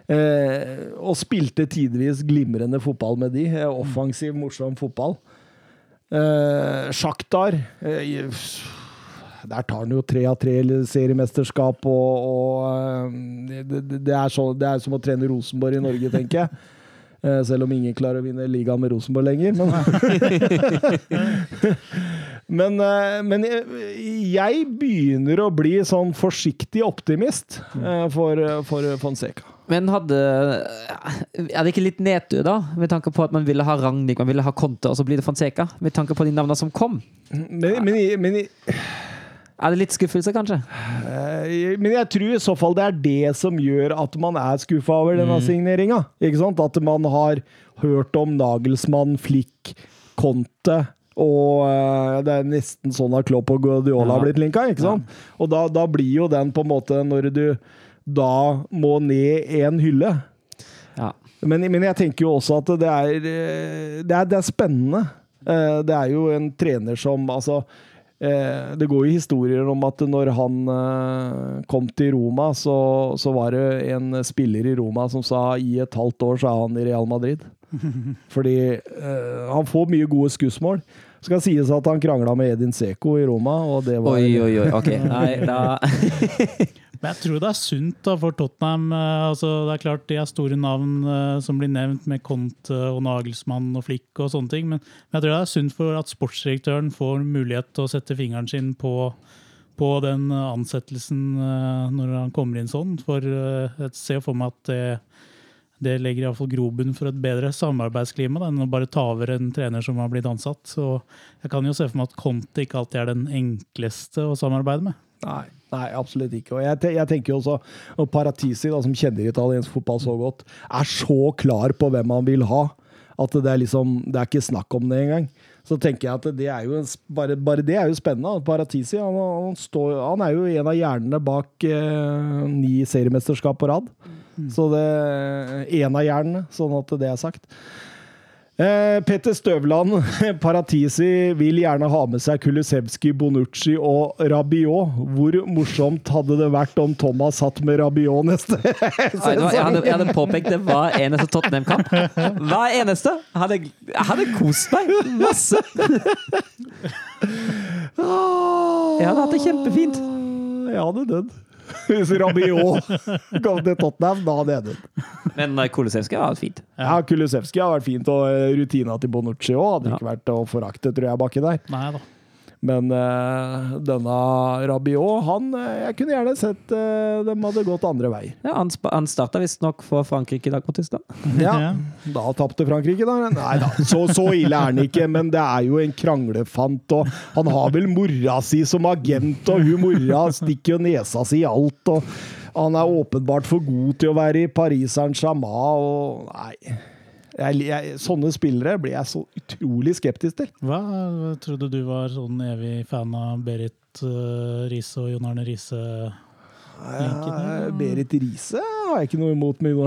Eh, og spilte tidvis glimrende fotball med de. Eh, offensiv, morsom fotball. Eh, Sjaktar eh, Der tar han jo tre av tre seriemesterskap, og, og det, det, er så, det er som å trene Rosenborg i Norge, tenker jeg. Eh, Selv om ingen klarer å vinne ligaen med Rosenborg lenger. Men, men, eh, men jeg, jeg begynner å bli sånn forsiktig optimist eh, for, for Fonseca. Men hadde Er det ikke litt nedtur, da? Med tanke på at man ville ha Ragnhild, man ville ha Conte, og så blir det Fonseca? Med tanke på de navnene som kom? Men, men, men, Er det litt skuffelse, kanskje? eh, men jeg tror i så fall det er det som gjør at man er skuffa over denne signeringa. At man har hørt om Nagelsmann, Flick, Conte. Og eh, det er nesten sånn at Klopp og Guardiola Ja. har blitt linka. ikke sant? Og da, da blir jo den på en måte Når du da må ned én hylle Ja. men, men jeg tenker jo også at det er, eh, det er, det er spennende. Det er jo en trener som Altså eh, Det går jo historier om at når han eh, kom til Roma, så, så var det en spiller i Roma som sa i et halvt år så er han i Real Madrid. Fordi eh, han får mye gode skussmål. Det Skal sies at han krangla med Edin Seko i Roma, og det var Oi, oi, oi. Ok. Nei, da Men jeg tror det er sunt da for Tottenham. eh, Altså, det er klart de er store navn eh, som blir nevnt med Conte og Nagelsmann og Flick og sånne ting, men jeg tror det er sunt for at sportsdirektøren får mulighet til å sette fingeren sin på, på den ansettelsen eh, når han kommer inn sånn. For jeg ser for meg at det, det legger iallfall grobunn for et bedre samarbeidsklima da, enn å bare ta over en trener som har blitt ansatt. Så jeg kan jo se for meg at Conte ikke alltid er den enkleste å samarbeide med. Nei, nei, absolutt ikke. Og jeg, te jeg tenker jo også og Paratisi, da, som kjenner italiensk fotball så godt, er så klar på hvem han vil ha, at det er liksom Det er ikke snakk om det engang. Så tenker jeg at det er jo bare, bare det er jo spennende. Paratisi han, han, står, han er jo en av hjernene bak eh, ni seriemesterskap på rad. Så det En av hjernene, sånn at det er sagt. Eh, Petter Støvland, Paratisi, vil gjerne ha med seg Kulusevski, Bonucci og Rabiot. Hvor morsomt hadde det vært om Thomas satt med Rabiot neste sesong? jeg, jeg hadde påpekt det hver eneste Tottenham-kamp. Hver eneste! Hadde, jeg hadde kost meg masse. Jeg hadde hatt det kjempefint. Jeg hadde dødd. Hvis Rabiot kom til Tottenham, da hadde jeg dødd. Men Kulisevskij Kulusevski har vært fint. Ja, Kulusevski har vært fint, og eh, rutina til Bonucci òg hadde Ja. ikke vært å forakte, tror jeg, baki der. Nei da. Men uh, denne Rabiot, han eh, Jeg kunne gjerne sett uh, dem hadde gått andre veier. Ja, han, han starta visstnok for Frankrike i dag på tirsdag. Ja. Da tapte Frankrike, da. Nei da, så, så ille er han ikke, men det er jo en kranglefant. Og han har vel mora si som agent, og hun mora stikker jo nesa si i alt. Og han er åpenbart for god til å være i Paris Saint-Germain, og nei jeg, jeg, Sånne spillere blir jeg så utrolig skeptisk til. Hva hva trodde du var sånn evig fan av Berit uh, Riise og Jon Arne Riise? Eh, Berit Riise har jeg ikke noe imot med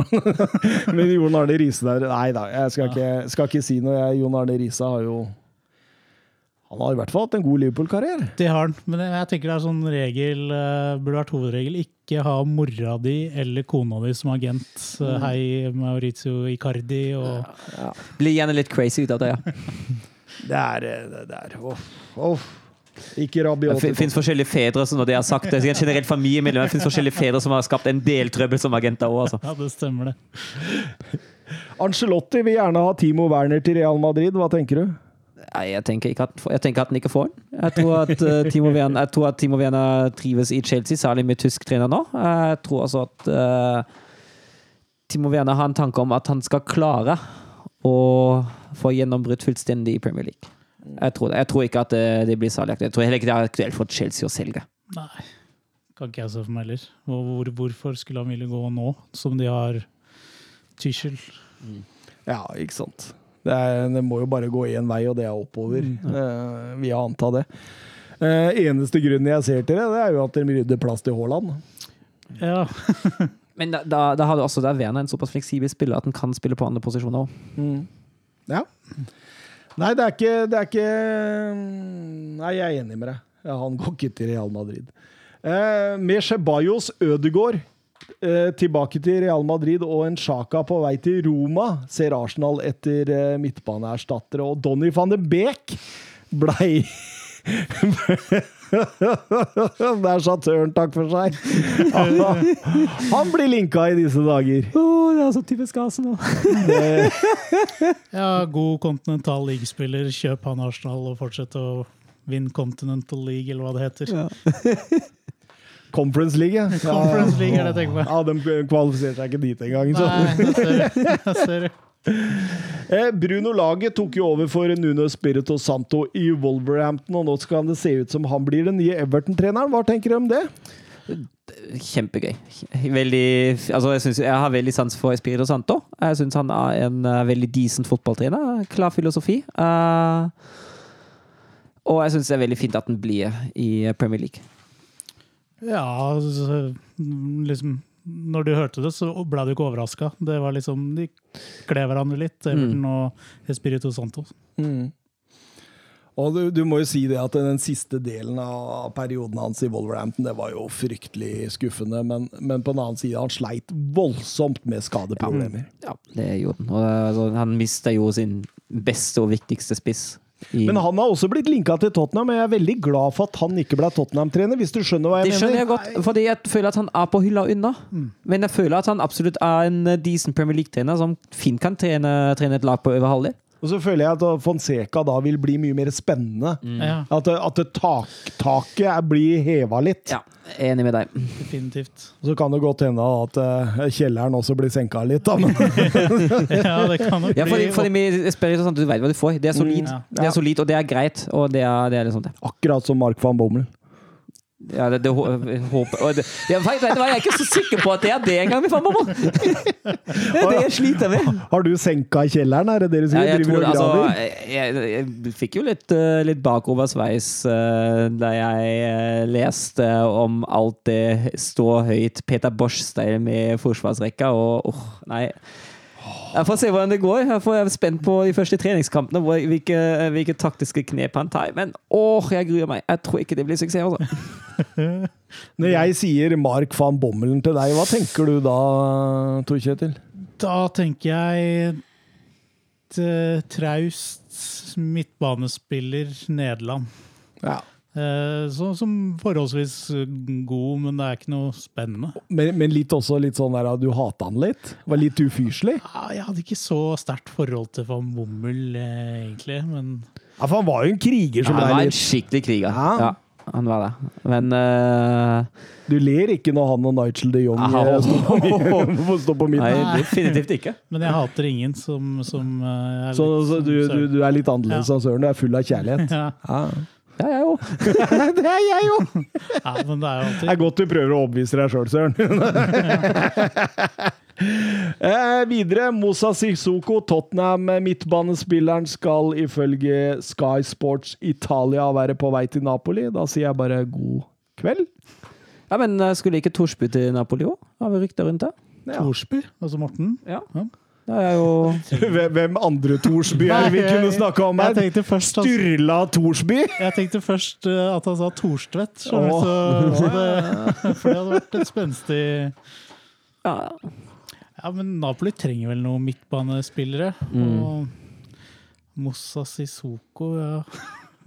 Jon Arne Riise der Nei da, jeg skal ikke, skal ikke si noe. Jon Arne Riise har jo Han har i hvert fall hatt en god Liverpool-karriere. Det har han, men jeg- tenker det er sånn regel, uh, burde vært hovedregel. Ikke ha mora di eller kona di som agent. Uh, hei, Maurizio Icardi og Blir gjerne litt crazy ut av det, ja. Det er eh, det der. oh, oh. Ikke Det Rabiot. fin- finnes forskjellige fedre som når de har sagt det. Generelt familiemedlemmer. Det finnes forskjellige fedre som har skapt en del trøbbel som agenter òg, altså. Ja, det stemmer, det. Ancelotti vil gjerne ha Timo Werner til Real Madrid. Hva tenker du? Nei, jeg tenker, ikke at, jeg tenker at han ikke får den. Jeg tror at uh, Timo Werner, jeg tror at Timo Werner trives i Chelsea, særlig med tysk trener nå. Jeg tror også at uh, Timo Werner har en tanke om at han skal klare å få gjennombrudd fullstendig i Premier League. Jeg tror, jeg tror ikke at det, det blir særlig aktuelt. Jeg tror heller ikke det er aktuelt for Chelsea å selge. Nei, kan ikke jeg se for meg heller. Hvor, hvorfor skulle han ville gå nå, som de har Tuchel? Ja, ikke sant. Det, er, det må jo bare gå én vei, og det er oppover. Eh, vil jeg anta det. Eh, eneste grunnen jeg ser til det, det er jo at de rydder plass til Haaland. Ja. Men da, da, da har du også der Werner en såpass fleksibel spiller at han kan spille på andre posisjoner òg. Ja. Nei, det er ikke, det er ikke Nei, jeg er enig med deg. Ja, han går ikke til Real Madrid. Eh, med Ceballos Ødegård eh, tilbake til Real Madrid og en Sjaka på vei til Roma, ser Arsenal etter eh, midtbaneerstattere. Og Donny van de Beek blei Der satt Tørn takk for seg. Han blir linka i disse dager. Oh, det er så typisk Arsenal. ja, god Continental League-spiller. Kjøp han Arsenal og fortsett å vinne Continental League, eller hva det heter. Conference League, ja. Conference League er det jeg tenker på. Ja, De kvalifiserte seg ikke dit engang. så. Nei, det ser du. Eh, Bruno Laget tok jo over for Nuno Spirito Santo i Wolverhampton, og nå skal det se ut som han blir den nye Everton-treneren. Hva tenker du om det? Kjempegøy. Veldig, altså jeg, synes, jeg har veldig sans for Espirito Santo. Jeg syns han er en eh, veldig decent fotballtrener. Klar filosofi. Uh, og jeg syns det er veldig fint at han blir i Premier League. Ja, altså, liksom Når du hørte det, så ble du ikke overraska. Det var liksom De kler hverandre litt, Everton og Espirito Santo. Og du, du må jo si det at den siste delen av perioden hans i Wolverhampton det var jo fryktelig skuffende, men, men på den annen side, han sleit voldsomt med skadeproblemer. Ja, det gjorde han. Og, altså, han mista jo sin beste og viktigste spiss. I, Men han har også blitt linka til Tottenham, og jeg er veldig glad for at han ikke ble Tottenham-trener, hvis du skjønner hva jeg det skjønner mener. jeg godt, fordi jeg føler at han er på hylla unna. Men jeg føler at han absolutt er en eh, decent Premier League-trener som fint kan trene, trene et lag på over halvdel. Og så føler jeg at Fonseca da vil bli mye mer spennende. Ja, At, at tak, taket er- blir heva litt. Ja, enig med deg. definitivt. Så kan det godt hende at kjelleren også blir senka litt, da. Men, Ja, det kan nok Ja, fordi, fordi vi spør sånn at du vet hva du får. Det er solid, ja. det er solid og det er greit. Og det er, det er liksom det. akkurat som Mark van Bommel. Ja, det, det håper det, jeg, vet, vet Jeg er ikke så sikker på at det er det engang, min! Det er det jeg sliter med. Har du senka kjelleren, er det det du sier? jeg, tror, altså, jeg, jeg, fikk jo litt, eh, litt bakoversveis uh, da jeg eh, leste om alt det stå høyt Peter Bosch-style med forsvarsrekka, og åh, nei. Jeg får se hvordan det går. Jeg får- jeg er spent på de første treningskampene, hvor, hvilke, hvilke taktiske knep han tar. Men åh, jeg gruer meg. Jeg tror ikke det blir suksess. Altså. Når jeg sier Mark van Bommelen til deg, hva tenker du da, Tor Kjetil? Da tenker jeg et eh, traust midtbanespiller Nederland. Ja. Eh, så, som forholdsvis god, men det er ikke noe spennende. Men, men litt også litt sånn der at du hata han litt? Var litt ufyselig? Ja, jeg hadde ikke så sterkt forhold til van Bommel, eh, egentlig, men Ja, for han var jo en kriger som Han ble var en skikkelig kriger. Ja. Ja, han var det. Men uh... Du ler ikke når han og Nigel de Jong eh, står på, mi- står Nei, definitivt ikke. Men jeg hater ingen som, som er litt så du, du, du er litt annerledes Ja. Søren? Du er full av kjærlighet? Ja, Ja. Ja, jeg òg. det er jeg jo! ja, men det er jo Det er godt du prøver å overbevise deg sjøl, Søren. eh, videre, Mosa Sissoko, Tottenham-midtbanespilleren, skal ifølge Sky Sports Italia være på vei til Napoli. Da sier jeg bare god kveld. Ja, men eh, skulle ikke Torsby til Napoli òg? Har vi rykter rundt det? Ja. Torsby, altså Morten. Ja. Ja. Det er jo Hvem- andre Torsby er det vi kunne snakke om Jeg her? tenkte først, at, Sturla Torsby? jeg tenkte først eh, at han sa så, så det, for det hadde vært et spenstig ja. Ja, men Napoli trenger vel noen midtbanespillere. Mm. Og Mossa Sissoko, ja.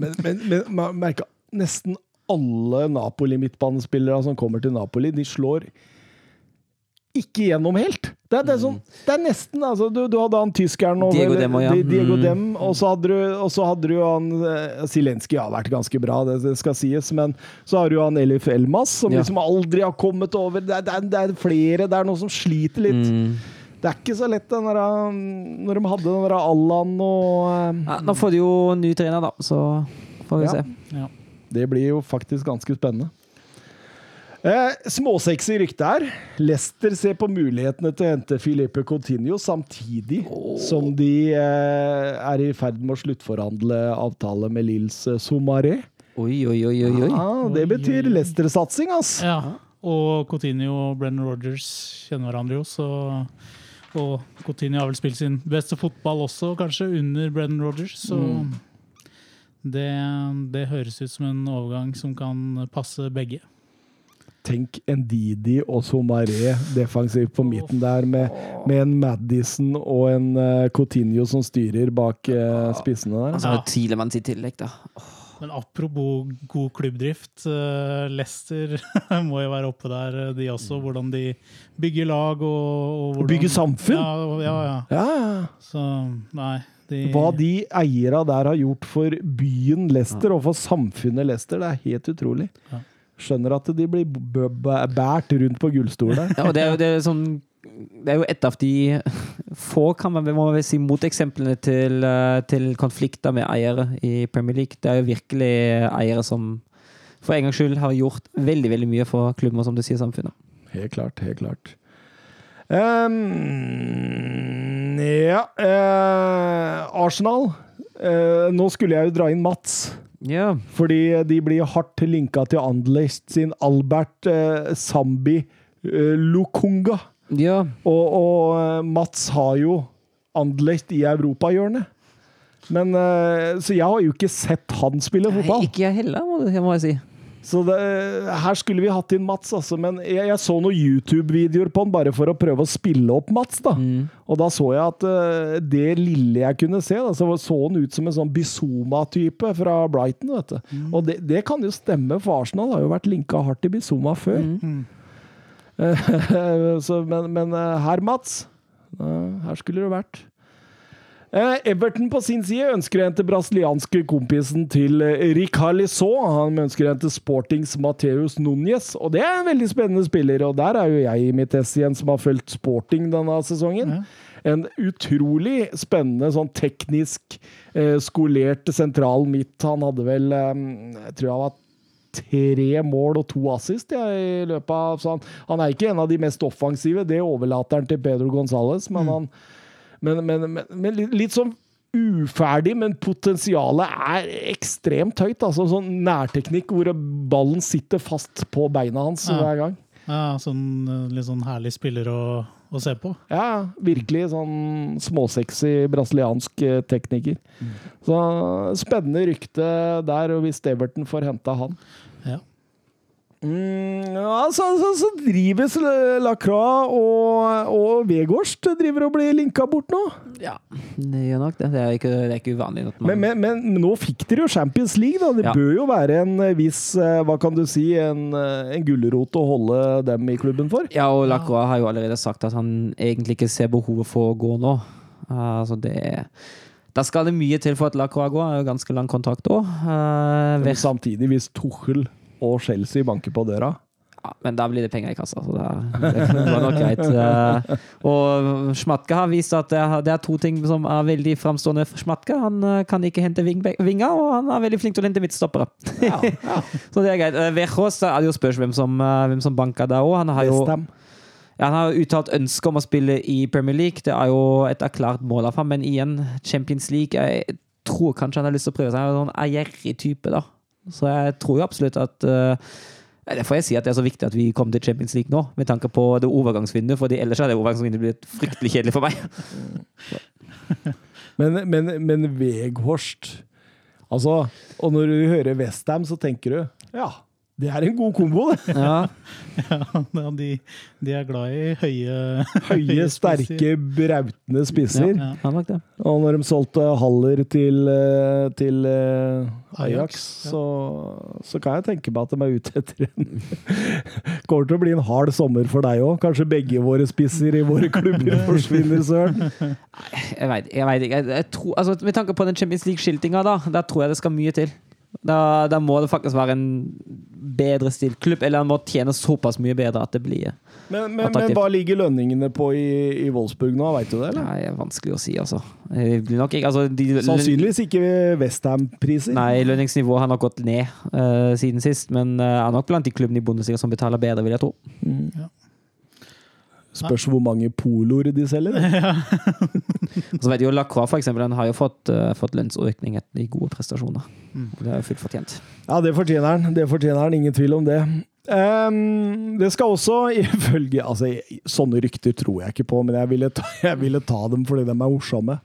Men, men, men man merker nesten alle Napoli-midtbanespillere som kommer til Napoli, de slår ikke gjennom helt. Det er, det er, sånn, det er nesten altså, du, du hadde han tyskeren og Diego Dem, ja. Diego Mm. Dem, og så hadde du, og så hadde du han eh, Zelenskyj har vært ganske bra, det, det skal sies, men så har du han Elif Elmas, som Ja. liksom aldri har kommet over. Det er, det, er, det er flere, det er noen som sliter litt. Mm. Det er ikke så lett den der, um, når de hadde den der Allan og um, ja. Nå får de jo ny trener, da, så får vi Ja. se. ja. Det blir jo faktisk ganske spennende. Eh, Småsexy rykte her. Leicester ser på mulighetene til å hente Filipe Coutinho samtidig som de eh, er i ferd med å sluttforhandle avtale med Lils eh, Somaré. Oi, oi, oi, oi. oi. Ja, det betyr Leicester-satsing, ass. Ja, og Coutinho og Brennan Rogers kjenner hverandre jo, så Og Coutinho har vel spilt sin beste fotball også, kanskje, under Brennan Rogers, så det, det høres ut som en overgang som kan passe begge. Tenk Ndidi og Somaré defensivt på midten der, med, med en Madison og en eh, Coutinho som styrer bak eh, spissene der. Altså, Ja. Tielemanns i tillegg, da. Men apropos god klubbdrift, eh, Leicester må jo være oppe der, de også. Hvordan de bygger lag og, og hvordan, bygger samfunn? Ja, og- ja, ja. Ja, ja. Så nei de, Hva de eierne der har gjort for byen Leicester og for samfunnet Leicester, det er helt utrolig. Ja. Skjønner at de blir båret rundt på gullstolene. Ja, og det er jo, det er sånn, det er jo et av de få kan man, må si, moteksemplene til, eh, til konflikter med eiere i Premier League. Det er jo virkelig eiere som for en gangs skyld har gjort veldig veldig mye for klubben og som du sier, samfunnet. Helt klart, helt klart. Um, ja uh, Arsenal. Eh, nå skulle jeg jo dra inn Mats. Yeah. Fordi de blir hardt linka til Anderlecht sin Albert uh, Zambi uh, Lukunga. Yeah. Og, og Mats har jo Anderlecht i europahjørnet. Men Så jeg har jo ikke sett han spille fotball. Ikke jeg heller, må jeg si. Så det, her skulle vi hatt inn Mats, altså. Men jeg, jeg så noen YouTube-videoer på han bare for å prøve å spille opp Mats, da. Og da så jeg at uh, det lille jeg kunne se, da, så så han ut som en sånn Bizoma-type fra Brighton, vet du. Og det, det kan jo stemme, for Arsenal har jo vært linka hardt til Bizoma før. så, men, men eh, her, Mats, eh, her skulle det vært. Eh, Everton på sin side ønsker å hente brasilianske kompisen til eh, Ricarlisson. Han ønsker å hente Sportings Mateus Núñez, og det er en veldig spennende spiller. Og der er jo jeg i mitt ess igjen, som har fulgt Sporting denne sesongen. En utrolig spennende, sånn teknisk eh, skolert sentral midt. Han hadde vel Jeg tror han var tre mål og to assist ja, i løpet av han, han er ikke en av de mest offensive, det overlater han til Pedro Gonzales, men han men, men, men, men litt, sånn uferdig, men potensialet er ekstremt høyt. Altså sånn nærteknikk hvor ballen sitter fast på beina hans Ja. hver gang. Ja, sånn eh, litt sånn herlig spiller å, å se på. Ja, virkelig sånn småsexy brasiliansk tekniker. tekniker. Så spennende rykte der, og hvis Everton får henta han. Mm, altså, så, så, drives Lacroix og, og Vegårst driver og blir linka bort nå. Ja, det gjør nok det. Det er ikke, det er ikke uvanlig. Man, Men, men, men nå fikk dere jo Champions League, da. Det Ja. bør jo være en eh, viss eh, Hva kan du si? En, eh, en gulrot å holde dem i klubben for. Ja, og Lacroix har jo allerede sagt at han egentlig ikke ser behovet for å gå nå. Altså det Da skal det mye til for at Lacroix går. Han er jo ganske lang kontrakt òg. Uh, samtidig, hvis Tuchel og Chelsea banker på døra Ja, men da blir det penger i kassa, så det, det var nok greit. Eh, Og Schmatke har vist at det er, to ting som er veldig framstående for Schmatke. Han eh, kan ikke hente vinger, og han er veldig flink til å hente midtstoppere. så det er greit. Eh, Vejos er det jo spørs hvem som, hvem som banker der òg. Han har jo ja, han har uttalt ønske om å spille i Premier League. Det er jo et erklært mål av ham, men igjen, Champions League Jeg tror kanskje han har lyst til å prøve seg. Han er en sånn ærgjerrig type, da. Så jeg tror jo absolutt at uh, Det får jeg si at det er så viktig at vi kommer til Champions League nå, med tanke på det overgangsvinduet, for ellers hadde overgangsvinduet blitt fryktelig kjedelig for meg. Men, men, men Veghorst Altså, og når du hører Westham, så tenker du ja, det er en god kombo, det. Ja, Ja, de, de er glad i høye Høye, sterke, brautende spisser. Ja, ja. Og når de solgte Haller til, eh, til eh, Ajax, så, så kan jeg tenke meg at de er ute etter en Kommer til å bli en hard sommer for deg òg. Kanskje begge våre spisser i våre klubber forsvinner, søren. Jeg veit vet ikke. Jeg, jeg tror, altså, med tanke på den Champions League-skiltinga, da, der tror jeg det skal mye til. Da, da må det faktisk være en bedre stilt klubb, eller han må tjene såpass mye bedre at det blir Men, men, men hva ligger lønningene på i, i Wolfsburg nå, veit du det? eller? Nei, det er vanskelig å si, altså. Blir nok ikke altså, de, Sannsynligvis ikke Westham-priser. Nei, lønningsnivået har nok gått ned uh, siden sist, men uh, er nok blant de klubbene i Bundesliga som betaler bedre, vil jeg tro. Spørs hvor mange poloer de selger. Ja. Så vet du, jo Lacroix, for eksempel, den har jo fått, uh, fått lønnsøkning etter de gode prestasjoner. Det er jo fullt fortjent. Ja, det fortjener han. Det fortjener han, ingen tvil om det. Um, det skal også ifølge altså, Sånne rykter tror jeg ikke på, men jeg ville ta, jeg ville ta dem fordi de er morsomme.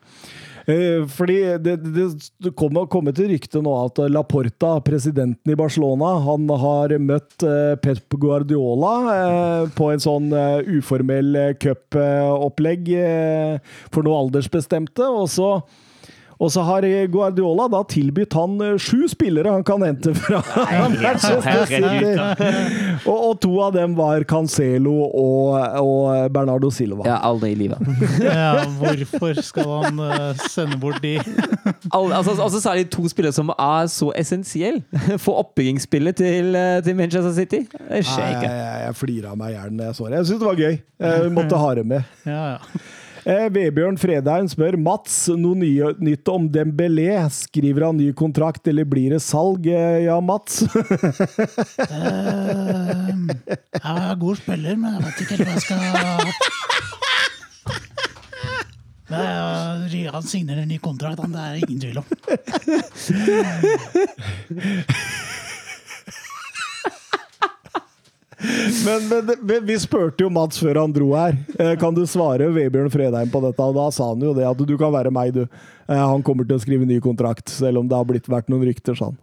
Eh, fordi det, det, det kommer kom til rykte nå at Laporta, presidenten i Barcelona, han har møtt eh, Pep Guardiola eh, på en sånn uformell cupopplegg for noe aldersbestemte. Og så, og så har Guardiola da tilbudt han eh, sju spillere han kan hente fra Manchester City. Og, og to av dem var Cancelo og, og Bernardo Silva. Ja, aldri i livet. Ja, hvorfor skal han eh, sende bort de? Al- altså, altså så er det to spillere som er så essensielle for oppbyggingsspillet til, eh, til Manchester City. Det skjer ikke. jeg, jeg, jeg flira av meg i hjel da jeg så det. Jeg syntes det var gøy. Jeg måtte ha det med. Ja, ja. Eh, Vebjørn Fredheim spør Mats, noe nye, nytt om Dembélé. Skriver han ny kontrakt, eller blir det salg? Eh, Ja, Mats? Jeg er god spiller, men jeg vet ikke helt hva jeg skal Nei, Han signerer en ny kontrakt, han, det er ingen tvil om. Men, men, vi spurte jo Mats før han dro her. Eh, Kan du svare Vebjørn Fredheim på dette? Og da sa han jo det at du kan være meg, du. Eh, Han kommer til å skrive ny kontrakt, selv om det har blitt vært noen rykter, sa han.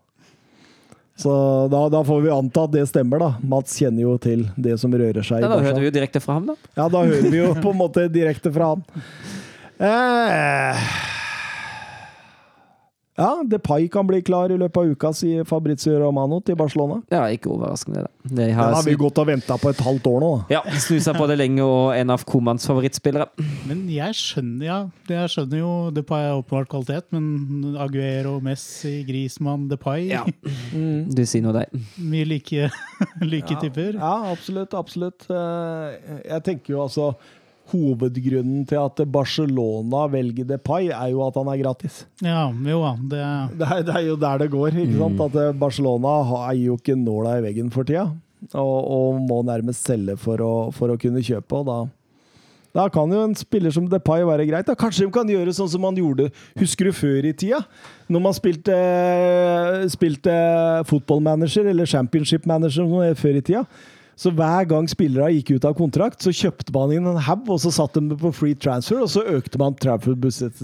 Så da, da får vi anta at det stemmer, da. Mats kjenner jo til det som rører seg Da, da hører vi jo direkte fra ham, da. Ja, da hører vi jo på en måte direkte fra han. Eh, ja, Depay kan bli klar i løpet av uka, sier Fabrizio Romano til Barcelona. Ja, ikke overraskende, det. De Den har har vi gått og venta på et halvt år nå. da. ja, snusa på det lenge, og en av Komans favorittspillere. Men jeg skjønner ja, jeg skjønner jo Depay er åpenbart kvalitet, men Aguero, Messi, Griezmann, Depay Ja. Du sier noe, deg. Mye like, like typer. Ja, absolutt. Absolutt. Eh, Jeg tenker jo altså Hovedgrunnen til at Barcelona velger Depay, er jo at han er gratis. Ja, jo da. Det, Det er, det er jo der det går. ikke sant? At eh, Barcelona har- eier jo ikke nåla i veggen for tida, og, og må nærmest selge for å, for å kunne kjøpe. og da da kan jo en spiller som Depay være greit. Da. Kanskje de kan gjøre sånn som man gjorde Husker du før i tida? Når man spilte, spilte fotballmanager, eller championship manager før i tida. Så hver gang spillere gikk ut av kontrakt, så kjøpte man inn en haug, og så satte de på free transfer, og så økte man sitt.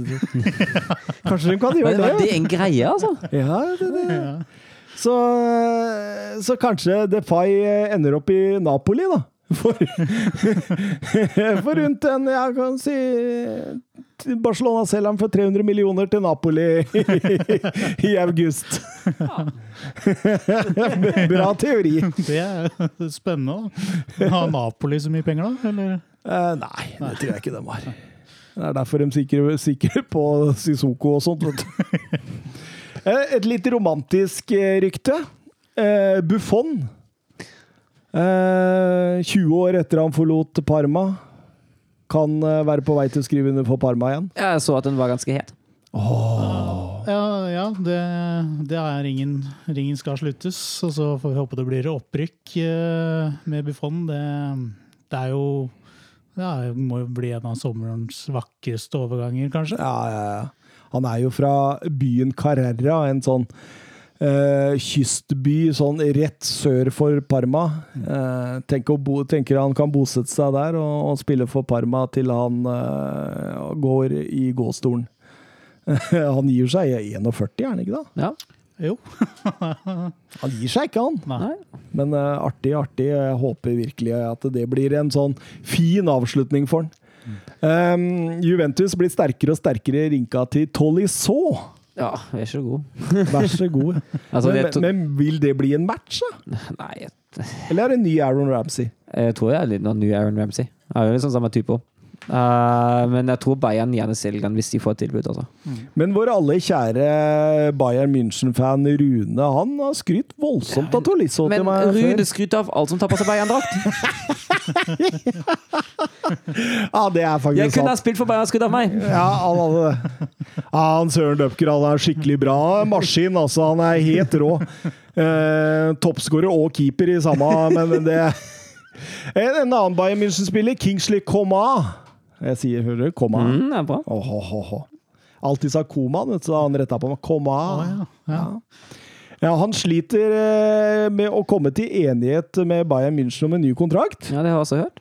Kanskje de kan gjøre det? det? er en greie, altså? Ja, det, det. Så, så kanskje Defay ender opp i Napoli, da. For, for rundt en Jeg kan si Barcelona selger ham for 300 millioner til Napoli i, i august. Bra teori. det er spennende. Har Napoli så mye penger, da? Eller? Eh, nei, det tror jeg ikke de har. Det er derfor de sikrer, sikrer på Sissoko og sånt. Vet du. Eh, Et litt romantisk eh, rykte. Eh, Buffon. Eh, 20 år etter han forlot Parma. Kan eh, være på vei til å skrive under for Parma igjen. Jeg så at den var ganske het. Ja, ja det, det er ringen, ringen skal sluttes. Og så får vi håpe det blir opprykk eh, med Buffon. Det, det er jo ja, det må jo bli en av sommerens vakreste overganger, kanskje. Ja, ja, ja. Han er jo fra byen Carrera, en sånn eh, kystby sånn rett sør for Parma. Uh, tenker, å bo, tenker han kan bosette seg der og, og spille for Parma til han uh, går i gåstolen. han gir seg 41, er han ikke da? Ja. Jo. Han gir seg ikke, han. Nei. Men artig, artig. Jeg håper virkelig at det blir en sånn fin avslutning for han. Um, Juventus blir sterkere og sterkere rinka til Tolisso. Ja, vær så god. Vær så god. Altså, men, to- men vil det bli en match, da? Nei, jeg, Eller er det en ny Aaron Ramsey? jeg tror jeg er litt ny Aaron Ramsey. Jeg er jo liksom samme type. også. Eh, men jeg tror Bayern gjerne selger den hvis de får et tilbud. Altså. Men vår alle kjære Bayern München-fan Rune, han har skrytt voldsomt av Tolisso til meg. Men Rune skryter av alt som tar på seg Bayern-drakt. Ja, det er faktisk sant. Jeg kunne ha spilt for Bayern Skudd av meg! Ja, han hadde det. Ja, han Søren Døpker, han er skikkelig bra maskin, altså. Han er helt rå. Eh, Toppskårer og keeper i samme, men det En en annen Bayern München-spiller, Kingsley Coma. Jeg sier, hører du? Coma. Mm, det er bra. Åh, åh, åh, åh. Alltid sa Coma, så han retta på meg. Coma. Ja. Ja. Ja, han sliter eh, med å komme til enighet med Bayern München om en ny kontrakt. Ja, det har jeg også hørt.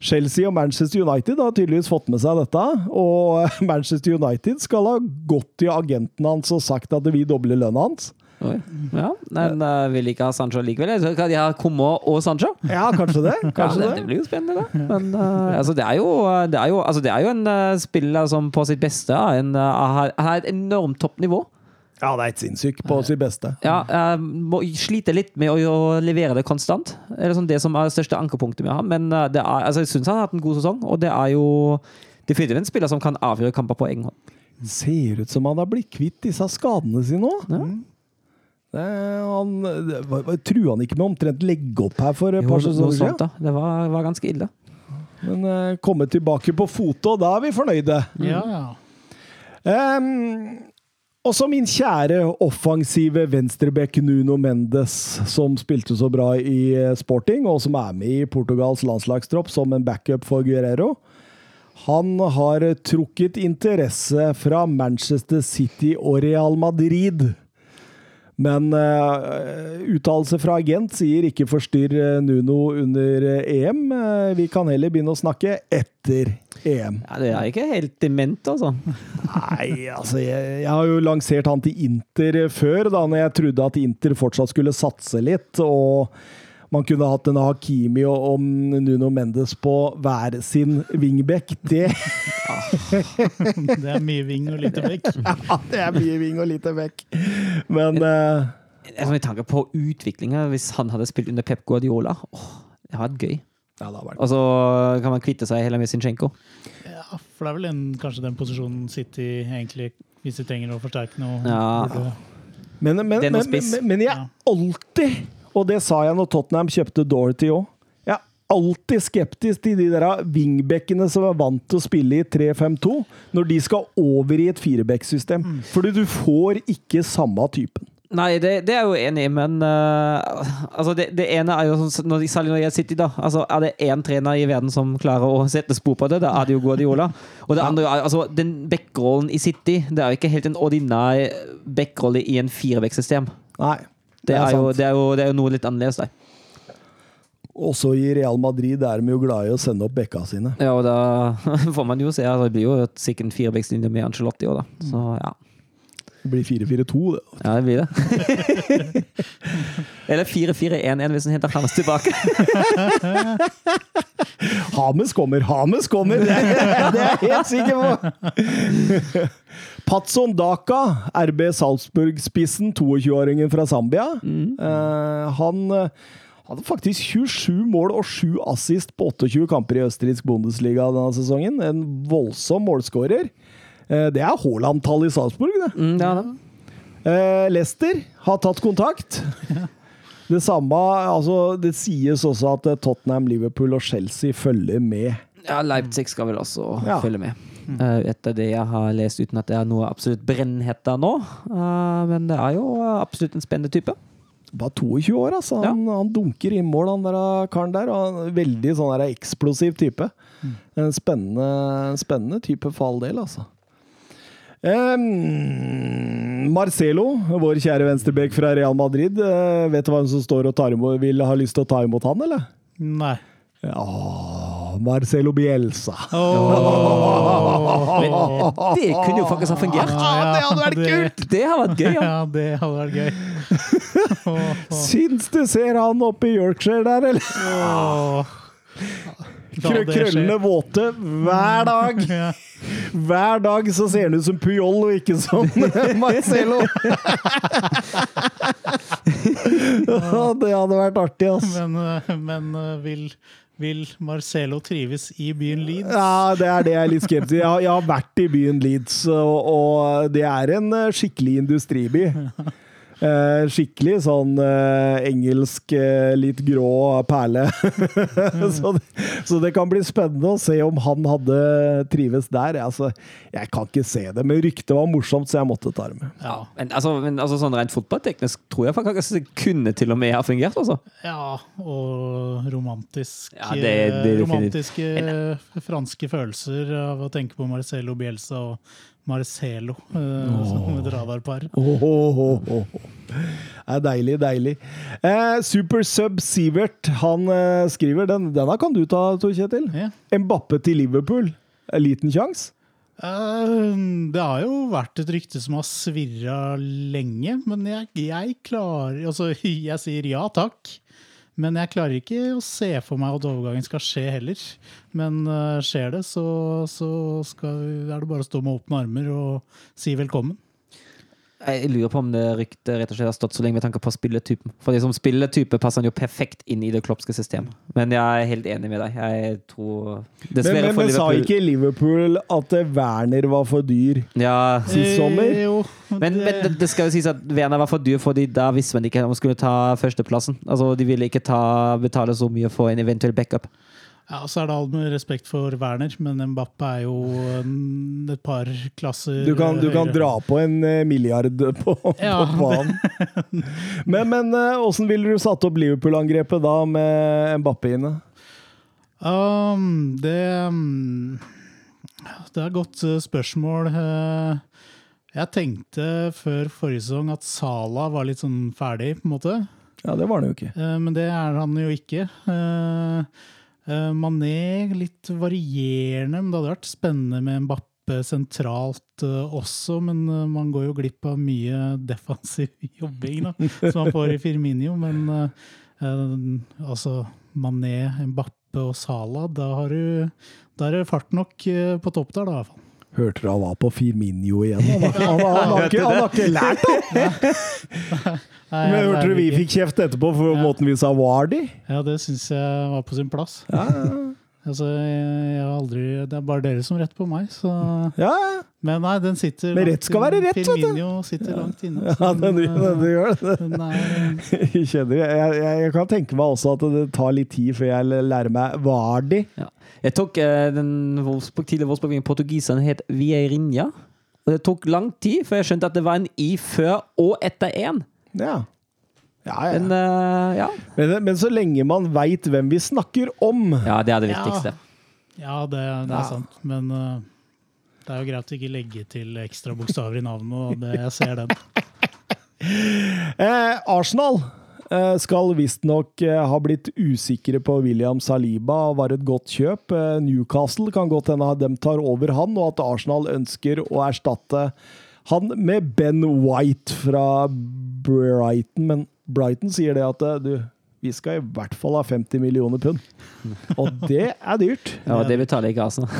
Chelsea og Manchester United har tydeligvis fått med seg dette. Og Manchester United skal ha gått til agenten hans og sagt at vi dobler lønna hans. Oi. Ja, men uh, vil ikke ha Sancho likevel. Jeg ikke de har Komo og Sancho. Ja, kanskje det. Ja, Kanskje det, det. det blir jo spennende, det. Men uh, altså, det, er jo, det, er jo, altså, det er jo en uh, spiller som på sitt beste en, har, har et enormt toppnivå. Ja, det er et sinnssykt på sitt beste. Ja, jeg må slite litt med å, å levere det konstant. Det er liksom det som er det største ankerpunktet med ham. Men det er, altså, jeg syns han har hatt en god sesong, og det er jo definitivt en spiller som kan avgjøre kamper på egen hånd. Ser ut som han har blitt kvitt disse skadene sine òg. Ja. Det, han, det, han ikke med omtrent legge opp her for et par sesonger siden? Det var, var ganske ille. Men eh, komme tilbake på fote, og da er vi fornøyde. Ja, ja. Um, også min kjære offensive venstreback Nuno Mendes, som spilte så bra i eh, Sporting, og som er med i Portugals landslagstropp som en backup for Guerrero. Han har trukket interesse fra Manchester City og Real Madrid. Men uh, uttalelse fra agent sier ikke forstyrr eh, Nuno under eh, EM. Uh, vi kan heller begynne å snakke etter EM. Ja, det er ikke helt dement, altså. Nei, altså jeg, jeg har jo lansert han til Inter før, da når jeg trodde at Inter fortsatt skulle satse litt. Og man kunne hatt en Hakimi og, og Nuno Mendes på hver sin wingback. Det, Det er mye ving og lite bekk. ja, det er mye wing og lite back. Men uh, Altså, Med tanke på utviklinga, hvis han hadde spilt under Pep Guardiola åh, Det hadde vært gøy. ja, vært Og så kan man kvitte seg heller med Sinchenko. Ja, for det er vel en, kanskje den posisjonen City egentlig, hvis de trenger å forsterke noe Ja. Men, men, er men, men, men jeg Ja. alltid, og det sa jeg når Tottenham kjøpte Dorothy òg Jeg er alltid skeptisk til de der wingbackene som er vant til å spille i 3-5-2, når de skal over i et firebacksystem. Mm. Fordi du får ikke samme typen. Nei, det, det er jeg jo enig i, men uh, altså det, det ene er jo sånn når, Særlig når jeg sitter da. Altså, er det én trener i verden som klarer å sette spor på det, da er det jo Guardiola. Og det andre er altså den backrollen i City. Det er jo ikke helt en ordinær backrolle i en firevektssystem. Nei. Det, er jo, det, er jo, det er jo noe litt annerledes der. Også i Real Madrid er de jo glad i å sende opp bekka sine. Ja, og da får man jo se. Altså, det blir jo sikkert en firebackslinje med Angelotti òg, da. Så ja. Det blir 4-4-2, det. Ja, det blir det. Eller 4-4-1-1 hvis han henter Hames tilbake. Hames kommer, Hames kommer! Er, det er jeg helt sikker på! Patson Daka, RB Salzburg-spissen, 22-åringen fra Zambia. Eh, han eh, hadde faktisk 27 mål og 7 assist på 28 kamper i østerriksk Bundesliga denne sesongen. En voldsom målskårer. Eh, det er Haaland-tall i Salzburg, det. Mm, ja, det. Eh, Leicester har tatt kontakt. Det samme, altså Det sies også at Tottenham, Liverpool og Chelsea følger med. Ja, Leipzig skal vel også Ja. følge med. Eh, etter det jeg har lest, uten at det er noe absolutt brennhett nå. Eh, men det er jo absolutt en spennende type. Bare 22 år, altså. Han, han dunker i mål, han der eh, karen der. Og veldig sånn der eksplosiv type. En spennende, spennende type for all del, altså. Um, Marcelo, vår kjære venstrebekk fra Real Madrid. Uh, vet du hvem som står og tar imot, vil ha lyst til å ta imot han, eller? Nei. Ja, Marcelo Bielsa. Det kunne jo faktisk ha fungert. Ja, det hadde vært kult! Det hadde vært gøy, ja. Ja, det hadde vært gøy. Syns du ser han oppe i Yorkshire der, eller? Krø krøllene våte hver dag. Hver dag så ser han ut som Puyol og ikke som Marcelo. Det hadde vært artig, ass. Men, eh, men eh, vil, Vil Marcelo trives i byen Leeds? Ja, det er det jeg er litt skeptisk til. Jeg, har- jeg har vært i byen Leeds, og, og det er en eh, skikkelig industriby. Eh, skikkelig sånn eh, engelsk, eh, litt grå perle. så, det, så det kan bli spennende å se om han hadde trives der. Altså, jeg kan ikke se det, men ryktet var morsomt, så jeg måtte ta det med. Ja. Men, altså, men altså, sånn rent fotballteknisk tror jeg faktisk det kunne til og med ha fungert. Altså. Ja, og romantisk, Ja, det- det romantiske eh, franske følelser av å tenke på Marcelo Bielsa og Marcelo eh, som et radarpar. Åh, åh, åh. Det er deilig, deilig. Eh, Super Sub Sivert han eh, skriver den, Denne kan du ta, Tor Kjetil. Ja. Mbappe til Liverpool. En liten sjanse? Uh, det har jo vært et rykte som har svirra lenge, men jeg, jeg klarer Altså, jeg sier ja takk. Men jeg klarer ikke å se for meg at overgangen skal skje heller. Men eh, skjer det, så, så skal, er det bare å stå med åpne armer og si velkommen. Jeg lurer på om det ryktet rett og slett har stått så lenge med tanke på spilletypen. For som spilletype passer han jo perfekt inn i det kloppske systemet. Men jeg er helt enig med deg. Jeg tror Men, Dessverre men, for men sa ikke Liverpool at eh, Werner var for dyr ja, sist sommer? Eh, jo, Men, men det, det skal jo sies at Werner var for dyr, fordi da visste man ikke om man skulle ta førsteplassen. Altså, De ville ikke ta, betale så mye for en eventuell backup. Ja, så er det alt med respekt for Werner, men Mbappe er jo en- et par klasser Du kan, du kan dra på en eh, milliard på, Ja. på banen. Men, men eh, åssen ville du satt opp Liverpool-angrepet da med Mbappe inne? Um, det um, Det er et godt uh, spørsmål. Jeg tenkte før forrige sesong at Sala var litt sånn ferdig, på en måte. Ja, det var han jo ikke. Men det er han jo ikke. Uh, Mané litt varierende, men det hadde vært spennende med Mbappe sentralt uh, også. Men uh, man går jo glipp av mye defensiv jobbing da, som man får i Firminio. Men altså Mané, Mbappe og Salah, da har du da er det fart nok på topp der, da. i hvert fall. Hørte du han var på Firminio igjen? Han, han, han, han, har, ikke, han har ikke lært det! Nei, Men hørte du vi fikk kjeft etterpå for måten vi sa Wardy? Ja, det syns jeg var på sin plass. Ja, Ja, Altså, jeg, har aldri Det er bare dere som retter på meg, så ja. Men nei, den sitter Men langt rett skal være rett, vet du. Firmino sitter langt inne. ja den, den, den, den gjør det. den er, Jeg, kjenner, jeg, jeg, jeg kan tenke meg også at det tar litt tid før jeg lærer meg Vardi. Ja. Jeg tok eh, den Wolfsburg, tidligere Wolfsburg portugiseren het Vieirinha. Og det tok lang tid før jeg skjønte at det var en i før og etter én. Ja. Ja, ja. Men uh, ja. Men, men så lenge man veit hvem vi snakker om ja, det er det viktigste. ja, det, det Ja. er sant. Men uh, det er jo greit å ikke legge til ekstra bokstaver i navnet, og det, jeg ser den. Eh, Arsenal eh, skal visstnok eh, ha blitt usikre på William Saliba og var et godt kjøp. Eh, Newcastle kan godt hende at de tar over han, og at Arsenal ønsker å erstatte han med Ben White fra Brighton. Men Brighton sier det at eh, du, vi skal i hvert fall ha 50 millioner pund. Og det er dyrt. Ja, det betaler ikke Arsenal.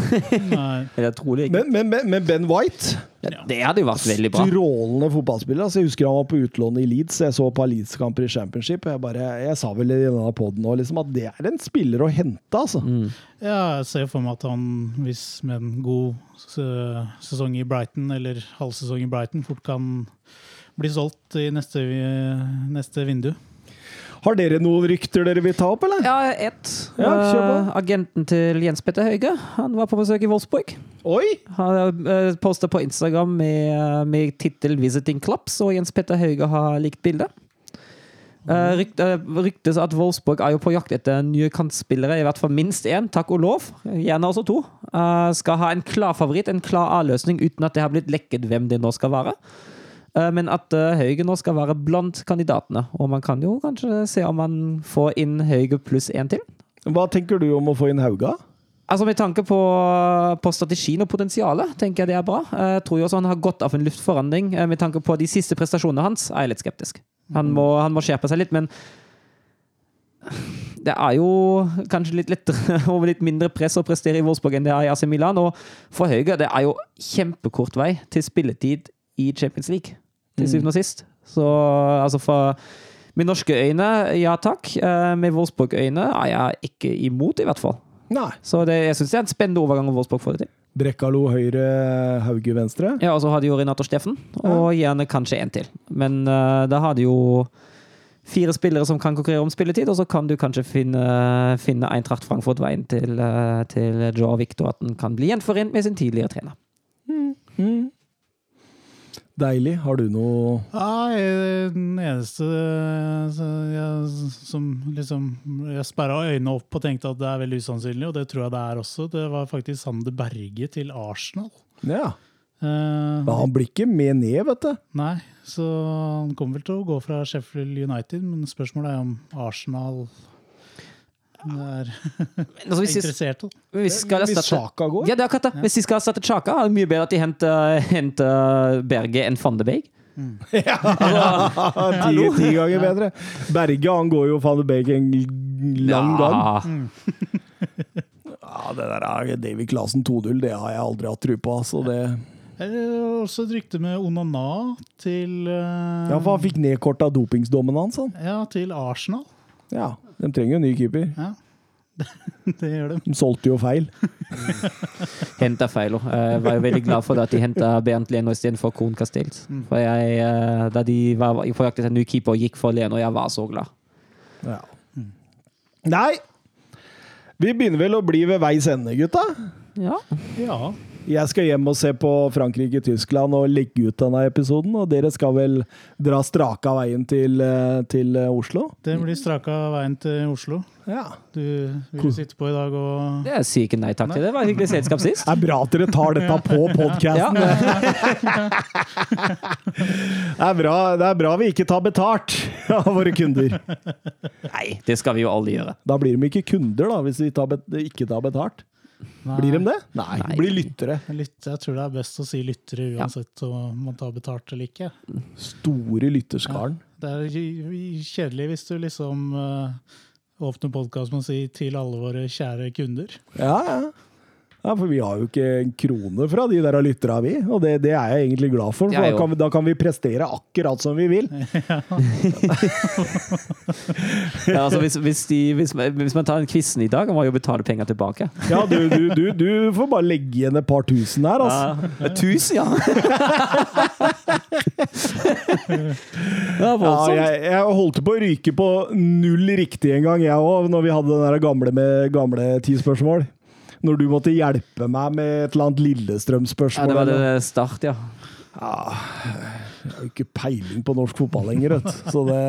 Eller trolig ikke. Men, men, men, men Ben White Ja, det hadde jo vært veldig bra. Strålende fotballspiller. Altså, jeg husker han var på utlån i Leeds. Jeg så et par Leeds-kamper i Championship. Jeg, bare, jeg sa vel i denne poden liksom, at det er en spiller å hente, altså. Mm. Ja, jeg ser for meg at han, hvis med en god sesong i Brighton, eller halvsesong i Brighton, fort kan bli solgt i neste, neste vindu. Har dere noen rykter dere vil ta opp, eller? Ja, ett. Ja. Eh, agenten til Jens Petter Høige. Han var på besøk i Wolfsburg. Oi! Han uh, posta på Instagram med, med tittel 'Visiting Clubs', og Jens Petter Høige har likt bildet. Uh, rykt, uh, ryktes at Wolfsburg er jo på jakt etter nye kantspillere, i hvert fall minst én, takk og lov. Gjerne også to. Skal ha en klar favoritt, en klar A-løsning, uten at det har blitt lekket hvem det nå skal være. Uh, men at uh, Høyge nå skal være blant kandidatene. Og man kan jo kanskje se om man får inn Høyge pluss én til. Hva tenker du om å få inn Hauga? Altså Med tanke på, på strategien og potensialet, tenker jeg det er bra. Jeg tror jo også han har godt av en luftforandring. Eh, Med tanke på de siste prestasjonene hans, er jeg litt skeptisk. Han må, han må skjerpe seg litt, men det er jo kanskje litt lettere og litt mindre press å prestere i Wolfsburg enn det er i AC Milan. Og for Høyre, det er jo kjempekort vei til spilletid i Champions League, til syvende og sist. Så altså for Med norske øyne, ja takk. Eh, Med Wolfsburg-øyne er jeg ikke imot, i hvert fall. Nei. Så det, jeg syns det er en spennende overgang om Wolfsburg får det til. Brekkalo høyre, Hauge venstre. Ja, og så har de jo Renato Steffen, og gjerne kanskje en til. Men uh, da har de jo fire spillere som kan konkurrere om spilletid, og så kan du kanskje finne, finne Eintracht Frankfurt-veien til, uh, til Joe Victor, at den kan bli gjenforent med sin tidligere trener. Deilig. Har du noe Nei, den eneste jeg, som liksom Jeg sperra øynene opp og tenkte at det er veldig usannsynlig, og det tror jeg det er også. Det var faktisk Sander Berge til Arsenal. Ja. Uh, han blir ikke med ned, vet du. nei, så han kommer vel til å gå fra Sheffield United, men spørsmålet er om Arsenal er Altså, hvis, interessert. i. hvis, Hvis Sjaka går. ja, det er akkurat det. hvis de skal erstatte Chaka, er det mye bedre at de henter, henter Berge enn van de Beek. ti, ti ganger bedre. Berge han går jo van de Beek en lang gang. Ja, det der er David Clasen 2-0, det har jeg aldri hatt tro på. Så det, Det også et rykte med Onana til uh, ja, for han fikk nedkorta dopingsdommen hans. Han. ja, til Arsenal. Ja, de trenger jo en ny keeper. Ja. det gjør de. De solgte jo feil. Henta feil òg. Jeg var jo veldig glad for at de henta Bernt Leno istedenfor Kohn Castells. For jeg, eh, da de var på jakt etter en ny keeper og gikk for Leno, jeg var så glad. Ja. Nei! Vi begynner vel å bli ved veis ende, gutta. Ja. Ja. Jeg skal hjem og se på Frankrike-Tyskland og legge ut denne episoden. Og dere skal vel dra straka veien til, eh, til eh, Oslo? Det blir straka veien til Oslo. Ja. Du vil sitte på i dag og Jeg sier ikke nei takk til. Det var hyggelig selskap sist. Det er bra at dere tar dette på podkasten. Det, er bra, det er bra vi ikke tar betalt av våre kunder. Nei, det skal vi jo alle gjøre. Da blir de ikke kunder, da, hvis vi tar ikke tar betalt. Blir de det? Nei, Nei. de blir lyttere. Lytter, jeg tror det er best å si lyttere uansett om man tar betalt eller ikke. Store lytterskaren. Det er kjedelig hvis du liksom uh, åpner podkast med å si 'til alle våre kjære kunder'. Ja, ja. Ja, For vi har jo ikke en krone fra de der lytterne, vi. Og det, det er jeg egentlig glad for, for da kan, vi, da kan vi prestere akkurat som vi vil. Ja, altså, hvis, hvis, de, hvis, hvis man tar en quizen i dag, må man jo betale penger tilbake. Ja, du, du, du, du får bare legge igjen et par tusen her, altså. Ja, tusen, ja! ja, Ja, jeg, jeg holdt på å ryke på null riktig en gang, jeg òg, når vi hadde den der gamle med gamle ti spørsmål. Når du måtte hjelpe meg med et eller annet Lillestrøm-spørsmål. det var det start, ja. ja. Jeg har jo ikke peiling på norsk fotball lenger, vet du. Så det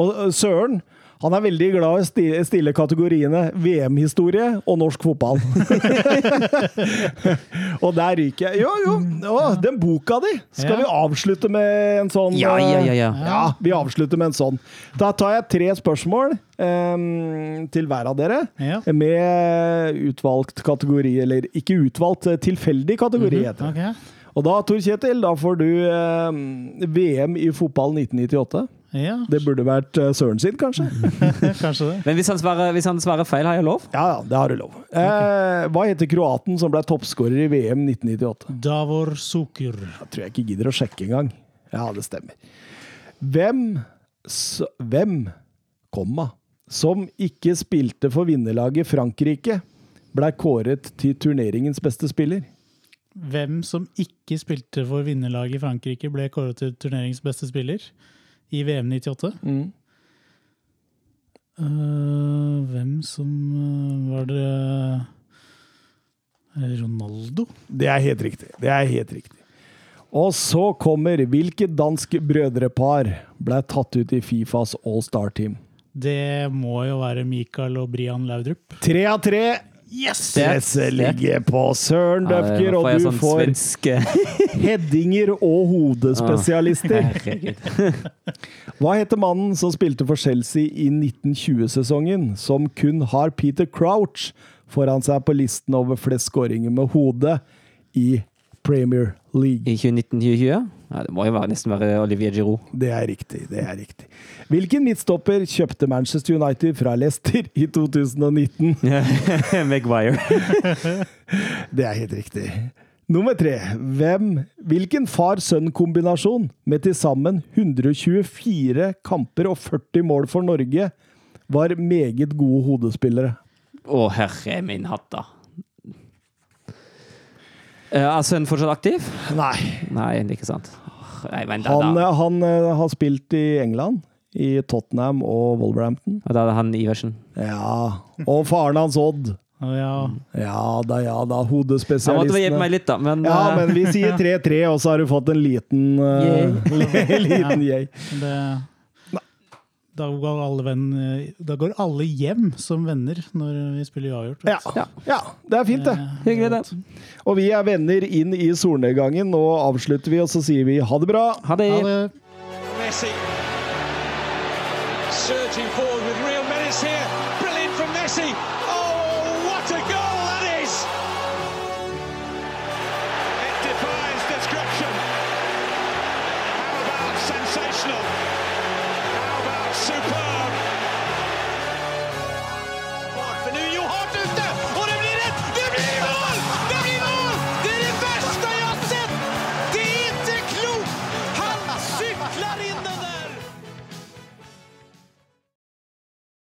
Og Søren, han er veldig glad i å sti- stille kategoriene VM-historie og norsk fotball. og der ryker jeg. Jo, jo, å, den boka di! Skal Ja. vi avslutte med en sånn Ja, ja, ja. ja. Ja, vi avslutter med en sånn. Da tar jeg tre spørsmål um, til hver av dere. Ja. Med utvalgt kategori, eller ikke utvalgt, eh, tilfeldig kategori, heter det. Okay. Og da, Tor Kjetil, da får du em, VM i fotball 1998. Ja, Det burde vært eh, Søren sin, kanskje? kanskje det. Men hvis han, svarer, hvis han svarer feil, har jeg lov? Ja, ja, det har du lov. Eh, hva heter kroaten som ble toppskårer i VM 1998? Davor Sukur. Jeg tror jeg ikke gidder å sjekke engang. Ja, det stemmer. Hvem, s- hvem, komma, som ikke spilte for vinnerlaget Frankrike, ble kåret til turneringens beste spiller? Hvem som ikke spilte for vinnerlaget i Frankrike, ble kåret til turneringens beste spiller i VM 98. Mm. Uh, hvem som eh, Var det Ronaldo? Det er helt riktig. Det er helt riktig. Og så kommer hvilket dansk brødrepar ble tatt ut i Fifas All-Star-team? Det må jo være Mikael og Brian Laudrup. Tre av tre! Yes! det ligger på Søren Døfker, og du sånn får svenske headinger og hodespesialister. Hva heter mannen som spilte for Chelsea i 1920-sesongen, som kun har Peter Crouch foran seg på listen over flest skåringer med hodet i Premier League? I 2019-2020? Ja, det må jo være, nesten være Olivier Giroud. Det er riktig. det er riktig. Hvilken midtstopper kjøpte Manchester United fra Leicester i 2019? Maguire. Det er helt riktig. Nummer tre. Hvem, hvilken far-sønn-kombinasjon med til sammen 124 kamper og 40 mål for Norge var meget gode hodespillere? Å, herre min hatt, da. Eh, Er sønnen fortsatt aktiv? Nei. Nei, ikke sant. Nei, vent, da, Han, da. han eh, har spilt i England, i Tottenham og Wolverhampton. Og da er det han Iversen. Ja. Og faren hans Odd. Ja. Ja da, ja da. Han måtte hjelpe Hodespesialistene. meg litt, da, men, Ja, eh, men vi sier 3-3, og så har du fått en liten uh, liten yay. Det, da, går alle venn, da går alle hjem som venner når vi spiller uavgjort. Ja. Ja. ja, det er fint, det. Hyggelig, det. Og vi er venner inn i solnedgangen. Nå avslutter vi, og så sier vi ha det bra. Ha det. Ha det.